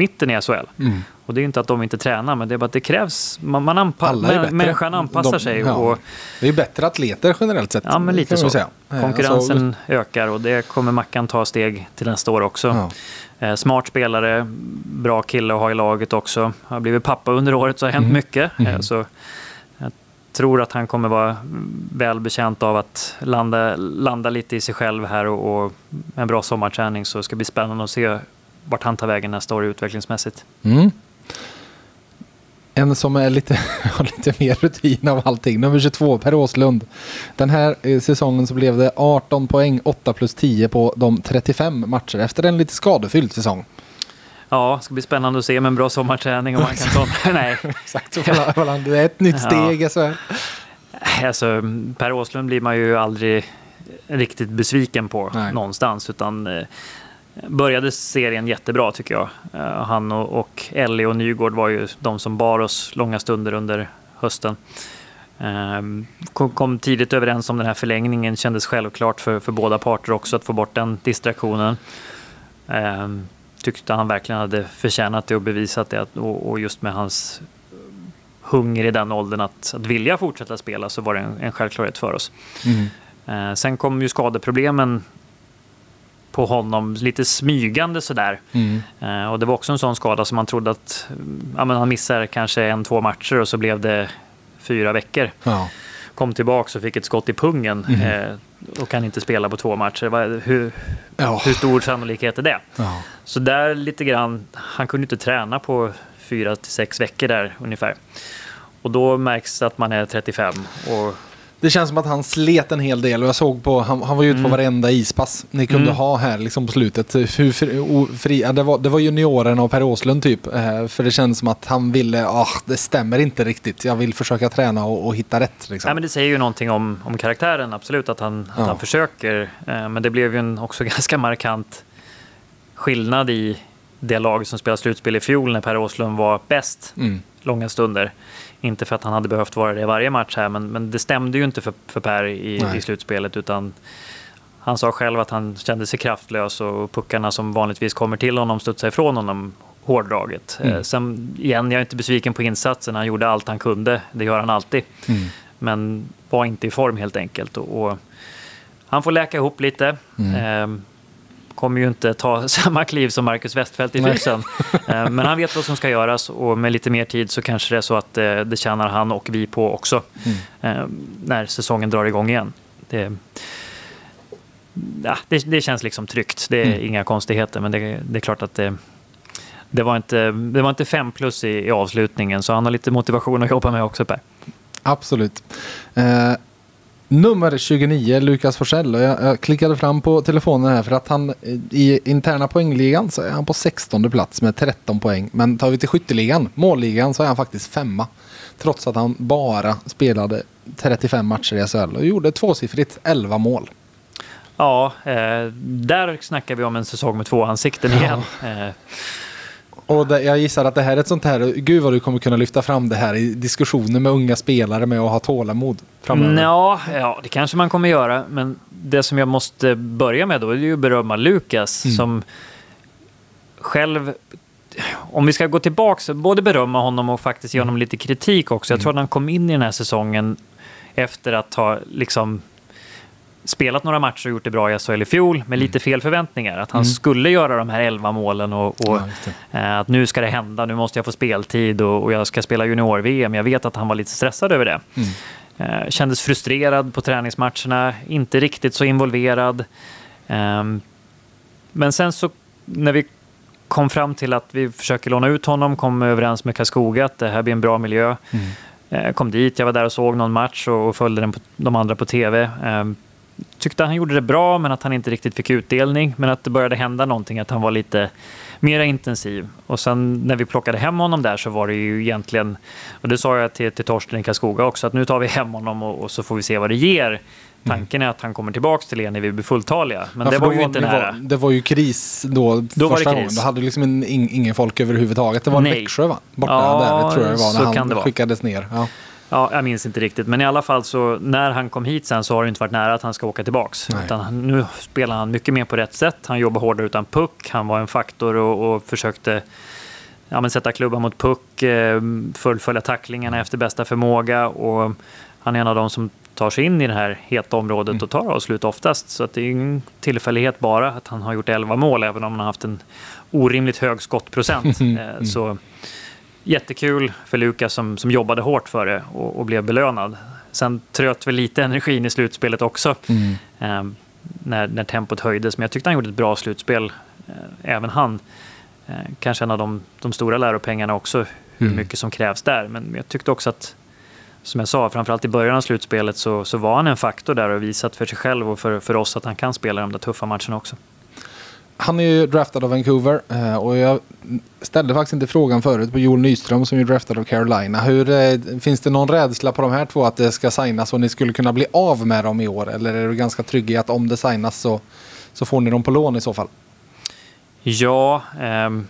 mitten i SHL. Mm. Och det är inte att de inte tränar, men det är bara att det krävs. Man, man anpa- människan anpassar De- sig. ja. Och, Det är bättre atleter generellt sett. ja, men lite så. Säga. Eh, Konkurrensen alltså, ökar och det kommer Mackan ta steg till nästa år också. ja. Eh, smart spelare, bra kille att ha i laget också. Har blivit pappa under året så har hänt Mm. mycket. Eh, Mm. så jag tror att han kommer vara väl bekänt av att landa, landa lite i sig själv här och, och en bra sommarträning. Så det ska bli spännande att se vart han tar vägen nästa år utvecklingsmässigt. Mm. En som är lite, har lite mer rutin av allting. Nummer 22, Per Åslund. Den här eh, säsongen så blev det 18 poäng, 8 plus 10 på de 35 matcher efter en lite skadefylld säsong. Ja, det ska bli spännande att se med en bra sommarträning om man kan ta... Nej, Exakt, det är ett nytt steg. Så här. Alltså, Per Åslund blir man ju aldrig riktigt besviken på Nej. någonstans. Utan eh, började serien jättebra tycker jag. Eh, han och, och Ellie och Nygård var ju de som bar oss långa stunder under hösten. Eh, kom, kom tidigt överens om den här förlängningen. Kändes självklart för, för båda parter också att få bort den distraktionen. Eh, tyckte han verkligen hade förtjänat det och bevisat det. Och, och just med hans hunger i den åldern att, att vilja fortsätta spela så var det en, en självklarhet för oss. Mm. Eh, sen kom ju skadeproblemen på honom lite smygande sådär. Mm. Eh, och det var också en sån skada som man trodde att mm, ja, men han missar kanske en, två matcher och så blev det fyra veckor. Ja. Kom tillbaka och fick ett skott i pungen Mhm. eh, och kan inte spela på två matcher. Hur, Ja. hur stor sannolikhet är det? Ja. Så där lite grann, han kunde inte träna på fyra till sex veckor där ungefär. Och då märks det att man är 35 och Det känns som att han slet en hel del och jag såg på, han, han var ju ute på Mm. varenda ispass ni kunde Mm. ha här liksom på slutet. Hur fri, fri, det, var, det var juniorerna och Per Åslund typ. Eh, för det känns som att han ville, ah, det stämmer inte riktigt. Jag vill försöka träna och, och hitta rätt. Liksom. Nej, men det säger ju någonting om, om karaktären, absolut, att han, Ja. att han försöker. Eh, men det blev ju en också ganska markant skillnad i det lag som spelade slutspel i fjol när Per Åslund var bäst Mm. långa stunder. Inte för att han hade behövt vara det i varje match här, men, men det stämde ju inte för, för Per i, Nej. i slutspelet. utan Han sa själv att han kände sig kraftlös och puckarna som vanligtvis kommer till honom studsade ifrån honom hårdraget. Mm. Eh, Sen igen, jag är inte besviken på insatsen. Han gjorde allt han kunde. Det gör han alltid. Mm. Men var inte i form helt enkelt. Och, och han får läka ihop lite. Mm. Kommer ju inte ta samma kliv som Marcus Westfeldt i. Fysen. Eh, men han vet vad som ska göras och med lite mer tid så kanske det är så att eh, det tjänar han och vi på också. Mm. Eh, när säsongen drar igång igen. Det, ja, det, det känns liksom tryggt. Det är Mm. inga konstigheter, men det, det är klart att det, det, var inte, det var inte fem plus i, i avslutningen, så han har lite motivation att jobba med också, Per. Absolut. Eh, nummer 29, Lukas Forsell. Och Jag, jag klickade fram på telefonen här för att han i interna poängligan så är han på 16 plats med 13 poäng. Men tar vi till skytteligan, målligan, så är han faktiskt femma. Trots att han bara spelade 35 matcher i SHL och gjorde tvåsiffrigt 11 mål. Ja, eh, där snackar vi om en säsong med två ansikten igen. Eh, Och det, jag gissar att det här är ett sånt här, gud vad du kommer kunna lyfta fram det här i diskussioner med unga spelare med att ha tålamod framöver. Ja, ja, det kanske man kommer göra. Men det som jag måste börja med då är ju att berömma Lukas Mm. som själv... Om vi ska gå tillbaka, både berömma honom och faktiskt ge honom lite kritik också. Jag tror att han kom in i den här säsongen efter att ha liksom spelat några matcher och gjort det bra i SHL i fjol med lite fel förväntningar. Att han Mm. skulle göra de här 11 målen och, och Ja. Eh, Att nu ska det hända, nu måste jag få speltid och, och jag ska spela junior-VM. Jag vet att han var lite stressad över det. Mm. Eh, kändes frustrerad på träningsmatcherna, inte riktigt så involverad. Ehm, men sen så när vi kom fram till att vi försöker låna ut honom, kom överens med Karlskoga att det här blir en bra miljö. Mm. Eh, kom dit, jag var där och såg någon match och, och följde den på, de andra på tv. Tyckte han gjorde det bra, men att han inte riktigt fick utdelning. Men att det började hända någonting, att han var lite mera intensiv. Och sen när vi plockade hem honom där så var det ju egentligen, och det sa jag till, till Torsten i Karlskoga också, att nu tar vi hem honom och, och så får vi se vad det ger. Tanken är att han kommer tillbaka till er när vi blir fulltaliga. Men Ja, det var ju inte nära. var, det var ju kris då, Då första gången. Då hade liksom en, ing, ingen folk överhuvudtaget. Det var Nej. Växjö va? Borta Ja, där, tror jag det var, när han skickades ner. Ja. Ja, jag minns inte riktigt. Men i alla fall så när han kom hit sen så har det inte varit nära att han ska åka tillbaks. Utan nu spelar han mycket mer på rätt sätt. Han jobbar hårdare utan puck. Han var en faktor och, och försökte ja, men sätta klubban mot puck, eh, fullfölja tacklingarna efter bästa förmåga. Och han är en av de som tar sig in i det här heta området Mm. och tar avslut oftast. Så att det är ingen tillfällighet bara att han har gjort 11 mål, även om han har haft en orimligt hög skottprocent. Eh, Så jättekul för Lukas som, som jobbade hårt för det och, och blev belönad. Sen tröt väl lite energin i slutspelet också. Mm. Eh, när, när tempot höjdes. Men jag tyckte han gjorde ett bra slutspel. Eh, även han. Eh, kanske en av de, de stora läropengarna också. Hur Mm. mycket som krävs där. Men jag tyckte också att, som jag sa, framförallt i början av slutspelet så, så var han en faktor där och visat för sig själv och för, för oss att han kan spela de där tuffa matcherna också. Han är ju draftad av Vancouver eh, och jag ställde faktiskt inte frågan förut på Joel Nyström som är draftad av Carolina. Hur, eh, finns det någon rädsla på de här två att det ska signas och ni skulle kunna bli av med dem i år? Eller är du ganska trygg i att om det signas så, så får ni dem på lån i så fall? Ja, ehm,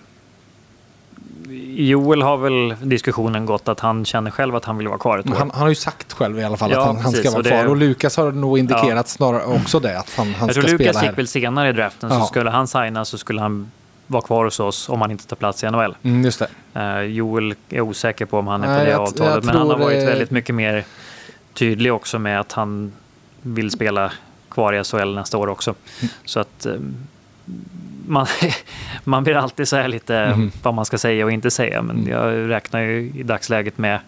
Joel har väl diskussionen gått att han känner själv att han vill vara kvar ett år. Han, han har ju sagt själv i alla fall Ja, att han, han ska precis, vara det- kvar. Och Lukas har nog indikerat snarare också det. Att han, han jag tror Lukas gick väl senare i draften, så Ja. skulle han signa så skulle han vara kvar hos oss om han inte tar plats i NHL. Mm, just det. Eh, Joel är osäker på om han är Nej, på det jag- avtalet, jag men han har varit eh, väldigt mycket mer tydlig också med att han vill spela kvar i SHL nästa år också. Mm. Så att eh, man, man blir alltid så här lite Mm. vad man ska säga och inte säga, men Mm. jag räknar ju i dagsläget med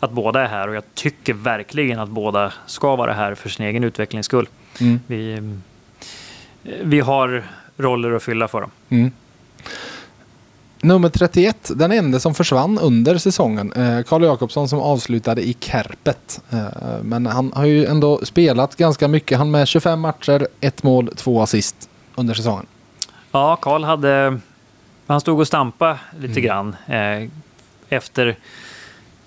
att båda är här och jag tycker verkligen att båda ska vara här för sin egen utvecklings skull. Mm. Vi, vi har roller att fylla för dem. Mm. Nummer 31, den enda som försvann under säsongen. Eh, Karl Jakobsson som avslutade i Kärpet. Eh, men han har ju ändå spelat ganska mycket. Han med 25 matcher, ett mål, två assist under säsongen. Ja, Karl hade... Han stod och stampa lite grann eh, efter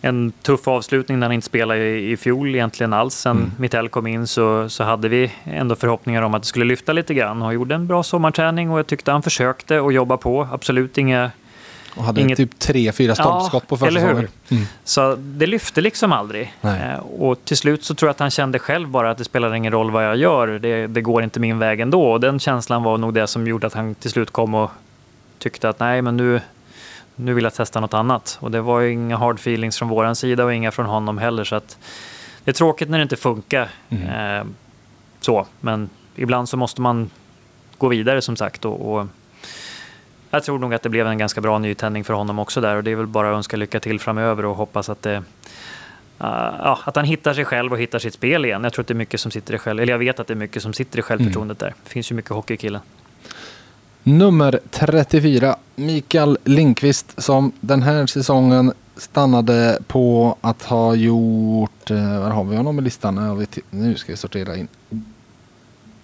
en tuff avslutning när han inte spelade i, i fjol egentligen alls. Sen mm. Mittell kom in så, så hade vi ändå förhoppningar om att det skulle lyfta lite grann. Han gjorde en bra sommarträning och jag tyckte han försökte och jobba på. Absolut inga... Och hade inget... typ tre, fyra stolpskott ja, på hur? Mm. Så det lyfte liksom aldrig. Eh, och till slut så tror jag att han kände själv bara att det spelar ingen roll vad jag gör. Det, det går inte min väg ändå. Och den känslan var nog det som gjorde att han till slut kom och tyckte att nej, men nu, nu vill jag testa något annat. Och det var ju inga hard feelings från våran sida och inga från honom heller. Så att det är tråkigt när det inte funkar. Mm. Eh, så, men ibland så måste man gå vidare som sagt. Och, och, jag tror nog att det blev en ganska bra nytändning för honom också där. Och det är väl bara att önska lycka till framöver och hoppas att det Uh, att han hittar sig själv och hittar sitt spel igen. Jag tror att det är mycket som sitter i själv, eller jag vet att det är mycket som sitter i självförtroendet mm. där. Det finns ju mycket hockeykillen. Nummer 34, Mikael Linkvist som den här säsongen stannade på att ha gjort, eh, var har vi honom i listan? Nu ska vi sortera in.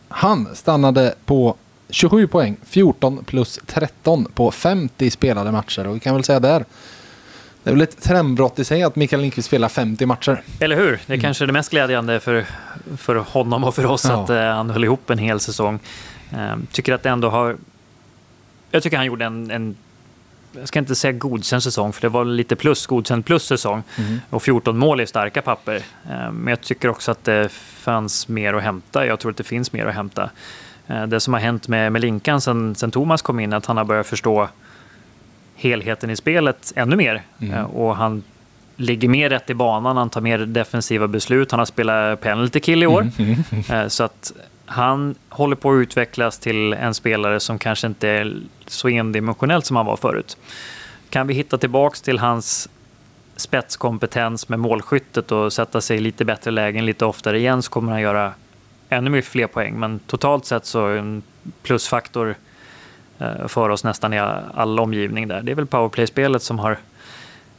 Han stannade på 27 poäng, 14 plus 13 på 50 spelade matcher och vi kan väl säga där det är väl ett trendbrott i sig att Mikael Lindqvist spelar 50 matcher. Eller hur? Det är mm. kanske är det mest glädjande för, för honom och för oss ja. att uh, han höll ihop en hel säsong. Uh, tycker att det ändå har jag tycker han gjorde en, en jag ska inte säga godkänd säsong, för det var lite plus, godkänd plus säsong. Mm. Och 14 mål är starka papper. Eh, men jag tycker också att det fanns mer att hämta. Jag tror att det finns mer att hämta. Eh, det som har hänt med, med Linkan sen, sen Thomas kom in, att han har börjat förstå helheten i spelet ännu mer. Mm. Eh, och han ligger mer rätt i banan, han tar mer defensiva beslut. Han har spelat penalty kill i år. Mm. Så att han håller på att utvecklas till en spelare som kanske inte är så endimensionellt som han var förut. Kan vi hitta tillbaks till hans spetskompetens med målskyttet och sätta sig i lite bättre lägen lite oftare igen så kommer han göra ännu mycket fler poäng. Men totalt sett så är en plusfaktor eh, för oss nästan i all omgivning där. Det är väl powerplay-spelet som har,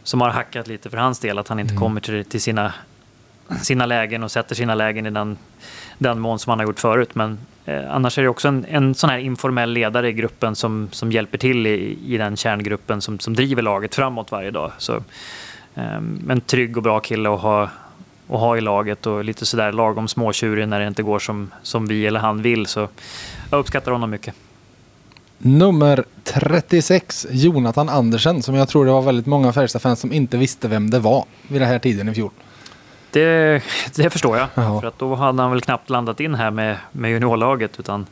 som har hackat lite för hans del, att han inte mm. kommer till, till sina, sina lägen och sätter sina lägen i den den mån som han har gjort förut. Men eh, annars är det också en, en sån här informell ledare i gruppen som, som hjälper till i, i den kärngruppen som, som driver laget framåt varje dag. Så, eh, en trygg och bra kille att ha, att ha i laget och lite sådär lagom småtjurig när det inte går som, som vi eller han vill. Så jag uppskattar honom mycket. Nummer 36, Jonathan Andersen, som jag tror det var väldigt många Färjestad-fans som inte visste vem det var vid den här tiden i fjol. Det, det förstår jag. Jaha. För att då hade han väl knappt landat in här med, med juniorlaget. Utan...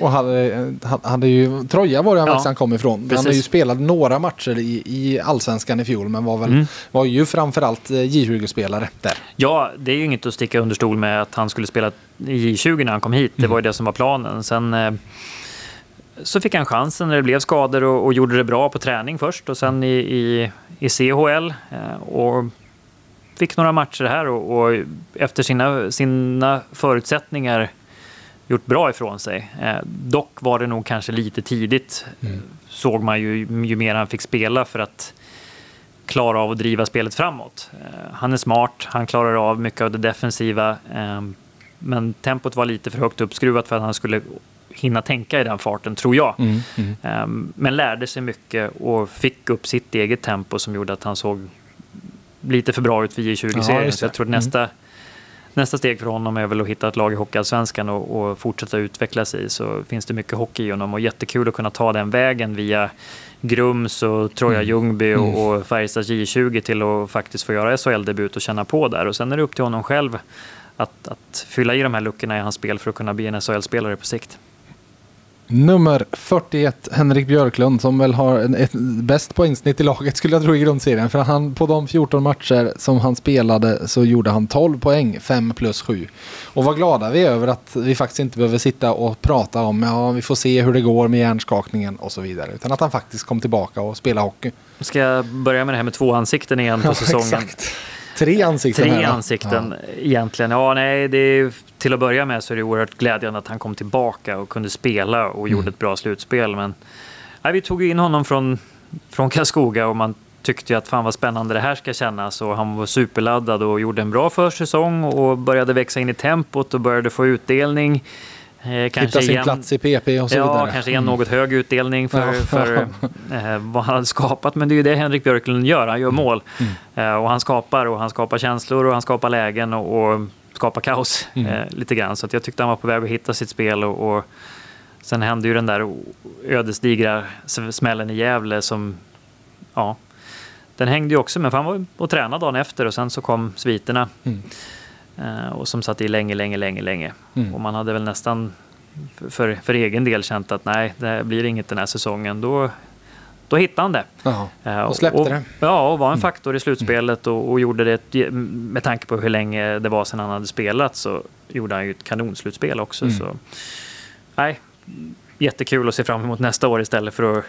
Och hade, hade ju, Troja var det han, ja, han kom ifrån. Precis. Han har ju spelat några matcher i, i allsvenskan i fjol men var, väl, mm. var ju framförallt eh, J20-spelare där. Ja, det är ju inget att sticka under stol med att han skulle spela i J20 när han kom hit. Det mm. var ju det som var planen. Sen eh, så fick han chansen när det blev skador och, och, gjorde det bra på träning först och sen i, i, i CHL. Eh, och fick några matcher här och, och efter sina, sina förutsättningar gjort bra ifrån sig. Eh, dock var det nog kanske lite tidigt, mm. såg man ju, ju mer han fick spela för att klara av att driva spelet framåt. Eh, han är smart, han klarar av mycket av det defensiva, eh, men tempot var lite för högt uppskruvat för att han skulle hinna tänka i den farten, tror jag. Mm, mm. Eh, men lärde sig mycket och fick upp sitt eget tempo som gjorde att han såg lite för bra ut vid J20-serien. Ja, så jag tror att nästa, mm. Nästa steg för honom är väl att hitta ett lag i Hockeyallsvenskan och, och fortsätta utvecklas i. Så finns det mycket hockey i honom och jättekul att kunna ta den vägen via Grums och Troja mm. Ljungby och, mm. och Färjestads J20 till att faktiskt få göra SHL-debut och känna på där. Och sen är det upp till honom själv att, att fylla i de här luckorna i hans spel för att kunna bli en SHL-spelare på sikt. Nummer 41, Henrik Björklund, som väl har ett bäst poängsnitt i laget skulle jag tro i grundserien. För han, på de 14 matcher som han spelade så gjorde han 12 poäng, 5 plus 7. Och vad glada vi är över att vi faktiskt inte behöver sitta och prata om, ja vi får se hur det går med hjärnskakningen och så vidare. Utan att han faktiskt kom tillbaka och spelade hockey. Ska jag börja med det här med två ansikten igen på säsongen? Ja, exakt. Tre ansikten. Tre ansikten ja. egentligen. Ja, nej, det är, till att börja med så är det oerhört glädjande att han kom tillbaka och kunde spela och mm. gjorde ett bra slutspel. Men nej, vi tog in honom från, från Karlskoga och man tyckte ju att fan vad spännande det här ska kännas och han var superladdad och gjorde en bra försäsong och började växa in i tempot och började få utdelning. Eh, Hitta sin igen, plats i PP och så ja, vidare. Kanske en något hög utdelning för, för eh, vad han hade skapat. Men det är ju det Henrik Björklund gör, han gör mål. Mm. Eh, och han skapar och han skapar känslor och han skapar lägen och, och skapar kaos mm. lite grann. Så jag tyckte han var på väg att hitta sitt spel och, och sen hände ju den där ödesdigra smällen i Gävle som, ja, den hängde ju också med, för han var och tränade dagen efter och sen så kom sviterna. Mm. Uh, och som satt i länge, länge, länge, länge. Mm. Och man hade väl nästan för, för egen del känt att nej, det blir inget den här säsongen. Då, då hittade han det. Jaha, uh, och släppte och, det. Ja, och var en mm. faktor i slutspelet och, och, gjorde det med tanke på hur länge det var sedan han hade spelat så gjorde han ju ett kanonslutspel också. Mm. Så, nej, jättekul att se fram emot nästa år istället för att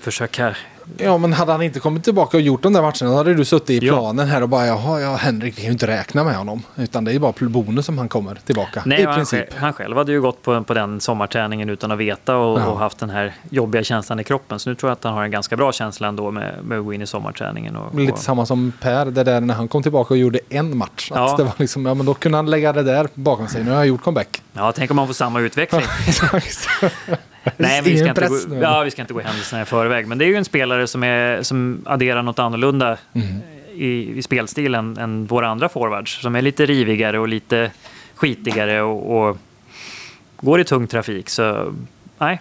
försöka Ja, men hade han inte kommit tillbaka och gjort de där matcherna hade du suttit i planen här och bara jaha, ja, Henrik, vi kan ju inte räkna med honom. Utan det är bara bonus som han kommer tillbaka. Nej, i han, princip. Själv, han själv hade ju gått på, på den sommarträningen utan att veta och, ja. och, haft den här jobbiga känslan i kroppen. Så nu tror jag att han har en ganska bra känsla ändå med, med att gå in i sommarträningen. Och, Lite och... samma som Per, det där när han kom tillbaka och gjorde en match. Ja. det var liksom, ja, men då kunde han lägga det där bakom sig. Nu har jag gjort comeback. Ja, tänk om man får samma utveckling. Nej, vi ska, inte gå, ja, vi ska inte gå händelserna i förväg. Men det är ju en spelare som, är, som adderar något annorlunda mm. i, i spelstilen än våra andra forwards. Som är lite rivigare och lite skitigare och, och går i tung trafik. Så nej,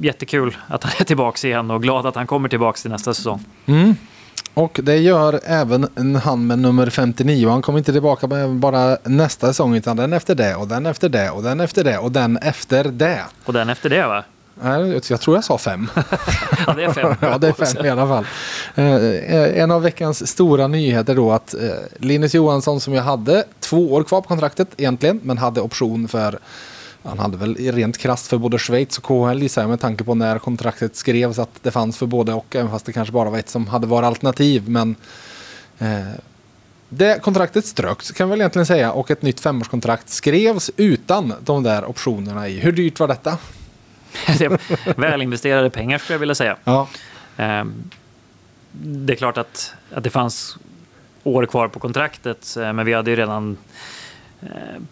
jättekul att han är tillbaka igen och glad att han kommer tillbaka till nästa säsong. Mm. Och det gör även han med nummer 59. Han kommer inte tillbaka bara nästa säsong utan den efter det och den efter det och den efter det och den efter det. Och den efter det va? Nej, jag tror jag sa fem. ja, det är fem. ja, det är fem i alla fall. Eh, en av veckans stora nyheter då att eh, Linus Johansson som jag hade två år kvar på kontraktet egentligen, men hade option för han hade väl rent krast för både Schweiz och KHL gissar jag med tanke på när kontraktet skrevs att det fanns för både och även fast det kanske bara var ett som hade varit alternativ. Men eh, det kontraktet ströks kan vi väl egentligen säga och ett nytt femårskontrakt skrevs utan de där optionerna i. Hur dyrt var detta? Välinvesterade pengar skulle jag vilja säga. Ja. Ehm, det är klart att, att det fanns år kvar på kontraktet, eh, men vi hade ju redan eh,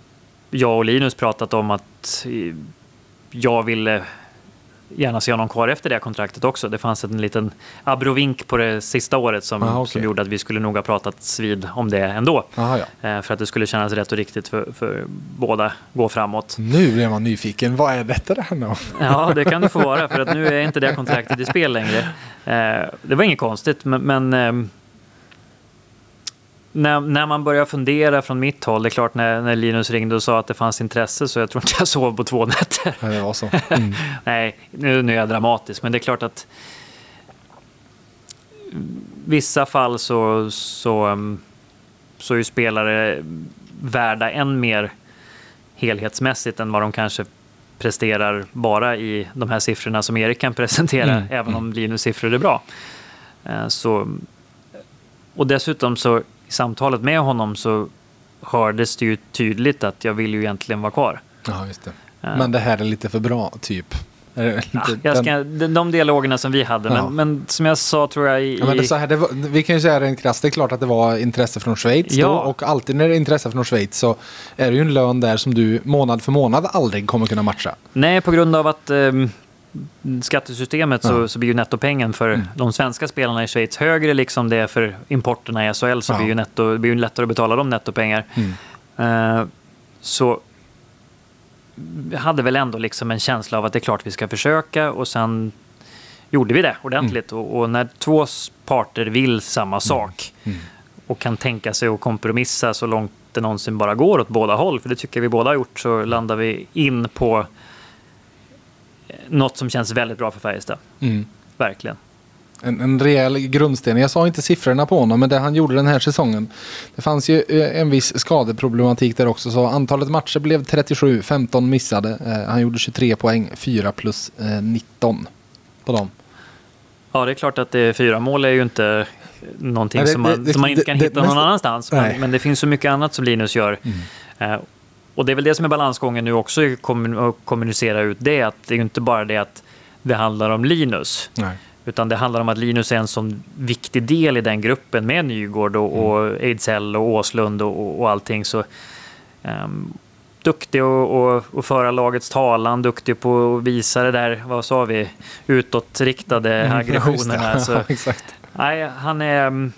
jag och Linus pratat om att jag ville gärna se honom kvar efter det kontraktet också. Det fanns en liten abrovink på det sista året som, Aha, okay. som gjorde att vi skulle nog ha pratat vid om det ändå. Aha, ja. Eh, för att det skulle kännas rätt och riktigt för, för båda gå framåt. Nu blir man nyfiken. Vad är detta det här Ja, det kan det få vara för att nu är inte det kontraktet i spel längre. Eh, det var inget konstigt, men, men ehm, när, när man börjar fundera från mitt håll, det är klart när, när Linus ringde och sa att det fanns intresse så jag tror inte jag sov på två nätter. Ja, det var så. Mm. Nej, nu, nu är jag dramatisk, men det är klart att vissa fall så, så, um, så är spelare värda än mer helhetsmässigt än vad de kanske presterar bara i de här siffrorna som Erik kan presentera, mm. även om Linus siffror är bra. Eh, så, och dessutom så i samtalet med honom så hördes det ju tydligt att jag vill ju egentligen vara kvar. Ja, just det. Men det här är lite för bra, typ. Ja, jag ska, de dialogerna som vi hade, ja. men, men, som jag sa tror jag i... Ja, men det så här, det var, vi kan ju säga rent krasst, det är klart att det var intresse från Schweiz ja. då, och alltid när det är intresse från Schweiz så är det ju en lön där som du månad för månad aldrig kommer kunna matcha. Nej, på grund av att um, skattesystemet ja. så, så blir ju nettopengen för mm. de svenska spelarna i Schweiz högre, liksom det är för importerna i SHL så ja. blir ju netto, det blir ju lättare att betala dem nettopengar. Mm. Uh, så jag hade väl ändå liksom en känsla av att det är klart vi ska försöka och sen gjorde vi det ordentligt. Mm. Och, och, när två parter vill samma mm. sak mm. och kan tänka sig att kompromissa så långt det någonsin bara går åt båda håll, för det tycker vi båda har gjort, så landar vi in på något som känns väldigt bra för Färjestad. Mm. Verkligen. En, en rejäl grundsten. Jag sa inte siffrorna på honom, men det han gjorde den här säsongen. Det fanns ju eh, en viss skadeproblematik där också. Så antalet matcher blev 37, 15 missade. Eh, han gjorde 23 poäng, 4 plus eh, 19 på dem. Ja, det är klart att det, fyra mål är ju inte någonting Nej, det, som, man, det, som man inte kan hitta någon annanstans. Men, men, det finns så mycket annat som Linus gör. Mm. Och det är väl det som är balansgången nu också, att kommunicera ut det. Att det är inte bara det att det handlar om Linus. Nej. Utan det handlar om att Linus är en sån viktig del i den gruppen med Nygård och, och Ejdsell och Åslund och, och allting. Så, um, duktig att föra lagets talan, duktig på att visa det där, vad sa vi, utåtriktade Mm, aggressionerna. Så, Ja, exakt. nej, han är...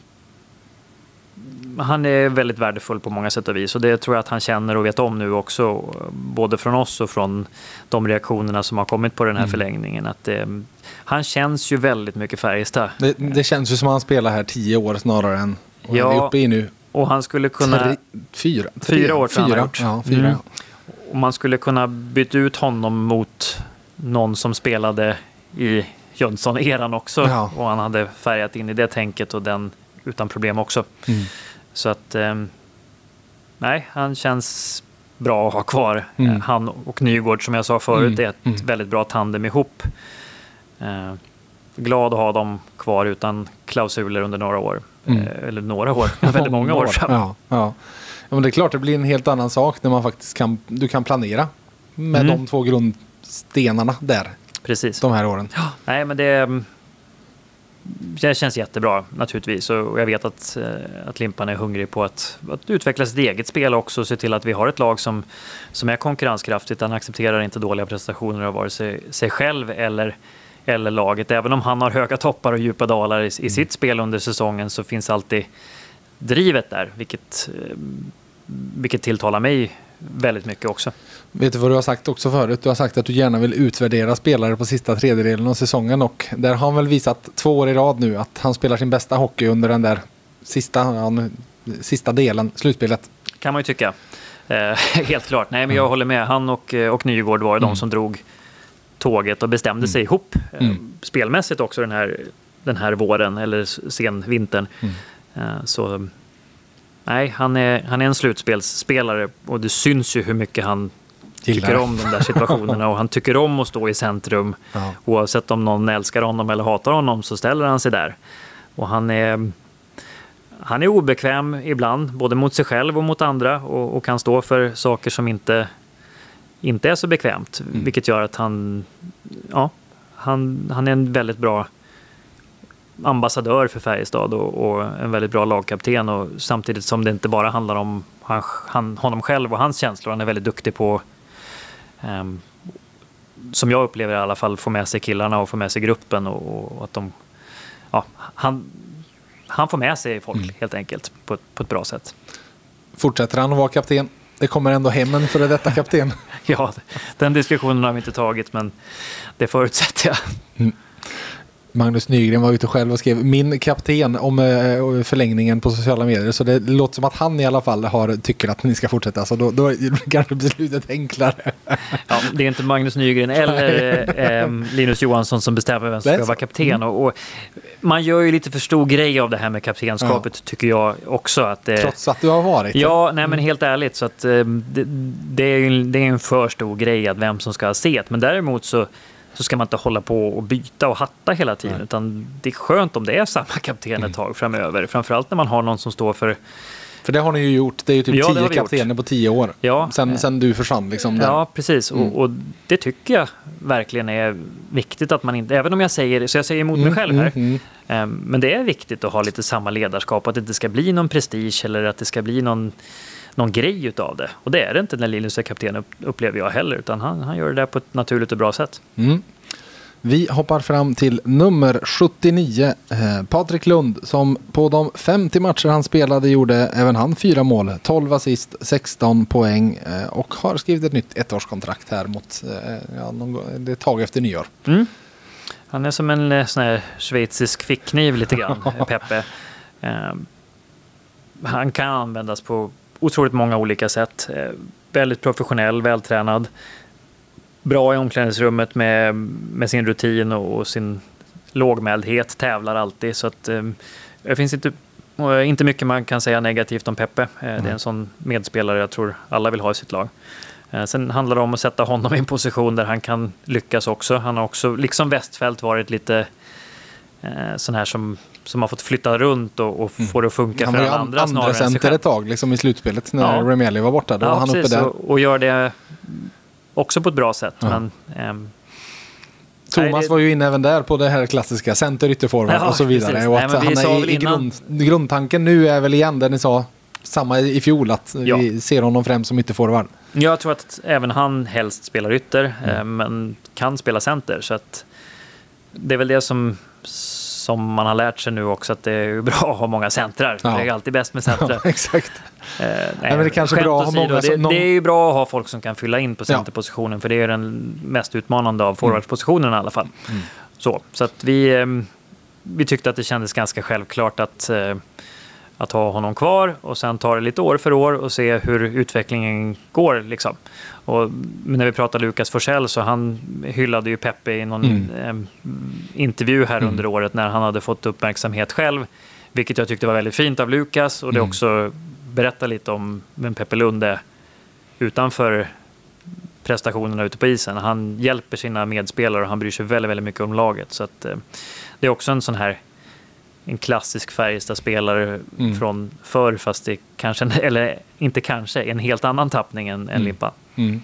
Han är väldigt värdefull på många sätt och vis och det tror jag att han känner och vet om nu också. Både från oss och från de reaktionerna som har kommit på den här Mm. förlängningen. Att det, han känns ju väldigt mycket Färjestad. Det, det känns ju som att han spelar här tio år snarare än vad Ja, han är uppe i nu. Och han skulle kunna... Tre, fyra, tre, Fyra år jag han har fyra, gjort. ja, fyra, Mm. Och man skulle kunna byta ut honom mot någon som spelade i Jönsson-eran också. Ja. Och han hade färgat in i det tänket och den utan problem också. Mm. Så att... ehm, nej, han känns bra att ha kvar. Mm. Han och Nygård som jag sa förut Mm. är ett Mm. väldigt bra tandem ihop. Eh, glad att ha dem kvar utan klausuler under några år. Mm. Eh, eller några år, väldigt många år fram. Ja, ja. ja, men det är klart det blir en helt annan sak när man faktiskt kan, du kan planera med Mm. de två grundstenarna där Precis. de här åren. Nej, men det, mm, det känns jättebra naturligtvis. Och jag vet att, eh, att Limpan är hungrig på att, att utveckla sitt eget spel också och se till att vi har ett lag som, som är konkurrenskraftigt. Han accepterar inte dåliga prestationer av vare sig sig själv eller, eller laget. Även om han har höga toppar och djupa dalar i, i sitt spel under säsongen så finns alltid drivet där, vilket, eh, vilket tilltalar mig väldigt mycket också. Vet du vad du har sagt också förut? Du har sagt att du gärna vill utvärdera spelare på sista tredjedelen av säsongen och där har han väl visat två år i rad nu att han spelar sin bästa hockey under den där sista, sista delen, slutspelet. kan man ju tycka. Eh, helt klart. Nej, men jag håller med. Han och, eh, och Nygård var ju de som drog tåget och bestämde sig ihop. Eh, Mm. Spelmässigt också den här, den här våren, eller sen vintern. Mm. Eh, så nej, han är, han är en slutspelsspelare och det syns ju hur mycket han Gillar tycker om de där situationerna och han tycker om att stå i centrum. Ja. Oavsett om någon älskar honom eller hatar honom så ställer han sig där. Och han är, han är obekväm ibland, både mot sig själv och mot andra och, och kan stå för saker som inte, inte är så bekvämt. Mm. Vilket gör att han, ja, han, han är en väldigt bra ambassadör för Färjestad och, och en väldigt bra lagkapten. Och samtidigt som det inte bara handlar om han, han, honom själv och hans känslor. Han är väldigt duktig på, ehm, som jag upplever i alla fall, få med sig killarna och få med sig gruppen. Och, och att de, ja, han, han får med sig folk Mm. helt enkelt på, på ett bra sätt. Fortsätter han att vara kapten? Det kommer ändå hem en före detta kapten. Ja, den diskussionen har vi inte tagit men det förutsätter jag. Magnus Nygren var ute själv och skrev min kapten om eh, förlängningen på sociala medier. Så det låter som att han i alla fall har, tycker att ni ska fortsätta. Så då, då kanske beslutet enklare. Ja, det är inte Magnus Nygren eller eh, Linus Johansson som bestämmer vem som ska vara kapten. Och, och man gör ju lite för stor grej av det här med kaptenskapet tycker jag också. Att det, Trots att du har varit. Ja, nej men helt ärligt så att eh, det, det, är ju, det är en för stor grej att vem som ska ha set. Men däremot så, så ska man inte hålla på och byta och hatta hela tiden. Nej. Utan det är skönt om det är samma kapten ett tag framöver. Framförallt när man har någon som står för För det har ni ju gjort. Det är ju typ Ja, tio kaptener på tio år. Ja. Sen, sen du försvann liksom. där. Ja, precis. Mm. Och, och det tycker jag verkligen är viktigt att man inte, även om jag säger, så jag säger emot mig själv här, Mm, mm. eh, men det är viktigt att ha lite samma ledarskap, att det inte ska bli någon prestige eller att det ska bli någon, någon grej utav det. Och det är det inte när Linus är kapten, upp- upplever jag heller, utan han, han gör det där på ett naturligt och bra sätt. Mm. Vi hoppar fram till nummer 79, eh, Patrik Lund, som på de 50 matcher han spelade gjorde även han fyra mål, 12 assist, 16 poäng eh, och har skrivit ett nytt ettårskontrakt här mot, eh, ja, någon, det är tag efter nyår. Mm. Han är som en eh, sån här schweizisk fickkniv lite grann, Peppe. Eh, han kan användas på otroligt många olika sätt. Eh, väldigt professionell, vältränad. Bra i omklädningsrummet med, med sin rutin och, och sin lågmäldhet. Tävlar alltid. Så att, eh, det finns inte, eh, inte mycket man kan säga negativt om Peppe. Det är en sån medspelare jag tror alla vill ha i sitt lag. Sen handlar det om att sätta honom i en position där han kan lyckas också. Han har också, liksom Westfält, varit lite eh, sån här som, som har fått flytta runt och, och få det att funka Han för var alla an- andra snarare andra än sig själv. ett tag liksom i slutspelet när Ja. Remeli var borta. Då var Ja, han uppe precis. där. Och, och gör det också på ett bra sätt. Ja. Men, ehm, Thomas Nej, det- var ju inne även där på det här klassiska center, ytterforward Ja, och så vidare. precis. Och Nej, att vi han är i innan- grund, grundtanken nu är väl igen det ni sa samma i fjol att Ja. vi ser honom främst som ytterforward. Jag tror att även han helst spelar ytter, Mm. eh, men kan spela center. Så att det är väl det som, som man har lärt sig nu också, att det är bra att ha många centrar. Ja. Det är alltid bäst med centrar. Ja, exakt. Eh, nej, men det kanske är bra att ha många det, någon- det är ju bra att ha folk som kan fylla in på Ja. centerpositionen, för det är den mest utmanande av forwardspositionerna i alla fall. Så, så att vi, eh, vi tyckte att det kändes ganska självklart att, eh, att ha honom kvar och sen ta det lite år för år och se hur utvecklingen går. Liksom. Och när vi pratade Lukas Forsell så han hyllade ju Peppe i någon Mm. eh, intervju här under året när han hade fått uppmärksamhet själv. Vilket jag tyckte var väldigt fint av Lukas och det Mm. också berättar lite om vem Peppe Lund är utanför prestationerna ute på isen. Han hjälper sina medspelare och han bryr sig väldigt, väldigt mycket om laget. Så att, eh, det är också en sån här en klassisk Färjestad-spelare Mm. från förr, fast det kanske, eller inte kanske, en helt annan tappning än, än Limpa. Mm.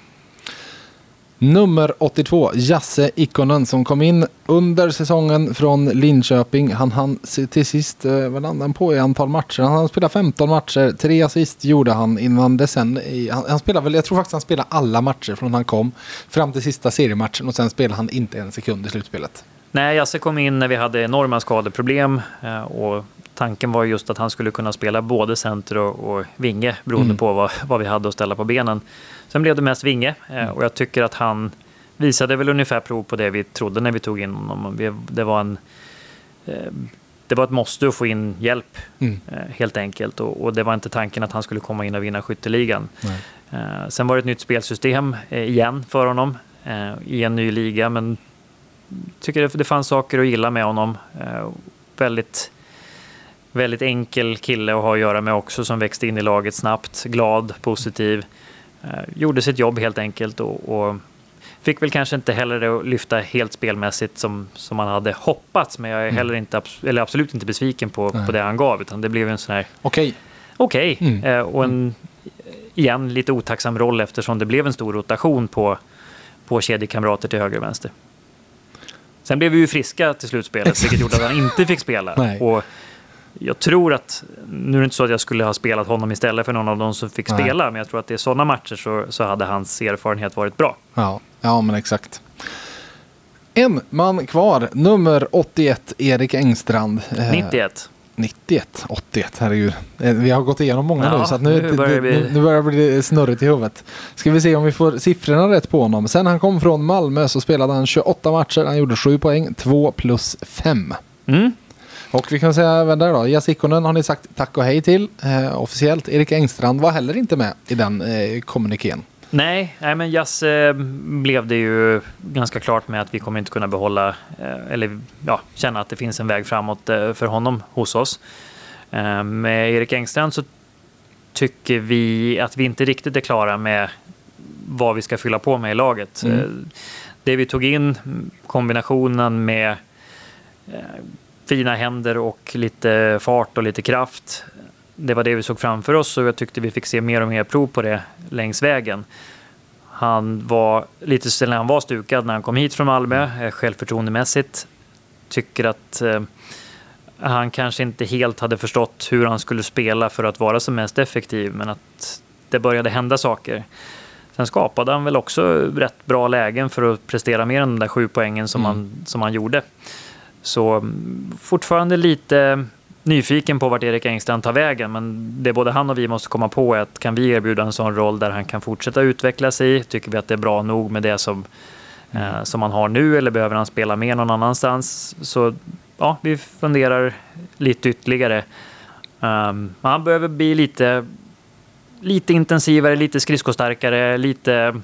Nummer 82, Jasse Ikonen som kom in under säsongen från Linköping. Han hann till sist, eh, vad landade han på i antal matcher? Han hann spela 15 matcher, tre assist gjorde han innan det sen. Han, han spelade väl, jag tror faktiskt han spelade alla matcher från han kom fram till sista seriematchen och sen spelade han inte en sekund i slutspelet. Nej, Jasse kom in när vi hade enorma skadeproblem eh, och tanken var just att han skulle kunna spela både center och, och vinge beroende Mm. på vad, vad vi hade att ställa på benen. Sen blev det mest vinge eh, och jag tycker att han visade väl ungefär prov på det vi trodde när vi tog in honom. Det var en eh, det var ett måste att få in hjälp Mm. helt enkelt och, och det var inte tanken att han skulle komma in och vinna skytteligan. Nej. Sen var det ett nytt spelsystem igen för honom i en ny liga, men tycker det, fanns saker att gilla med honom. Eh, väldigt, väldigt enkel kille att ha att göra med också som växte in i laget snabbt, glad, positiv. Eh, gjorde sitt jobb helt enkelt och, och fick väl kanske inte heller det att lyfta helt spelmässigt som, som man hade hoppats, men jag är heller inte, eller absolut inte besviken på, Nej. på det han gav, utan det blev en sån här Okej, okej. Mm. Eh, och en, igen, lite otacksam roll eftersom det blev en stor rotation på, på kedjekamrater till höger och vänster. Sen blev vi ju friska till slutspelet, vilket gjorde att han inte fick spela. Nej. Och jag tror att, nu är det inte så att jag skulle ha spelat honom istället för någon av dem som fick Nej. spela, men jag tror att i sådana matcher så, så hade hans erfarenhet varit bra. ja, ja men exakt. En man kvar, nummer 81, Erik Engstrand. Eh, 91. 91, 81, herregud. Eh, Vi har gått igenom många Ja, nu så nu, nu börjar det bli- nu, börjar det bli snurrigt i huvudet. Ska vi se om vi får siffrorna rätt på honom. Sen han kom från Malmö så spelade han 28 matcher, han gjorde 7 poäng, 2 plus 5. Mm. Och vi kan säga även där då, Jas Ikonen har ni sagt tack och hej till eh, officiellt. Erik Engstrand var heller inte med i den eh, kommunikén. Nej, nej, men Jasse blev det ju ganska klart med att vi kommer inte kunna behålla, eh, eller ja, känna att det finns en väg framåt eh, för honom hos oss. Eh, Med Erik Engstrand så tycker vi att vi inte riktigt är klara med vad vi ska fylla på med i laget. Mm. Eh, Det vi tog in, kombinationen med eh, fina händer och lite fart och lite kraft. Det var det vi såg framför oss och jag tyckte vi fick se mer och mer prov på det längs vägen. Han var lite när han var stukad när han kom hit från Malmö, eh, självförtroendemässigt. Tycker att eh, han kanske inte helt hade förstått hur han skulle spela för att vara som mest effektiv, men att det började hända saker. Sen skapade han väl också rätt bra lägen för att prestera mer än de där sju poängen som, Mm. han, som han gjorde. Så mm, fortfarande lite nyfiken på vart Erik Engstrand tar vägen, men det både han och vi måste komma på är att kan vi erbjuda en sån roll där han kan fortsätta utvecklas i, tycker vi att det är bra nog med det som, eh, som han har nu eller behöver han spela mer någon annanstans? Så ja, vi funderar lite ytterligare. Um, han behöver bli lite, lite intensivare, lite skridskostarkare, lite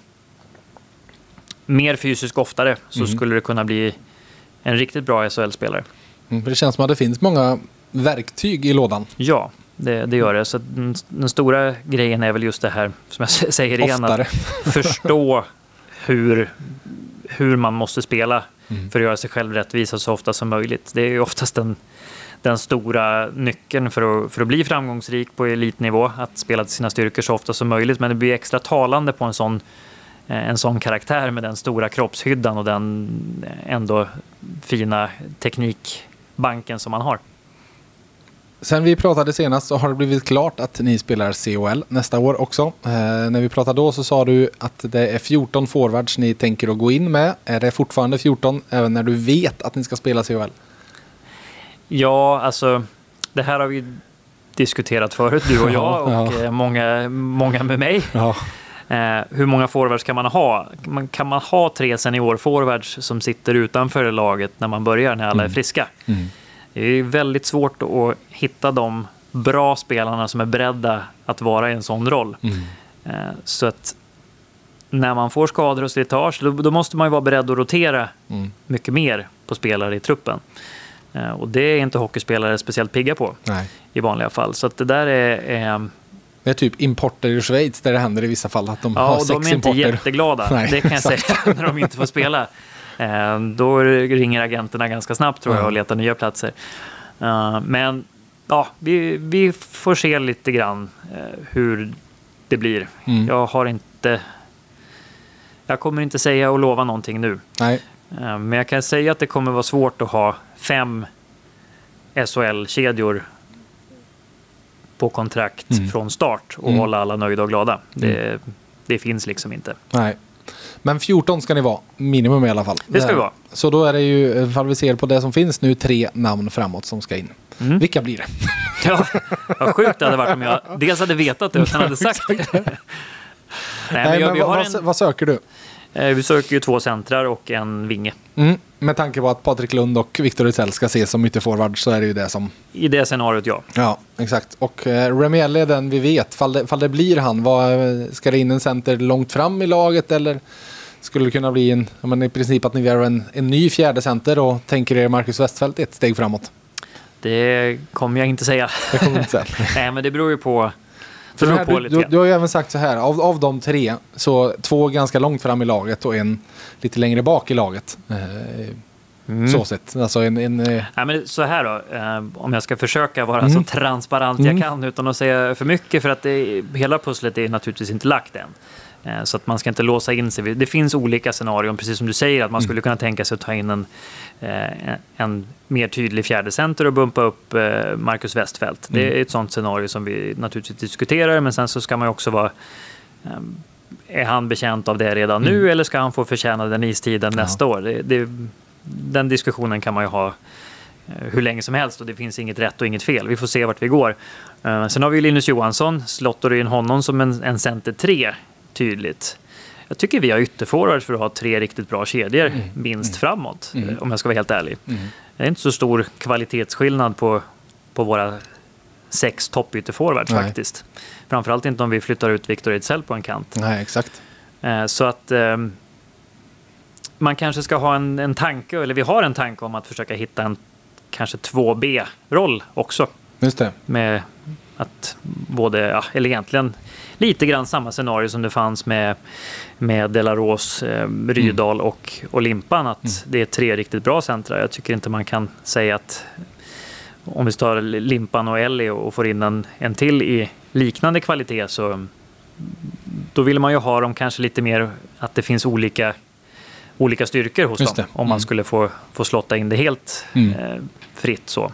mer fysisk oftare så Mm. skulle det kunna bli en riktigt bra SHL-spelare. Mm, för det känns som att det finns många verktyg i lådan. Ja, det, det gör det. Så den, den stora grejen är väl just det här, som jag säger igen, Oftare. att förstå hur, hur man måste spela Mm. för att göra sig själv rättvisa så ofta som möjligt. Det är ju oftast den, den stora nyckeln för att, för att bli framgångsrik på elitnivå, att spela till sina styrkor så ofta som möjligt. Men det blir extra talande på en sån eh, en sån karaktär med den stora kroppshyddan och den ändå fina teknikbanken som han har. Sen vi pratade senast så har det blivit klart att ni spelar COL nästa år också. Eh, när vi pratade då så sa du att det är 14 forwards ni tänker att gå in med. Är det fortfarande 14 även när du vet att ni ska spela COL? Ja, alltså det här har vi diskuterat förut, du och jag och Ja, eh, många, många med mig. Ja. Eh, hur många forwards kan man ha? Man, kan man ha tre senior-forwards som sitter utanför laget när man börjar, när alla är friska? Mm. Det är väldigt svårt att hitta de bra spelarna som är beredda att vara i en sån roll. Mm. Eh, så att när man får skador och slitage, då, då måste man ju vara beredd att rotera Mm. mycket mer på spelare i truppen. Eh, och det är inte hockeyspelare speciellt pigga på Nej. i vanliga fall. Så att det där är... är Det är typ importer i Schweiz där det händer i vissa fall att de ja, har och de sex är inte importer. jätteglada, Nej, det kan jag exakt. säga, när de inte får spela. Eh, då ringer agenterna ganska snabbt tror jag Ja. och letar nya platser. Eh, men ja, vi, vi får se lite grann eh, hur det blir. Mm. Jag har inte... Jag kommer inte säga och lova någonting nu. Nej. Men jag kan säga att det kommer vara svårt att ha fem SHL-kedjor på kontrakt Mm. från start och Mm. hålla alla nöjda och glada. Det, det finns liksom inte. Nej. Men 14 ska ni vara, minimum i alla fall. Det ska vi vara. Så då är det ju, ifall vi ser på det som finns nu, tre namn framåt som ska in. Mm. Vilka blir det? Ja, vad sjukt det hade varit om jag dels hade vetat det och sen hade sagt det. Nej, men Nej, jag, men vi, vad, har vad, en, vad söker du? eh, vi söker ju två centrar och en vinge. Mm. Med tanke på att Patrik Lund och Viktor Ejdsell ska ses som ytterforward så är det ju det som... I det scenariot, ja. Ja, exakt. Och eh, Remielle är den vi vet. Fall det, fall det blir han, vad, eh, ska det in en center långt fram i laget eller skulle det kunna bli en, men i princip att ni gör en, en ny fjärde center och tänker er Marcus Westfeldt ett steg framåt? Det kommer jag inte säga. Det kommer inte säga. Nej, men det beror ju på, För här, du, du, du har ju även sagt så här, av, av de tre, så två ganska långt fram i laget och en lite längre bak i laget. Eh, Mm. Så sett. Alltså en, en, eh, Nej, men så här då, eh, om jag ska försöka vara Mm. så transparent Mm. jag kan utan att säga för mycket, för att det, hela pusslet är naturligtvis inte lagt än. Eh, så att man ska inte låsa in sig. Det finns olika scenarion, precis som du säger, att man skulle kunna tänka sig att ta in en, eh, en mer tydlig fjärdecenter och bumpa upp eh, Marcus Westfeldt. Det Mm. är ett sånt scenario som vi naturligtvis diskuterar, men sen så ska man också vara är han bekänt av det redan nu eller ska han få förtjäna den istiden nästa år? Det, det, den diskussionen kan man ju ha hur länge som helst och det finns inget rätt och inget fel. Vi får se vart vi går. Eh, Sen har vi Linus Johansson, slottar in honom som en, en center 3 tydligt. Jag tycker vi har ytterforwards för att ha tre riktigt bra kedjor, minst framåt, Mm. eh, om jag ska vara helt ärlig. mm. Det är inte så stor kvalitetsskillnad på, på våra sex toppytterforwards Nej. faktiskt. Framförallt inte om vi flyttar ut Victor Ejdsell på en kant. Nej, exakt. Eh, Så att ehm, man kanske ska ha en, en tanke, eller vi har en tanke om att försöka hitta en kanske 2B-roll också. Just det. Med att både, ja, eller egentligen lite grann samma scenario som det fanns med, med Delaros, eh, Rydal och, och Limpan. Att det är tre riktigt bra centra. Jag tycker inte man kan säga att om vi tar Limpan och Ellie och får in en, en till i liknande kvalitet så då vill man ju ha dem kanske lite mer att det finns olika, olika styrkor hos Just dem. det. Om man Mm. skulle få, få slotta in det helt Mm. eh, fritt så.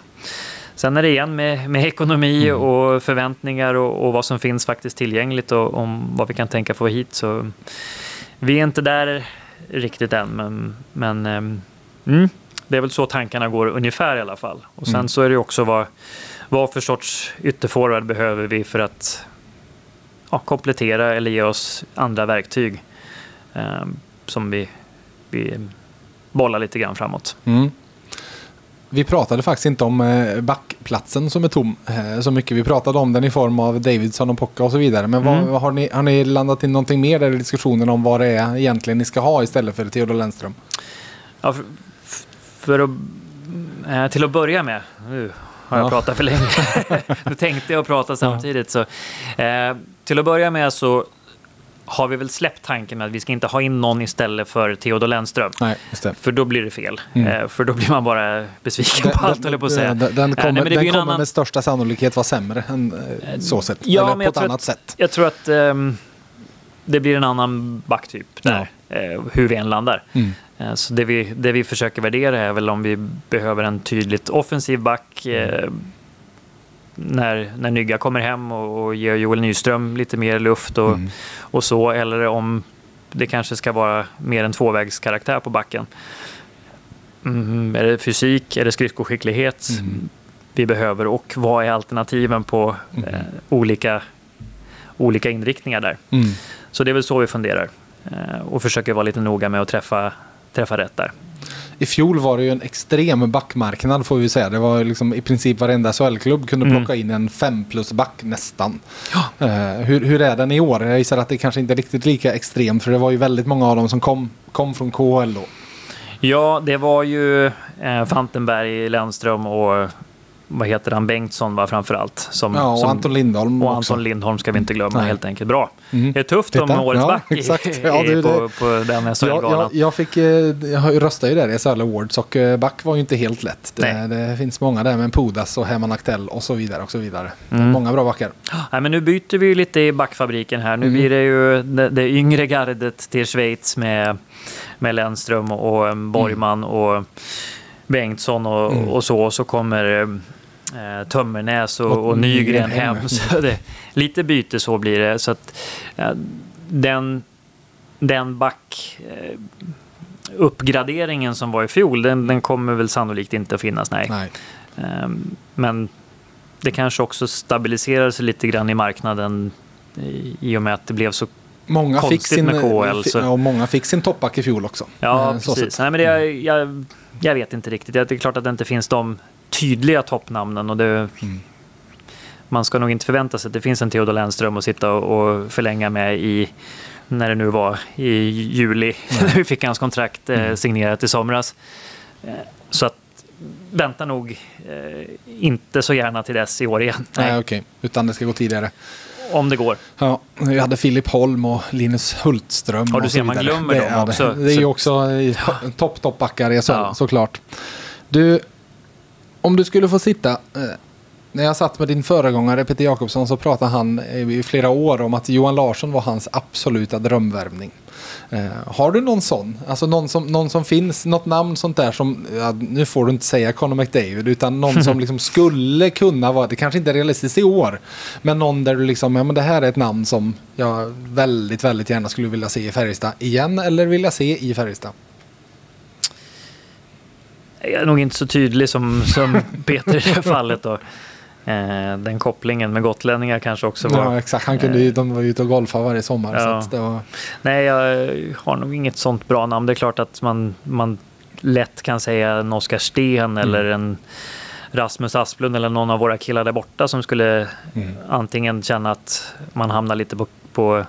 Sen är det igen med, med ekonomi Mm. och förväntningar och, och vad som finns faktiskt tillgängligt och om vad vi kan tänka få hit. Så vi är inte där riktigt än, men, men ehm, mm, det är väl så tankarna går ungefär i alla fall. Och sen Mm. så är det också vad, vad för sorts ytterforward behöver vi för att ja, komplettera eller ge oss andra verktyg ehm, som vi, vi bollar lite grann framåt. Mm. Vi pratade faktiskt inte om eh, backplatsen som är tom eh, så mycket. Vi pratade om den i form av Davidson och Pocka och så vidare. Men Mm. vad har, ni, har ni landat in någonting mer där i diskussionen om vad det är egentligen ni ska ha istället för Theodor Lennström? Ja, för, för att, eh, till att börja med, nu har jag Ja. pratat för länge. nu tänkte jag prata samtidigt. Så, eh, till att börja med så har vi väl släppt tanken med att vi ska inte ha in någon istället för Theodor Lennström. Nej. För då blir det fel. Mm. Eh, för då blir man bara besviken på allt, höll på att säga. Den, den Eh, kommer, nej, den kommer annan- med största sannolikhet vara sämre än eh, så sätt. Ja, Eller på ett annat att- sätt. Jag tror att ehm, det blir en annan backtyp där, eh, hur vi än landar. Mm. Så det vi, det vi försöker värdera är väl om vi behöver en tydligt offensiv back eh, när, när Nygga kommer hem och, och ger Joel Nyström lite mer luft och, Mm. och så. Eller om det kanske ska vara mer en tvåvägskaraktär på backen. Mm, är det fysik? Är det skridskoskicklighet Mm. vi behöver? Och vad är alternativen på Mm. eh, olika, olika inriktningar där? Mm. Så det är väl så vi funderar. Eh, och försöker vara lite noga med att träffa, träffa rätt där. I fjol var det ju en extrem backmarknad får vi säga. Det var liksom i princip varenda SHL-klubb kunde Mm. plocka in en 5 plus back nästan. Eh, hur, hur är den i år? Jag gissar att det kanske inte är riktigt lika extremt för det var ju väldigt många av dem som kom, kom från KHL då. Ja, det var ju eh, Fantenberg, Lennström och vad heter han, Bengtsson var framför allt. Som, Ja, och som, Anton Lindholm och också. Anton Lindholm ska vi inte glömma, Nej. helt enkelt. Bra. Mm. Det är tufft om årets Ja, back exakt. Ja, det på, det. på den SHL-galan. jag, jag, fick, eh, jag röstade ju där i SHL Awards och eh, back var ju inte helt lätt. Det, det finns många där med Pudas och Herman Aktell och så vidare. och så vidare. Mm. Många bra backar. Nej, men nu byter vi ju lite i backfabriken här. Nu Mm. blir det ju det, det yngre gardet till Schweiz med, med Lennström och eh, Borgman och Bengtsson och, Mm. och så. Och så kommer eh, Tömmernäs och, Och och Nygren hem. hem. Så det, lite byte så blir det. Så att, eh, den, den back... Eh, uppgraderingen som var i fjol, den, den kommer väl sannolikt inte att finnas. Nej. Nej. Ehm, Men det kanske också stabiliserar sig lite grann i marknaden i- i och med att det blev så... Många fick, Konstigt sin, med KHL, fi- så- ja, och många fick sin toppback i fjol också. Ja, Eh, så precis. Nej, men det, jag, jag, jag vet inte riktigt. Det är klart att det inte finns de tydliga toppnamnen. Och det, Mm. Man ska nog inte förvänta sig att det finns en Theodor Lennström att sitta och, förlänga med i, när det nu var, i juli. när vi fick hans kontrakt eh, Mm. signerat i somras. Eh, så att vänta nog eh, inte så gärna till dess i år igen. Nej, Nej, okej. Utan det ska gå tidigare. Om det går. Ja, vi hade Filip Holm och Linus Hultström. Ja, du ser, man glömmer det, dem också. Det, det är ju Så- också topp, toppbackar i SHL, Ja. såklart. Du, om du skulle få sitta... Eh, när jag satt med din föregångare Peter Jakobsson så pratade han i flera år om att Johan Larsson var hans absoluta drömvärvning. Eh, har du någon sån? Alltså någon som, någon som finns, något namn sånt där som, ja, nu får du inte säga Conor McDavid, utan någon som liksom skulle kunna vara, det kanske inte är realistiskt i år, men någon där du liksom, ja men det här är ett namn som jag väldigt, väldigt gärna skulle vilja se i Färjestad igen, eller vilja se i Färjestad. Jag är nog inte så tydlig som, som Peter i det här fallet. Då. Eh, den kopplingen med gotlänningar kanske också var... Ja, exakt. Han kunde ju, de var ju ute och golfade varje sommar. Så Ja. att det var, Nej, jag har nog inget sånt bra namn. Det är klart att man, man lätt kan säga en Oskar Sten eller en Rasmus Asplund eller någon av våra killar där borta som skulle Mm. antingen känna att man hamnar lite på, på,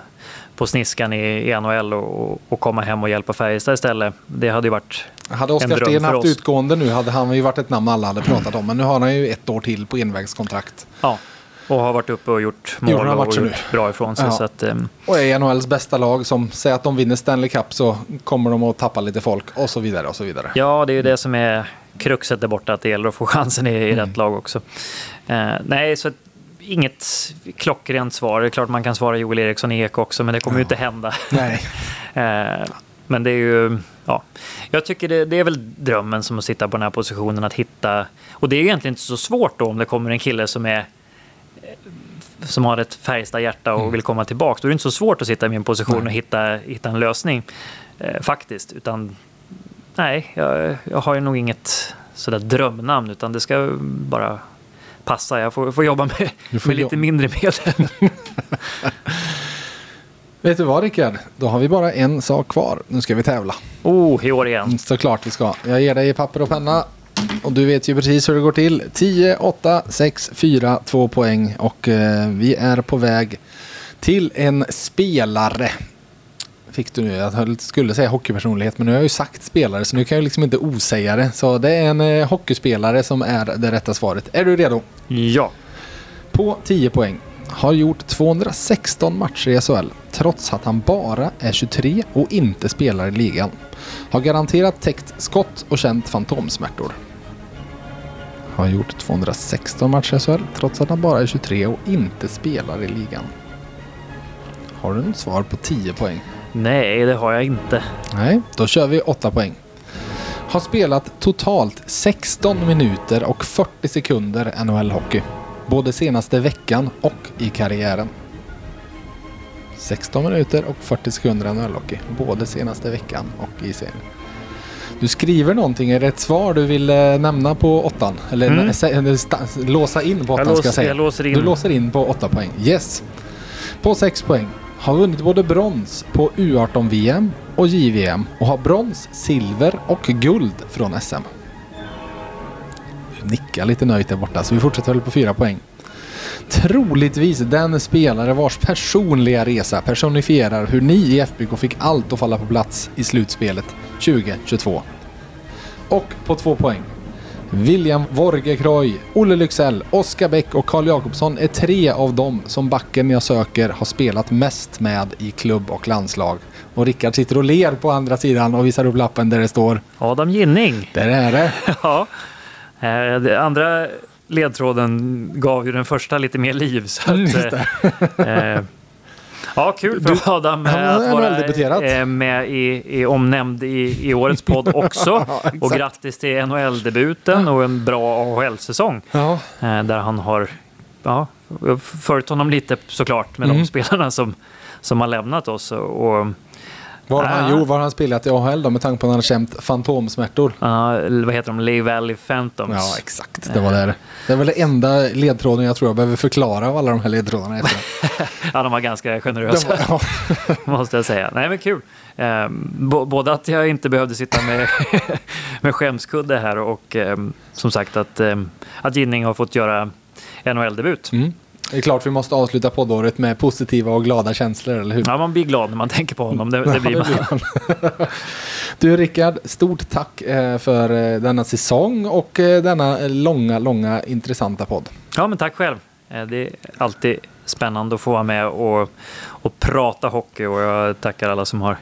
på sniskan i, i NHL och, och komma hem och hjälpa Färjestad istället. Det hade ju varit hade Oskar Sten haft utgående nu hade han ju varit ett namn alla hade pratat om. Men nu har han ju ett år till på envägskontrakt. Ja, och har varit uppe och gjort mål och matcher gjort nu. bra ifrån sig. Ja. Så att, ehm, Och är NHLs bästa lag som säger att de vinner Stanley Cup så kommer de att tappa lite folk och så vidare och så vidare. ja, det är ju det som är kruxet där borta, att det gäller att få chansen i, i Mm. rätt lag också. Eh, nej, så inget klockrent svar. Det är klart man kan svara Joel Eriksson Ek också, men det kommer ju inte hända. Nej. Eh, men det är ju, ja, jag tycker det, det är väl drömmen som att sitta på den här positionen, att hitta, och det är egentligen inte så svårt då om det kommer en kille som är eh, som har ett Färjestad-hjärta och vill komma tillbaka. Då är det inte så svårt att sitta i min position Nej. och hitta, hitta en lösning eh, faktiskt. Utan nej, jag, jag har ju nog inget sådär drömnamn utan det ska bara passa. Jag får, får jobba med, får med lite mindre medel. Vet du vad Rickard? Då har vi bara en sak kvar. Nu ska vi tävla. Oh, i år igen. Såklart vi ska. Jag ger dig papper och penna. Och du vet ju precis hur det går till. 10, 8, 6, 4, 2 poäng. Och eh, vi är på väg till en spelare. Fick du nu? Jag skulle säga hockeypersonlighet men nu har jag ju sagt spelare så nu kan jag liksom inte osäga det. Så det är en eh, hockeyspelare som är det rätta svaret. Är du redo? Ja. På 10 poäng. Har gjort 216 matcher i SHL trots att han bara är 23 och inte spelar i ligan. Har garanterat täckt skott och känt fantomsmärtor. Har gjort 216 matcher i SHL trots att han bara är 23 och inte spelar i ligan. Har du något svar på 10 poäng? Nej, det har jag inte. Nej, då kör vi 8 poäng. Har spelat totalt 16 minuter och 40 sekunder NHL-hockey. Både senaste veckan och i karriären. 16 minuter och 40 sekunder NHL-hockey. Både senaste veckan och i serien. Du skriver någonting. Är det ett svar du vill eh, nämna på åttan? Eller Mm. låsa in på Jag, åttan ska jag säga. jag låser in. Du låser in på 8 poäng. Yes. På 6 poäng. Har vunnit både brons på U18-VM och JVM och har brons, silver och guld från SM. Du nickar lite nöjt där borta så vi fortsätter väl på 4 poäng. Troligtvis den spelare vars personliga resa personifierar hur ni i FBK fick allt att falla på plats i slutspelet 2022. Och på 2 poäng. William Vorgekroy, Olle Lycksell, Oskar Bäck och Carl Jakobsson är tre av dem som backen jag söker har spelat mest med i klubb och landslag. Och Rickard sitter och ler på andra sidan och visar upp lappen där det står Adam Ginning. Där är det. Ja. Eh, det andra ledtråden gav ju den första lite mer liv. Så Mm, att, eh, eh, ja, kul för Adam att vara eh, med i, i omnämnd i, i årets podd också. exakt. och grattis till NHL-debuten och en bra AHL-säsong. Ja, Eh, där han har ja, följt honom lite såklart med Mm. de spelarna som, som har lämnat oss. Och, var har han, jo, var har han spelat i AHL då med tanke på att han har känt fantomsmärtor? ja, vad heter de? Lay Valley Phantoms. Ja, exakt. Det var det. Det är väl den enda ledtråden jag tror jag behöver förklara av alla de här ledtrådarna. Ja, de var ganska generösa. Var- ja. måste jag säga. Nej, men kul. Eh, bo- både att jag inte behövde sitta med, med skämskudde här och eh, som sagt att, eh, att Ginning har fått göra NHL-debut. Mm. Det är klart vi måste avsluta poddåret med positiva och glada känslor, eller hur? Ja, man blir glad när man tänker på honom. Det, det blir man. Du Rickard, stort tack eh, för eh, denna säsong och eh, denna långa, långa intressanta podd. Ja, men tack själv. Det är alltid spännande att få vara med och, och prata hockey och jag tackar alla som har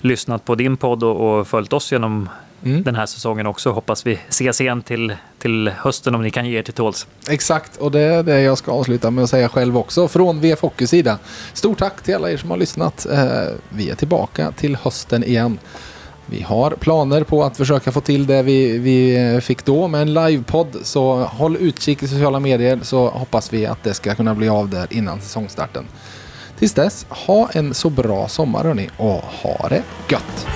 lyssnat på din podd och, och följt oss genom Mm. den här säsongen också. Hoppas vi ses igen till, till hösten om ni kan ge er till tåls. Exakt, och det är det jag ska avsluta med att säga själv också från VF Hockeys sida. Stort tack till alla er som har lyssnat. Eh, Vi är tillbaka till hösten igen. Vi har planer på att försöka få till det vi, vi fick då med en livepodd. Så håll utkik i sociala medier så hoppas vi att det ska kunna bli av där innan säsongstarten. Tills dess, ha en så bra sommar hörni och ha det gött!